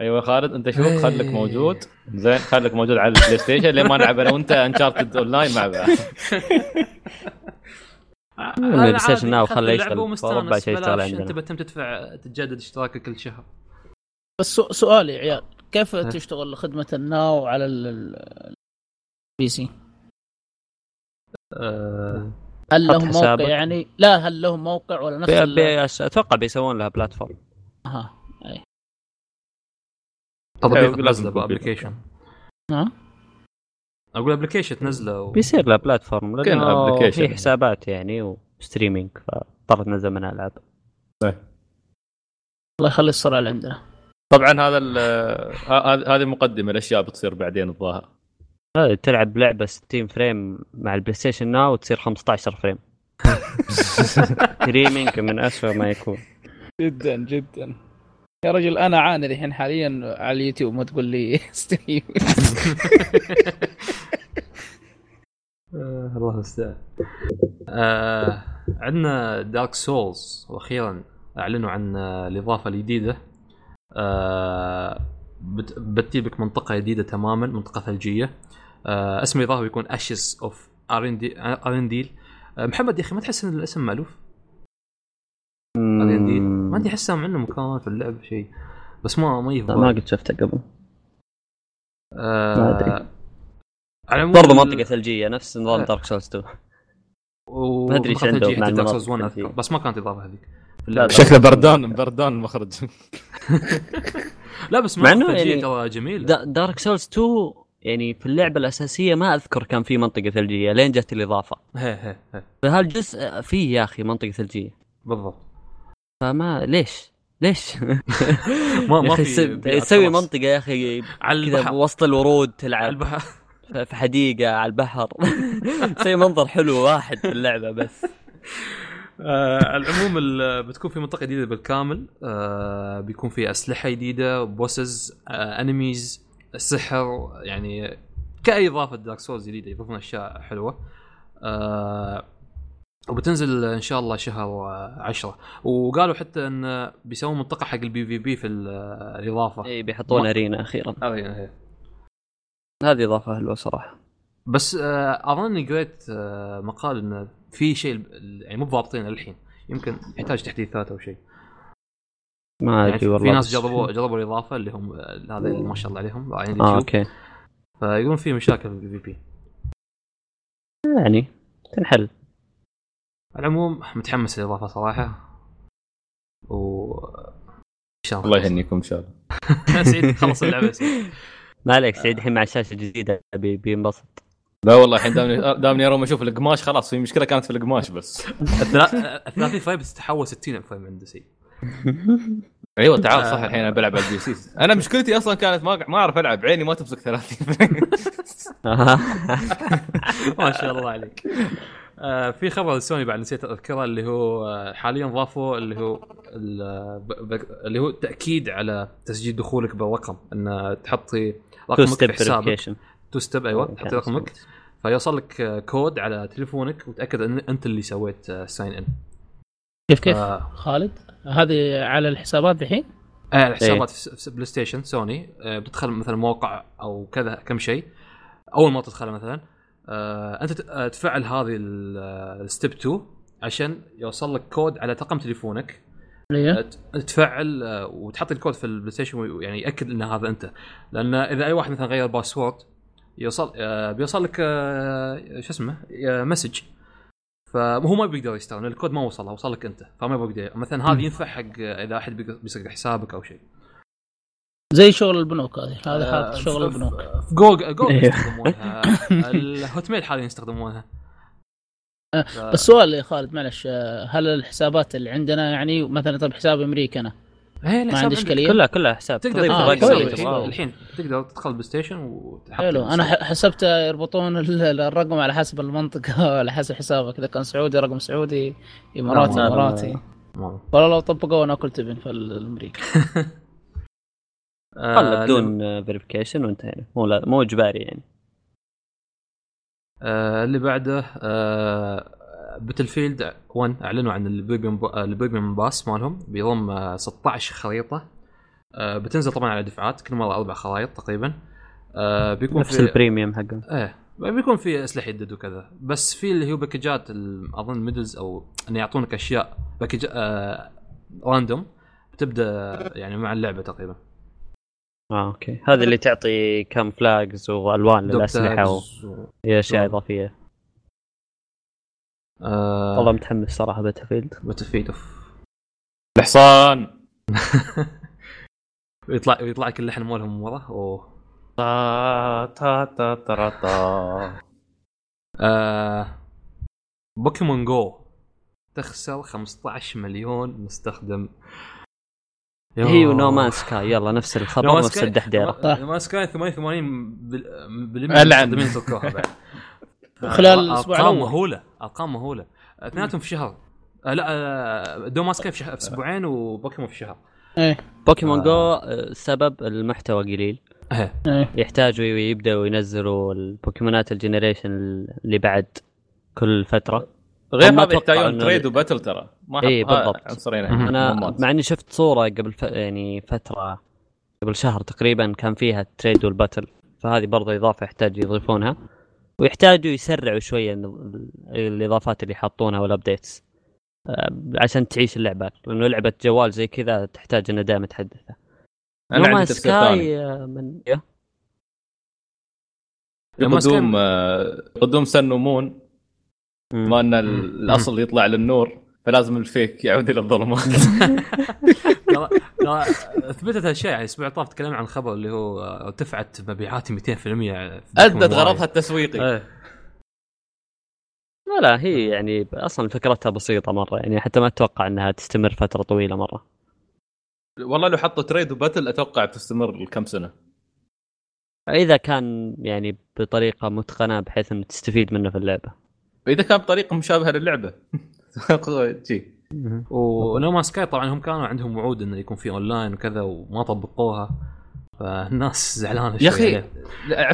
أيوه خالد أنت شوف إيه. خليك موجود زين خليك موجود على البلاي ستيشن لين ما نلعب أنا وأنت انشارتد اونلاين مع بعض البلاي ستيشن ناو خليه يشتغل وربع شيء يشتغل انت عندنا بتم تدفع تتجدد اشتراكك كل شهر بس سؤالي يا عيال كيف. تشتغل خدمة ال Now على ال PC؟ هل لهم موقع حسابك. يعني؟ لا هل لهم موقع ولا نفس بي بي أتوقع بيسوون لها platform ها أي. تطبيق في application ها أقول application تنزله و... بيصير لها platform لأنه. في حسابات يعني و streaming فاضطر تنزل منها العاب الله يخلي الصراع اللي عندنا. طبعا هذا هذه مقدمة الأشياء بتصير بعدين الظاهر. هذا تلعب لعبه 60 frame مع البلاي ستيشن Now وتصير 15 frame. streaming من اسوء ما يكون. جدا جدا. يا رجل أنا عاني الحين حاليا على اليوتيوب ما تقول لي stream آه، الله المستعان آه عندنا Dark Souls وأخيرا أعلنوا عن الإضافة الجديدة. آه بت- بتجي لك منطقة جديدة تماما منطقة ثلجية. آه اسم الاضافه بيكون Ashes of Ariandel آه محمد يا أخي ما تحس إن الاسم مألوف؟ Ariandel ما أدري احسها عنه مكان في اللعب شيء. بس ما ما لا، يفضل ما قد شفته قبل. آه ما العموم برضو ال- منطقة ثلجية نفس نظام آه. دارك سولز 2 و- ما مع 1 الثلجية. أذكر. بس ما كانت اضافه هذيك. شكله بردان بردان المخرج لا بس مع منطقة إنه ثلجية يعني ترى جميلة. دا- Dark Souls 2 يعني في اللعبة الأساسية ما أذكر كان في منطقة ثلجية لين جت الإضافة. فهالجزء فيه يا أخي منطقة ثلجية؟ بالضبط. فما ليش؟ ليش؟ ما ما في تسوي. منطقة يا أخي على كذا وسط الورود على تلعب البحر في حديقة على البحر. تسوي منظر حلو واحد في اللعبة بس. آه على العموم ال- بتكون في منطقة جديدة بالكامل. آه بيكون في أسلحة جديدة bosses آه enemies سحر يعني كأي إضافة Dark Souls جديدة يضيفون أشياء حلوة. آه وبتنزل إن شاء الله شهر عشرة. وقالوا حتى إن بيسوون منطقة حق ال PvP في آه، الإضافة. إي بيحطون arena أخيرا. هذه هي هذه إضافة حلوة صراحة. بس آه، اظني قريت آه، مقال انه في شيء يعني مو ضابطين الحين. يمكن يحتاج تحديثات أو شيء. ما يعني أدري والله. في ناس جربوا جربوا الإضافة اللي هم آه، هذا اللي ما شاء الله عليهم آه اليوتيوب أوكي. فيقولون في مشاكل في PvP يعني تنحل. على العموم متحمس للإضافة صراحة. و إن شاء الله يهنيكم إن شاء الله. سعيد خلص اللعبة. ما عليك سعيد الحين مع الشاشة الجديدة بي- بينبسط. لا والله الحين دامني دامني اروم أشوف القماش خلاص في مشكلة كانت في القماش بس. الثلا- ال 30 فريم تتحول 60 frame عند سعيد. أيوه تعال صح الحين أنا بلعب على ال PC. أنا مشكلتي أصلا كانت ما ما أعرف ألعب عيني ما تمسك 30 frame ما شاء الله عليك. آه في خبر سوني بعد نسيت أذكره اللي هو آه، حاليا ضافوا اللي هو اللي هو تأكيد على تسجيل دخولك بالرقم إن تحطي رقمك في حسابك. two step أيوه تحطي رقمك. فيوصل لك آه، كود على تليفونك وتأكد إن أنت اللي سويت آه، sign in كيف كيف؟ آه. خالد هذه على الحسابات الحين آه الحسابات في في PlayStation Sony. آه بتدخل مثلا موقع أو كذا كم شيء. أول ما تدخل مثلا آه أنت ت- آه، تفعل هذه ال step 2 عشان يوصل لك كود على رقم تليفونك. أيوه تفعل آه، وتحط الكود في ال PlayStation يعني يأكد ان هذا أنت. لأن إذا أي واحد مثلا غير password يوصل آه، بيوصل لك آه، شو اسمه آه، message فهو ما بيقدر يستخدم لأن الكود ما وصل له وصل لك أنت فما بيقدر مثلا هذا ينفع حق آه، إذا أحد بيسرق حسابك أو شيء. زي شغل البنوك هذه. هذا آه، حاط شغل في- البنوك. في Google Google إيه. يستخدمونها. ال Hotmail حاليا يستخدمونها. آه، ف- بس سؤال يا خالد معلش آه، هل الحسابات اللي عندنا يعني مثلا طيب حساب أمريكا أنا إيه، ما عندي. إشكالية. كلها كلها حساب. تقدر تضيف آه،. الحين, تقدر تدخل ال PlayStation وتحط حلو. أنا ح- حسبت يربطون ال- الرقم على حسب المنطقة على حسب حسابك اذا كان سعودي رقم سعودي إماراتي. إماراتي. ما- والله لو طبقوا أنا اكل تبن في الامريكا آه، خله بدون verification وانتهينا. مو لا مو إجباري يعني. آه اللي بعده آه Battlefield 1 أعلنوا عن ال premium ال premium pass مالهم. بيضم آه 16 خريطة. آه بتنزل طبعا على دفعات. كل مرة أربع خرائط تقريبا. آه بيكون نفس في ال premium حقهم إيه. بيكون في أسلحة يدد وكذا. بس في اللي هو package ات أظن medals أو إنه يعطونك أشياء package آه random بتبدأ يعني مع اللعبة تقريبا. آه okay. هذه اللي تعطي camouflages وألوان دوب للأسلحة و... و- إضافية. آه والله متحمس صراحة باتل فيلد باتل فيلد أوف. الحصان ويطلع ويطلع لك اللحن مالهم من ورا أوه. تا تا تا تا تا. آه Pokémon Go تخسر 15 مليون مستخدم. هي و No Man's Sky يلا نفس الخبر نفس الدحديرة. No Man's Sky 88 بال- بالمية ألعن. المستخدمين تركوها بعد خلال الأسبوع ارقام. مهولة أرقام مهولة. اثنيناتهم في شهر. آه لا آه No Man's Sky في, شهر في أسبوعين وبوكيمون في شهر. إيه. بوكيمون آه. Go آه، سبب المحتوى قليل. إيه. إيه. يحتاجوا يبدأوا ينزلوا البوكيمونات ال generation اللي بعد كل فترة. غير هذا يحتاجون trade و battle ترى. ما إيه، ها- بالضبط. عنصرين مهم. أنا. مع إني شفت صورة قبل ف... يعني فترة قبل شهر تقريبا كان فيها ال trade وال battle فهذه برضه إضافة يحتاج يضيفونها. ويحتاجوا يسرعوا شوية ال- الإضافات اللي حاطونها وال updates آه، عشان تعيش اللعبة. لأنه لعبة جوال زي كذا تحتاج انها دائما تحدثها أنا عندي سكاي آه، من قدوم آه، قدوم سن ومون. ما إن ال- الأصل يطلع للنور. فلازم الفيك يعود إلى الظلمات. ترى ترى أثبتت هالشيء يعني الأسبوع اللي طاف تكلمنا عن خبر اللي هو ارتفعت مبيعاتي 200% في أدت غرضها. التسويقي. إيه. لا لا هي يعني أصلا فكرتها بسيطة مرة يعني حتى ما أتوقع إنها تستمر فترة طويلة مرة. والله لو حطوا trade و battle أتوقع بتستمر كم سنة. إذا كان يعني بطريقة متقنة بحيث إنه تستفيد منه في اللعبة. واذا كان بطريقة مشابهة للعبة. جي و No Man's Sky طبعا هم كانوا عندهم وعود إنه يكون في أونلاين وكذا وما طبقوها فالناس زعلانة شوي يا أخي.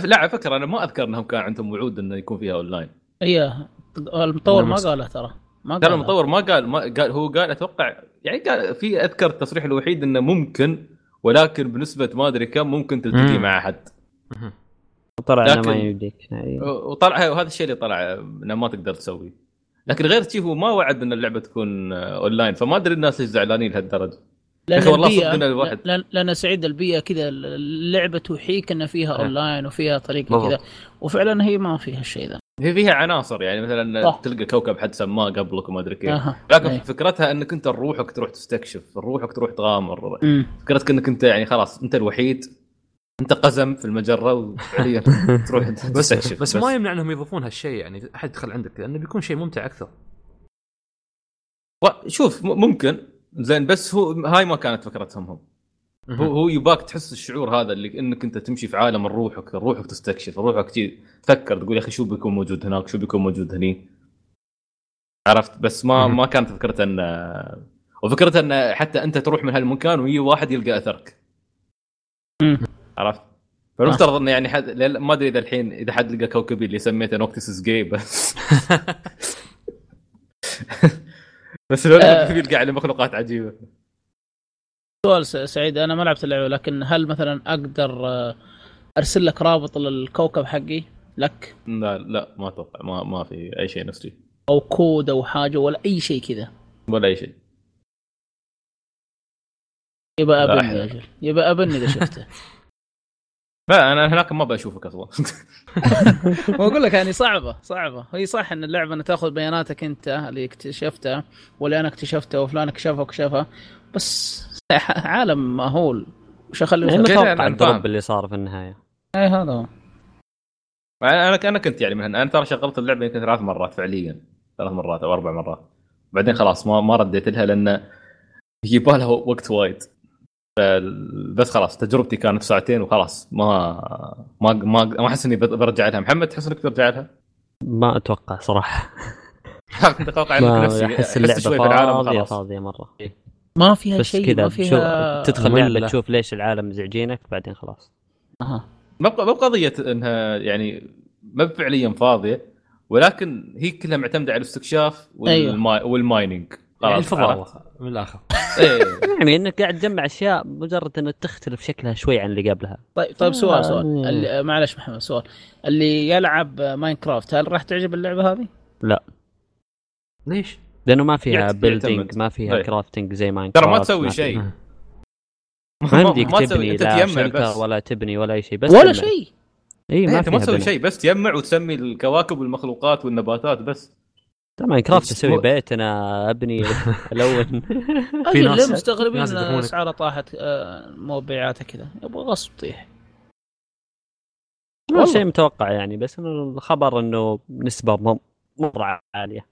لا على فكرة أنا ما أذكر إنهم كان عندهم وعود إنه يكون فيها أونلاين هي المطور ما نمس. قالها ترى ما قالها. المطور ما قال ما قال هو قال أتوقع يعني قال في أذكر التصريح الوحيد إنه ممكن ولكن بنسبة ما أدري كم ممكن تلتقي. مع أحد مهم. طلع إنه ما يمديك يعني وطلع وهذا الشيء اللي طلع إنه ما تقدر تسويه لكن غير شيء هو ما وعد إن اللعبة تكون اونلاين فما أدري الناس ليش زعلانين لهالدرجة لأن والله الواحد. لأن لأن سعيد البيئة كذا اللعبة توحيك إن فيها. اونلاين وفيها طريقة. كذا وفعلا هي ما فيها الشيء ذا هي فيها عناصر يعني مثلا صح. تلقى كوكب حد سماه قبلك وما أدري كيف أها لكن إيه. فكرتها إنك أنت روحك تروح تستكشف روحك تروح تغامر. فكرتك إنك أنت يعني خلاص أنت الوحيد انت قزم في المجرة وفعليا تروح بس تستكشف بس. ما يمنع انهم يضيفون هالشيء يعني أحد يدخل عندك لأنه بيكون شيء ممتع أكثر. شوف ممكن. زين بس هو هاي ما كانت فكرتهم هم. هو هو يباك تحس الشعور هذا اللي إنك أنت تمشي في عالم روحك روحك تستكشف روحك تفكر تقول يا أخي شو بيكون موجود هناك؟ شو بيكون موجود هني؟ عرفت؟ بس ما. ما كانت فكرته إن وفكرته إن حتى أنت تروح من هالمكان ويجي واحد يلقى أثرك. عرفت؟ فالمفترض إنه يعني حد ما أدري إذا الحين إذا حد لقى كوكبي اللي سميته نوكتس جاي بس. بس لو آه. يلقى عليه مخلوقات عجيبة. سؤال س- سعيد أنا ما لعبت اللعبة لكن هل مثلا أقدر آه، أرسل لك رابط للكوكب حقي؟ لك؟ لا لا ما أتوقع ما ما في أي شيء نفسي. أو كود أو حاجة ولا أي شيء كذا. ولا أي شيء. يبقى. أبني يا أجل يبقى أبني إذا شفته. لا انا هناك ما بشوفك أصلا. وأقول لك يعني صعبة صعبة. هي صح إن اللعبة انها تأخذ بياناتك أنت اللي اكتشفتها واللي أنا اكتشفتها وفلان اكتشفها وكشفها بس عالم مهول. وش أخلي يعني متوقع أنا الدروب. اللي صار في النهاية. اي هذا هو. أنا أنا كنت يعني من أنا ترى شغلت اللعبة يمكن ثلاث مرات فعليا. ثلاث مرات أو أربع مرات. بعدين خلاص ما ما رديت لها لأن يبغى لها وقت وايد. بس خلاص تجربتي كانت ساعتين وخلاص. ما ما ما ما أحس إني برجع لها. محمد تحس إنك ترجع لها؟ ما أتوقع صراحة. أتوقع إنك ما نفسي أحس اللعبة فاضية فاضية مرة. ما فيها بس شيء كذا ما شو فيها تدخل مملة. لعبه تشوف ليش العالم مزعجينك بعدين خلاص. أها. ما بق- ما بقضيه إنها يعني ما فعليا فاضية ولكن هي كلها معتمدة على الاستكشاف والما... والمايننج يعني الفضاوه؟ من الآخر إيه. يعني إنك قاعد تجمع أشياء مجرد انها تختلف شكلها شوي عن اللي قبلها طيب طيب سؤال آه. سؤال اللي معلش محمد سؤال اللي يلعب Minecraft هل راح تعجب اللعبة هذه؟ ليش؟ لأنه ما فيها building. ما فيها إيه. crafting زي Minecraft ترى ما تسوي شيء. ما يمديك تسوي تبني لا shelter ولا تبني ولا أي شيء بس ولا. شيء اي إيه، ما أنت ما فيها تسوي. شيء بس تجمع وتسمي الكواكب والمخلوقات والنباتات بس Minecraft أسوي بيت أنا أبني الون أجل ناس- مستغربين ان. اسعارها طاحت آه، مبيعاتها كذا. يبغى غصب طيح. ما. شيء متوقع يعني بس إنه الخبر إنه نسبة مره عالية.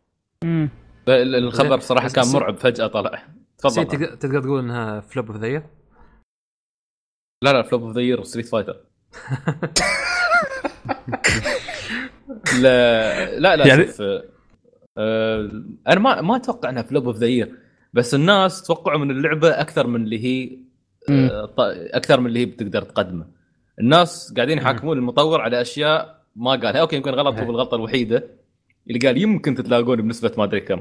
امم ال- الخبر صراحة كان مرعب فجأة طلع. تفضل. تقدر تقول إنها flop of the year لا لا flop of the year Street Fighter لا لا لا يعني- شوف أنا ما ما أتوقع إنها flop of the year بس الناس توقعوا من اللعبة أكثر من اللي هي آه، أكثر من اللي هي بتقدر تقدمه. الناس قاعدين يحاكمون المطور على أشياء ما قالها. okay يمكن غلط هو إيه. الغلطه الوحيدة اللي قال يمكن تتلاقون بنسبة ما أدري كم.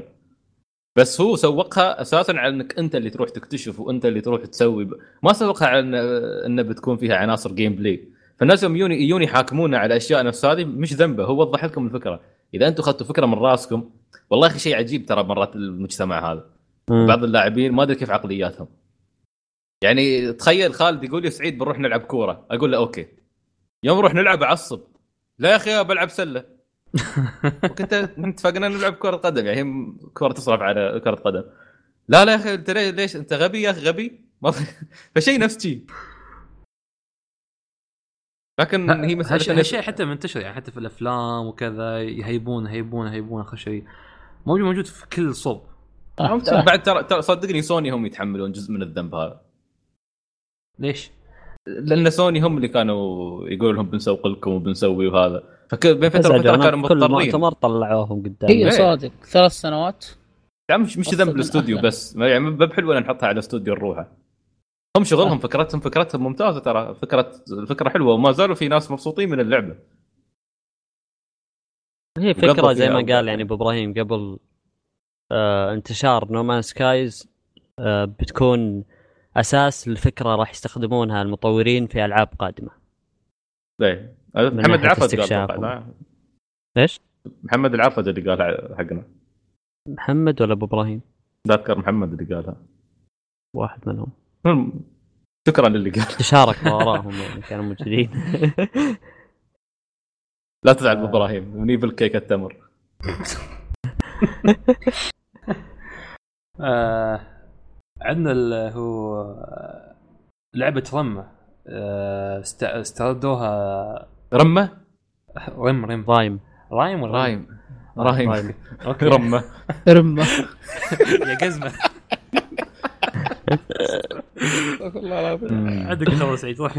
بس هو سوقها أساسا على إنك أنت اللي تروح تكتشف وأنت اللي تروح تسوي ب... ما سوقها على إن- إنه بتكون فيها عناصر gameplay فالناس يوم يجوني يجوني يحاكمونا على أشياء نفس هذه مش ذنبه. هو وضح لكم الفكرة. إذا أنتم أخذتوا فكرة من رأسكم والله يا أخي شيء عجيب ترى مرات المجتمع هذا. مم. بعض اللاعبين ما أدري كيف عقلياتهم. يعني تخيل خالد يقول لي سعيد بنروح نلعب كورة. أقول له أوكي. يوم نروح نلعب أعصب. لا يا أخي بلعب سلة. وكنت اتفقنا نلعب كرة قدم. يعني هي كرة تصرف على كرة قدم. لا لا يا أخي أنت ليش- أنت غبي يا أخي غبي؟ فشيء نفس شيء لكن هي مسألة إن- هالشيء حتى منتشر. يعني حتى في الأفلام وكذا يهيبون يهيبون يهيبون آخر شيء. موجود موجود في كل صوب. آه، صح. بعد ترى ترى صدقني سوني هم يتحملون جزء من الذنب هذا. ليش؟ لأن سوني هم اللي كانوا يقولوا لهم بنسوق لكم وبنسوي وهذا. فبين فترة أزعج وفترة كانوا في كل مضطرين. مؤتمر طلعوهم قدام. هي إيه. صادق. ثلاث سنوات. يعني مش مش ذنب الاستوديو. بس. يعني ما بحلو إن نحطها على استوديو نروحه هم شغلهم فكرتهم فكرتهم ممتازة ترى. فكره الفكرة حلوة. وما زالوا في ناس مبسوطين من اللعبة. هي فكرة زي ما. قال يعني أبو إبراهيم قبل آه انتشار نومان سكايز آه بتكون أساس الفكرة راح يستخدمونها المطورين في ألعاب قادمة. ليه؟ محمد العفد قال. ليش؟ محمد العفد اللي قال حقنا. محمد ولا أبو إبراهيم؟ لا اذكر محمد اللي قالها. واحد منهم. شكرا للي قال. تشارك وراهم يعني كانوا موجودين. لا تزعل إبراهيم مني بالكيك التمر. آه عندنا اللي هو آه، لعبة رمة. آه است- استردوها رمة؟ رم رم. رايم. رايم ولا رايم. رايم. أوكي. رمة. رمة. يا قزمة. والله العظيم عندك خبر سعيد روح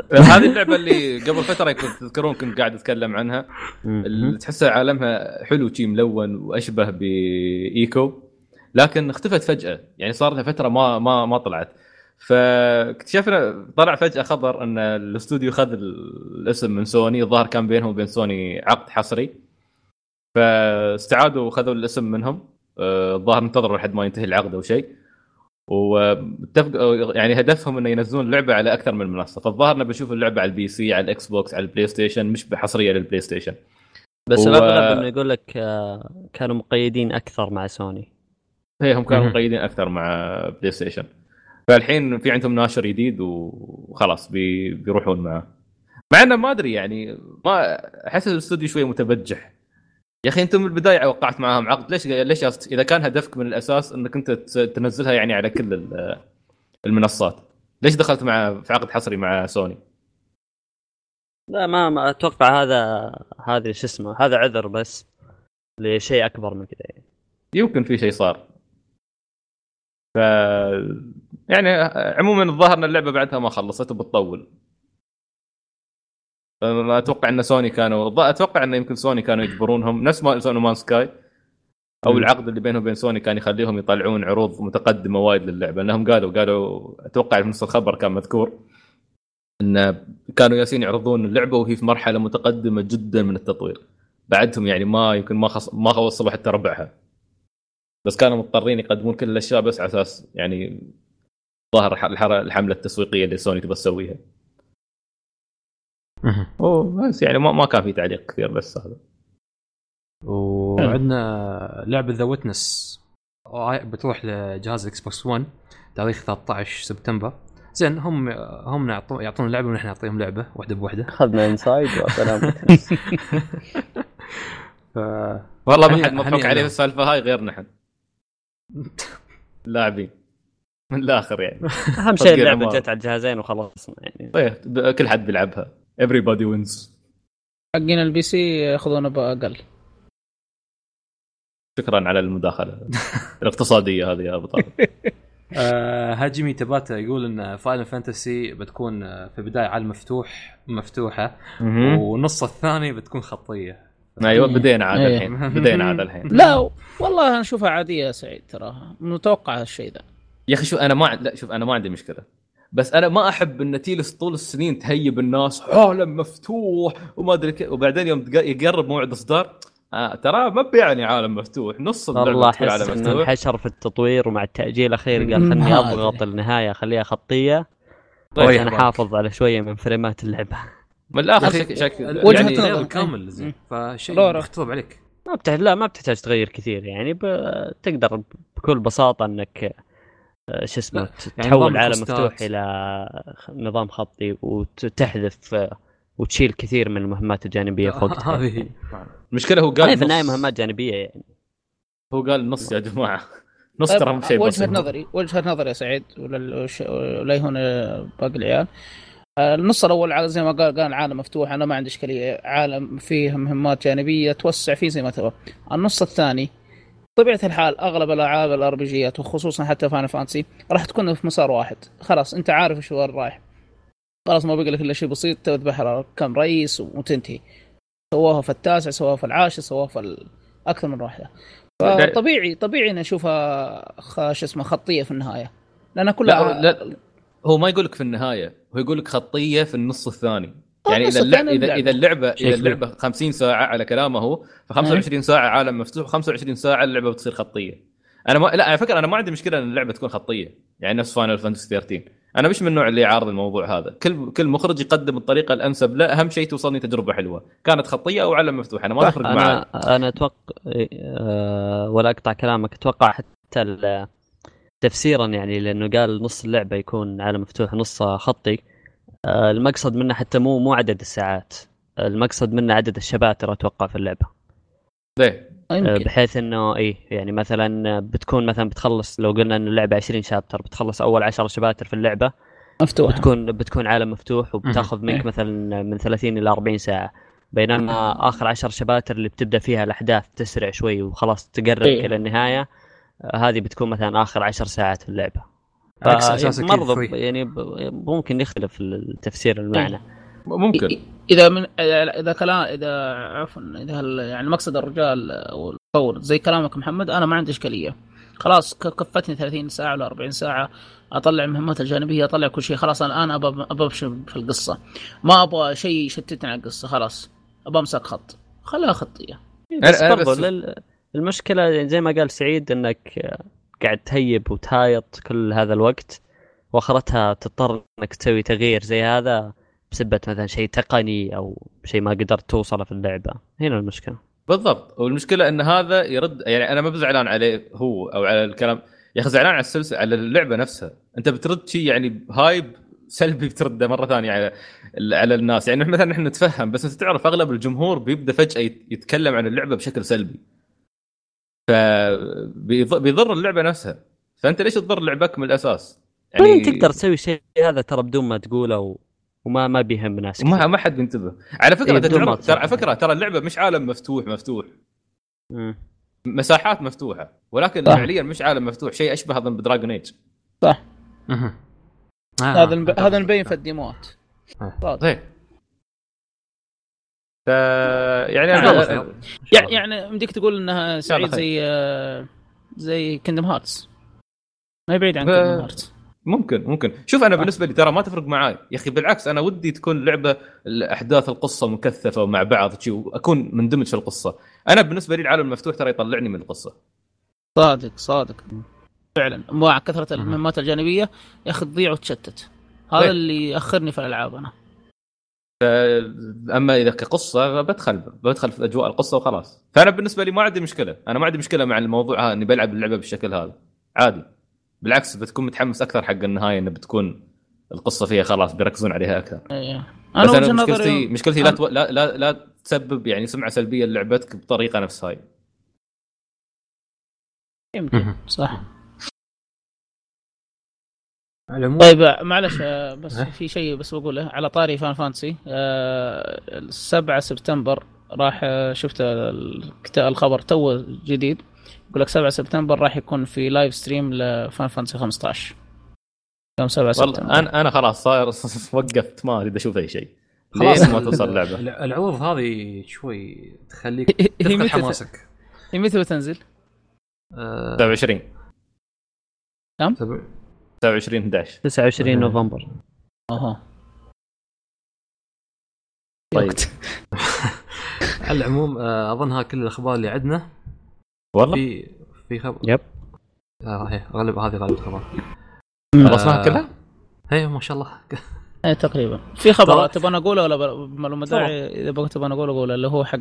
هذه اللعبة اللي قبل فترة كنت تذكرون كنت قاعد أتكلم عنها. اللي تحسها عالمها حلو شي ملون وأشبه ب Ico لكن اختفت فجأة. يعني صار لها فترة ما ما ما طلعت. فاكتشفنا طلع فجأة خبر إن الاستوديو خذ الاسم من سوني الظاهر كان بينهم وبين سوني عقد حصري. فاستعادوا وخذوا الاسم منهم. آه، الظاهر انتظروا لحد ما ينتهي العقد أو شيء. واتفق يعني هدفهم إنه ينزلون اللعبه على أكثر من منصة. فالظاهر إنه بنشوف اللعبة على ال PC على ال Xbox على ال PlayStation مش بحصرية لل PlayStation بس الاغلب إنه يقول لك آه، كانوا مقيدين أكثر مع سوني. هي هم كانوا. مقيدين أكثر مع PlayStation. فالحين في عندهم ناشر جديد وخلاص بي بيروحون معه. مع إنه ما أدري يعني ما أحس الاستوديو شوي متبجح. يا أخي أنتم من البداية وقعت معاهم. عقد ليش ليش إذا كان هدفك من الأساس إنك أنت تنزلها يعني على كل ال- المنصات. ليش دخلت مع في عقد حصري مع سوني؟ لا ما, ما أتوقع هذا هذا شو اسمه هذا عذر بس لشيء أكبر من كذا يعني. يمكن في شيء صار. ف يعني عموما الظاهر إن اللعبة بعدها ما خلصت وبتطول. أنا أتوقع إن سوني كانوا أتوقع إن يمكن سوني كانوا يجبرونهم نفس ما سووا No Man's Sky أو. العقد اللي بينهم وبين سوني كان يخليهم يطلعون عروض متقدمة وايد للعبة لأنهم قالوا قالوا أتوقع في نص الخبر كان مذكور إن كانوا يالسين يعرضون اللعبة وهي في مرحلة متقدمة جدا من التطوير. بعدهم يعني ما يمكن ما خص... ما وصلوا حتى ربعها. بس كانوا مضطرين يقدمون كل الأشياء بس على أساس يعني الحر- الحملة التسويقية اللي سوني تبى تسويها. أوه بس يعني ما, ما كان في تعليق كثير بس هذا. وعندنا لعبة The Witness بتروح لجهاز ال Xbox 1 تاريخ 13 سبتمبر. زين هم هم يعطون يعطون لعبة ونحن نعطيهم لعبة واحدة بواحده أخذنا Inside وسلام ف... والله ما حد هنيئا عليه. السالفة هاي غير نحن. لاعبين. من الآخر يعني. أهم شيء اللعبة. جت على الجهازين وخلصنا يعني. طيب كل حد بيلعبها. Everybody wins. حقين ال PC ياخذونه باقل شكرا على المداخلة. الاقتصادية هذه يا أبو طالب آه هاجمي تباتا يقول إن Final Fantasy بتكون آه، في بدايه عالم مفتوح مفتوحة والنص الثاني بتكون خطية. أيوه مم. بدينا عاد إيه. الحين. بدينا عاد الحين. لا والله أنا أشوفها عادية يا سعيد تراها متوقع هالشيء ذا يا أخي شوف أنا ما لا شوف أنا ما عندي مشكلة. بس أنا ما أحب إن تيلس طول السنين تهيب الناس عالم مفتوح وما أدري كيف وبعدين يوم يقرب موعد إصدار آه ترى ما بيعني عالم مفتوح نص اللعبه والله احس عالم إنه مفتوح انحشر في التطوير ومع التأجيل الأخير قال خلني. أضغط النهاية اخليها خطية طيب، عشان بالك. احافظ على شوية من فريمات اللعبة من الآخر أخي، شك شك وجهة يعني نظر. الليل كامل زين. فشيء. يخطب عليك ما بتحتاج لا ما بتحتاج تغير كثير يعني ب... تقدر بكل بساطة إنك شو اسمه يعني تحول نظام عالم. مفتوح إلى نظام خطي وتحذف آه، وتشيل كثير من المهمات الجانبية فوق هذه. هي. المشكلة هو قال في النهاية مهمات جانبية يعني. هو قال نص يا جماعة. نص طيب، ترى مو شيء وجهة نظري وجهة نظري يا سعيد ولا هنا باقي العيال. آه، النص الأول على زي ما قال قال عالم مفتوح أنا ما عندي إشكالية. عالم فيه مهمات جانبية توسع فيه زي ما تبغى. النص الثاني طبيعة الحال أغلب الألعاب ال RPG ات وخصوصا حتى Final Fantasy راح تكون في مسار واحد. خلاص أنت عارف إيش وين رايح خلاص ما بقى لك إلا شيء بسيط تذبح كم رئيس وتنتهي. سووها في التاسع سووها في العاشر سووها في أكثر من واحدة. فطبيعي طبيعي ان أشوفها شو اسمه خطية في النهاية. لانها كلها لا, لا هو ما يقول لك في النهاية هو يقول لك خطية في النص الثاني. يعني النص إذا اللعبه إذا اللعبة. إذا اللعبة إذا. اللعبة 50 ساعة على كلامه هو ف 25 ساعة عالم مفتوح 25 ساعة اللعبة بتصير خطية. أنا ما لا على فكرة أنا ما عندي مشكلة إن اللعبة تكون خطية يعني نفس Final Fantasy 13 أنا مش من النوع اللي يعارض الموضوع هذا. كل كل مخرج يقدم الطريقة الأنسب له أهم شيء توصلني تجربة حلوة. كانت خطية أو عالم مفتوح أنا ما تفرق معي أنا أنا أتوقع أه ولا أقطع كلامك أتوقع حتى تفسيرا يعني لأنه قال نص اللعبة يكون عالم مفتوح نص خطي. أه المقصد منه حتى مو مو عدد الساعات. المقصد منه عدد الشباتر أتوقع في اللعبة. ليه؟ آه، يمكن. بحيث إنه اي يعني مثلا بتكون مثلا بتخلص لو قلنا ان اللعبة 20 شابتر بتخلص أول 10 شباتر في اللعبة مفتوح. بتكون بتكون عالم مفتوح وبتاخذ إيه. منك مثلا من 30 إلى 40 ساعة. بينما آخر 10 شباتر اللي بتبدأ فيها الأحداث تسرع شوي وخلاص تقرب إيه. إلى النهاية آه، هذه بتكون مثلا آخر 10 ساعات في اللعبة. كذا يعني ب- ممكن يختلف التفسير المعنى. ممكن. إذا من اذا كلام اذا عفوا إذا ال- يعني مقصد الرجال أو المطور زي كلامك محمد أنا ما عندي إشكالية. خلاص ك- كفتني 30 ساعة ولا 40 ساعة أطلع المهمات الجانبية أطلع كل شيء خلاص أنا الان ابى ابى امشي في القصة. ما أبغى شيء يشتتني عن القصة خلاص. ابى أمسك خط. خليها خطية. بس برضو المشكلة زي ما قال سعيد إنك قاعد تهيب وتهايط كل هذا الوقت واخرتها تضطر إنك تسوي تغيير زي هذا بسبه مثلا شيء تقني أو شيء ما قدرت توصله في اللعبة. هنا المشكلة. بالضبط. والمشكلة إن هذا يرد يعني أنا ما بزعلان عليه هو أو على الكلام. يا أخي زعلان على السلسلة على اللعبة نفسها. أنت بترد شيء يعني هايب سلبي بترده مرة ثانية على على الناس. يعني مثلا نحن نتفهم بس أنت تعرف أغلب الجمهور بيبدأ فجأة يت- يتكلم عن اللعبة بشكل سلبي. فبيضر اللعبة نفسها فأنت ليش تضر لعبك من الأساس؟ يعني تقدر تسوي شيء هذا ترى بدون ما تقوله و... وما ما بيهم ناس ما. ما حد بينتبه على فكرة إيه، تعرف ترى على. فكرة ترى اللعبة مش عالم مفتوح مفتوح مم. مساحات مفتوحة ولكن صح. فعليا مش عالم مفتوح شيء أشبه اظن بدراجون إيج صح مهم. آه، هذا. هذا مبين في ال demo ات آه. طيب ف يعني أنا- يعني. يعني يمديك تقول إنها سعيد. زي آه، زي Kingdom Hearts ما هي بعيد عن ف- Kingdom Hearts ممكن ممكن. شوف أنا بالنسبة لي ترى ما تفرق معاي. يا أخي بالعكس أنا ودي تكون لعبة احداث القصة مكثفة ومع بعض وأكون مندمج في القصة. أنا بالنسبة لي العالم المفتوح ترى يطلعني من القصة. صادق صادق. فعلا. مع كثرة المهمات الجانبية يا أخي تضيع وتشتت. هذا طيب. اللي يأخرني في الألعاب أنا. اما إذا كقصة بدخل بدخل في أجواء القصة وخلاص. فأنا بالنسبة لي ما عندي مشكلة. أنا ما عندي مشكلة مع الموضوع هذا إني بلعب اللعبة بالشكل هذا. عادي. بالعكس بتكون متحمس أكثر حق النهاية انه بتكون القصة فيها خلاص بيركزون عليها أكثر. إيه. بس أنا مشكلتي نظري مشكلتي لا, أنا- تو... لا لا لا تسبب يعني سمعة سلبية للعبتك بطريقة نفس هاي يمكن. صح. العموم طيب آه، معلش آه، بس. في شيء بس بقوله. على طاري Final Fantasy آه، 7 سبتمبر راح آه، شفت الكتاب الخبر تو جديد. يقول لك 7 سبتمبر راح يكون في live stream ل Final Fantasy 15 يوم 7 سبتمبر. والله أنا أنا خلاص صاير وقفت ما اريد أشوف أي شيء. خلاص. ما توصل اللعبة؟ الع- العروض هذه شوي تخليك تفقد حماسك. هي متى بتنزل؟ آه، 27 سبع- 27 11 29 نوفمبر. أها. طيب. على العموم آه، اظن ها كل الأخبار اللي عندنا. والله. في في خبر يب. آه هي غالب هذه غالب الخبر خلصناها آه، كلها؟ هي ما شاء الله. إيه تقريبا. في خبر. تبغى أنا أقوله ولا معلومة داعي؟ إذا تبغى أنا أقوله اقوله اللي هو حق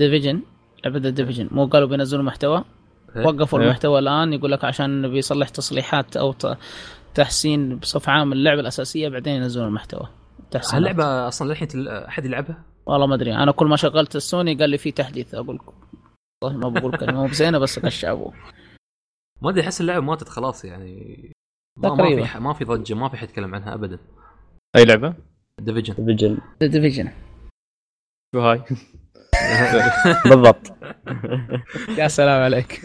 Division لعبة Division مو قالوا بينزلوا محتوى. وقفوا إيه. المحتوى الآن يقول لك عشان بيصلح تصليحات أو تحسين بصفة عامة اللعبة الأساسية بعدين ينزلون المحتوى. تحسين هاللعبه أصلا للحين أحد يلعبها؟ والله ما أدري. أنا كل ما شغلت السوني قال لي في تحديث أقول لكم. والله ما بقول كلمة مو بزينة بس كشعبوا ما أدري أحس اللعبة ماتت خلاص يعني. ما, ما. في ما في ضجة ما في حد يتكلم عنها ابدا. أي لعبة؟ Division Division Division شو هاي؟ بالضبط. يا سلام عليك.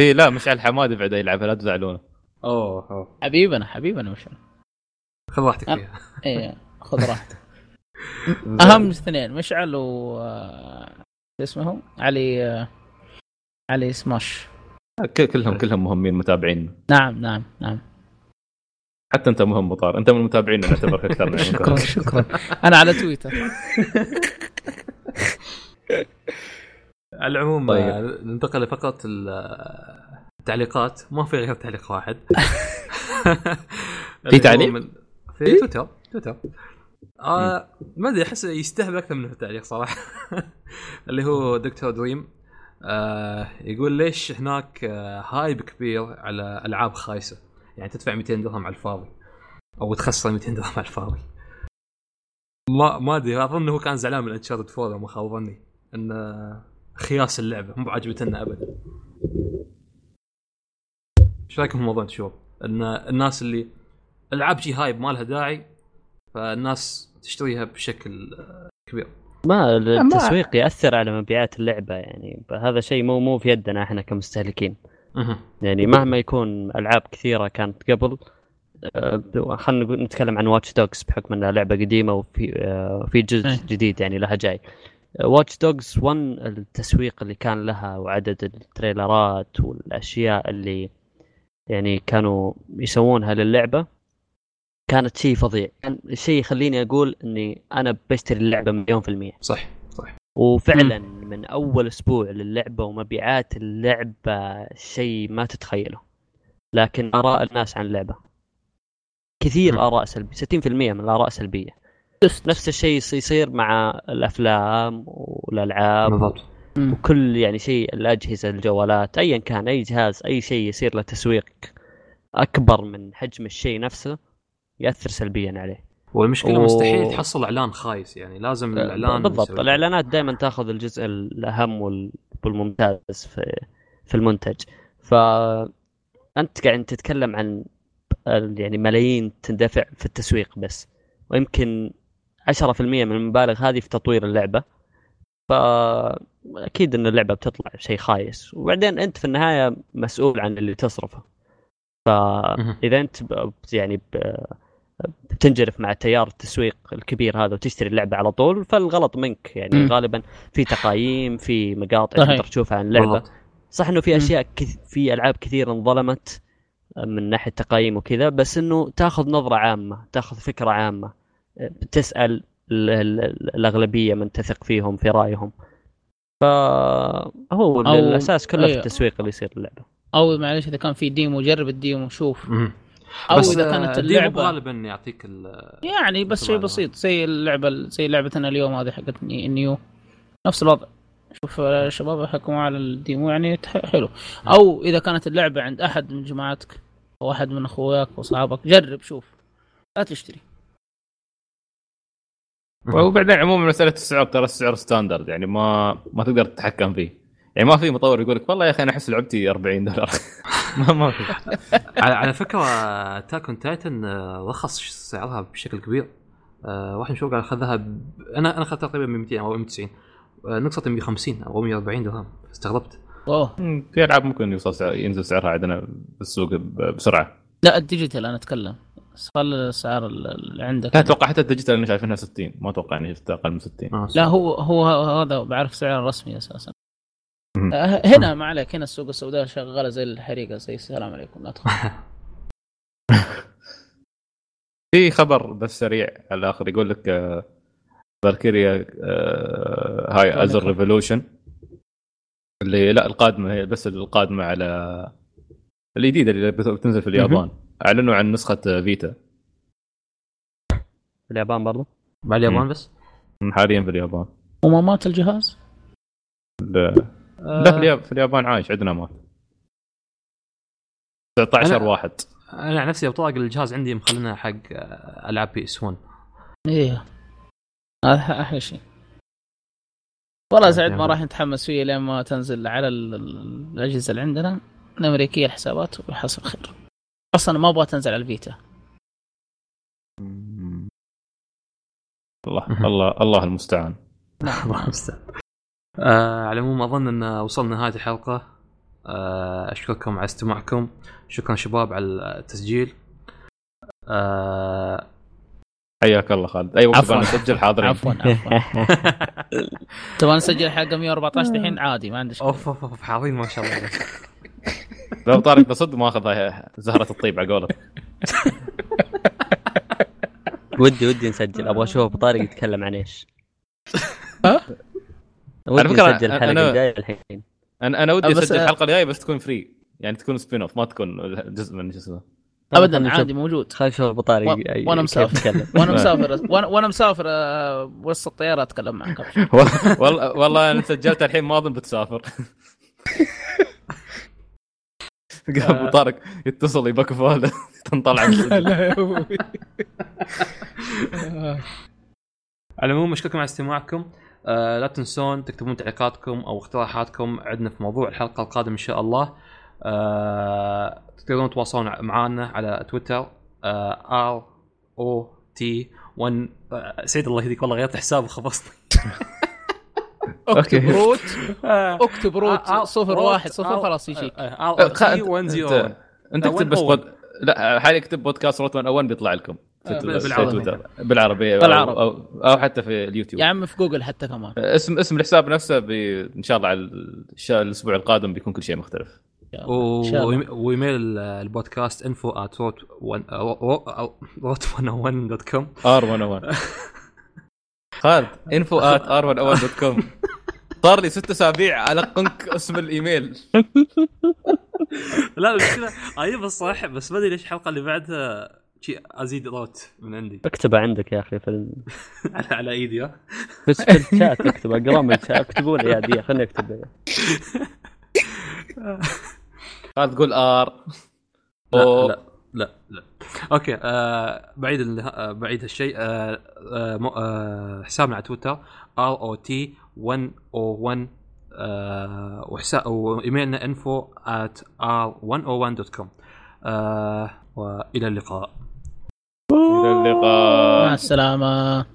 اي لا مشعل حمادي بعد يلعبها لا تزعلونه أوه أوه. حبيبنا حبيبنا مشعل خذ راحتك. فيها. إيه خذ راحتك. أهم اثنين مشعل و آه، شو اسمه علي آه، علي سماش. كلهم كلهم مهمين متابعين. نعم نعم نعم. حتى أنت مهم مطار. أنت من المتابعين أعتبرك أكثر من شكرا شكرا. أنا على تويتر. على العموم طيب. آه، ننتقل لفقرة آه، التعليقات. ما في غير تعليق واحد. هو تعليق؟ من- في تويتر تويتر. آه ما أدري أحس يستهبل أكثر منه التعليق صراحة. اللي هو دكتور دريم آه يقول ليش هناك آه هايب كبير على ألعاب خايسة؟ يعني تدفع 200 درهم على الفاضي. أو تخسر 200 درهم على الفاضي. ما ما أدري أظن هو كان زعلان من انشارتد 4 ما خاب ظني. إن خياس اللعبة مو بعجبتنا ابدا إيش رايكم في الموضوع شباب؟ إن الناس اللي ألعاب جي هايب ما لها داعي فالناس تشتريها بشكل كبير ما التسويق يأثر على مبيعات اللعبة يعني هذا شيء مو مو في يدنا إحنا كمستهلكين. يعني مهما يكون ألعاب كثيرة كانت قبل آه، خلينا نقول نتكلم عن Watch Dogs بحكم إنها لعبة قديمة وفي آه، في جزء إيه. جديد يعني لها جاي Watch Dogs 1 التسويق اللي كان لها وعدد ال trailer ات والأشياء اللي يعني كانوا يسوونها للعبة كانت شيء فظيع. كان شيء يخليني أقول إني أنا بشتري اللعبة مليون في المية. صح صح. وفعلا من أول أسبوع للعبة ومبيعات اللعبة شيء ما تتخيله. لكن آراء الناس عن اللعبة. كثير مم. آراء سلبية 60% من الآراء سلبية. نفس الشيء يص- يصير مع الأفلام والألعاب بالضبط. وكل يعني شيء الأجهزة الجوالات ايا كان أي جهاز أي شيء يصير له تسويق أكبر من حجم الشيء نفسه يأثر سلبيا عليه. والمشكلة و- مستحيل تحصل إعلان خايس يعني لازم الإعلان بالضبط. يسوي- الإعلانات دائما تأخذ الجزء الأهم وال- والممتاز في في المنتج. ف أنت قاعد تتكلم عن ال- يعني ملايين تندفع في التسويق بس. ويمكن 10% من المبالغ هذه في تطوير اللعبة فاكيد إن اللعبة بتطلع شيء خايس وبعدين أنت في النهاية مسؤول عن اللي تصرفه. فاذا أنت ب- يعني ب- بتنجرف مع تيار التسويق الكبير هذا وتشتري اللعبة على طول فالغلط منك يعني. غالبا في تقايم في مقاطع. تقدر تشوفها عن اللعبة. صح إنه في. أشياء كث... في ألعاب كثير انظلمت من ناحية تقايم وكذا بس إنه تاخذ نظرة عامة تاخذ فكرة عامة بتسأل ال... ال... الأغلبية من تثق فيهم في رأيهم فهو أو- الاساس كله في أيوة. التسويق اللي يصير للعبه أو معلش إذا كان في demo جرب ال demo شوف مهم. أو إذا آه، كانت ال demo اللعبه غالبا يعطيك ال- يعني بس شيء. بسيط زي اللعبة زي لعبتنا اليوم هذه حقت ني- Nioh نفس الوضع شوف آه، الشباب حكموا على ال demo يعني حلو أو إذا كانت اللعبة عند أحد من جماعتك أو أحد من أخوياك واصحابك جرب شوف لا تشتري. وبعدين عموما مسألة السعر ترى السعر standard يعني ما ما تقدر تتحكم فيه. يعني ما في مطور يقول لك والله يا أخي أنا أحس لعبتي 40 دولار. ما ما في. على على فكرة Attack on Titan رخص سعرها بشكل كبير. آه، واحد من الشباب قال اخذها ب... أنا أنا اخذتها تقريبا ب 200 أو 190 آه، نقصت 150 أو 140 درهم. استغربت. أوه. في ألعاب ممكن يوصل سعر ينزل سعرها عندنا بالسوق بسرعة. لا ال digital أنا أتكلم. بس خل السعر اللي عندك. لا أتوقع حتى ال digital اللي شايفينها 60 ما أتوقع اني شفت أقل من 60 آه، لا هو هو هذا بعرف سعر الرسمي أساسا. آه، هنا ما عليك. هنا السوق السوداء شغالة زي الحريقة. زي السلام عليكم. لا تخاف. في خبر بس سريع على الآخر. يقول لك آه، Valkyria هاي Azure Revolution اللي لا القادمة هي بس القادمة على الجديدة اللي بتنزل في اليابان. أعلنوا عن نسخة آه، Vita. في اليابان برضو؟ مع اليابان. بس؟ حاليا في اليابان. وما مات الجهاز؟ لا. لا في اليابان, في اليابان عايش عندنا مات. 19 أنا- واحد. أنا عن نفسي بطاق الجهاز عندي مخلينها حق آه، ألعاب بي إس 1 إيه. هذا أحلى شيء. والله آه، سعيد ما يعني- راح نتحمس فيه لين ما تنزل على ال- ال- الأجهزة اللي عندنا. الأمريكية الحسابات ويحصل خير. أصلا ما أبغى تنزل على الفيتا. الله. الله الله المستعان. الله المستعان. آه، على العموم أظن أن وصلنا نهايه الحلقة. آه، أشكركم على استماعكم. شكرا شباب على التسجيل. آه، حياك الله خالد. اي وقت عفواً. أنا اسجل حاضرين. عفوا عفوا. تبغى نسجل حلقه 114 الحين عادي ما عندي أوف أوف أوف حاضرين ما شاء الله. لو طارق بصد ما أخذ زهرة الطيب على قولك ودي ودي نسجل. أبغى أشوف ابو طارق يتكلم عن إيش. ها؟ ودي نسجل الحلقة الجاية الحين. أنا أنا ودي بس- أسجل الحلقة الجاية بس تكون free يعني تكون spin-off ما تكون جزء من جزء. ابدا خلنا عادي نشوف- موجود. خلينا نشوف أبو طارق و- ي- وأنا كيف مسافر. وأنا مسافر. وأنا وأنا مسافر آه، وسط الطيارة أتكلم معك. والله والله أنا سجلت الحين ما اظن بتسافر. أبو طارق يتصل يبك فؤاد تنطلع السجن. لا يا أبوي على العموم أشكركم على استماعكم. آه لا تنسون تكتبون تعليقاتكم أو اقتراحاتكم عندنا في موضوع الحلقة القادمة إن شاء الله. آه تقدرون تتواصلون معنا على تويتر آه R O T 1 آه، سعيد الله يهديك والله غيرت حساب وخبصتني اكتب. روت آه، اكتب روت آه، آه، صفر روت، واحد صفر آه، خلاص يجيك. تي أنت- 101 أنت أنت آه، اكتب بس 101. بود... لا حاليا أكتب بودكاست روت 101 بيطلع لكم. آه، بالعربي. تويتر. بالعربي أو- بالعربي. أو أو حتى في اليوتيوب. يا عم في جوجل حتى كمان. اسم اسم الحساب نفسه بي... إن شاء الله على. الأسبوع القادم بيكون كل شيء مختلف. وإيميل ال- البودكاست انفو ات روت 101 دوت كوم آر 101 خالد info at R 101 dot com صار لي ست أسابيع ألقنك اسم الإيميل. لا المشكلة اجيبها صح بس ما أدري ليش الحلقة اللي بعدها شي أزيد Route من عندي. اكتبها عندك يا أخي في ال... على, على إيدي ها؟ بس في الشات اكتب اقرا من الشات. اكتبوا لي يا دي خليني أكتب. خالد قول R. لا لا. لا لا. أوكي آه بعيد ال- آه بعيد هالشيء آه آه م- آه حسابنا على تويتر R O T 101 آه وحساب وإيميلنا info at R 101 dot com آه وإلى اللقاء. إلى اللقاء. مع السلامة.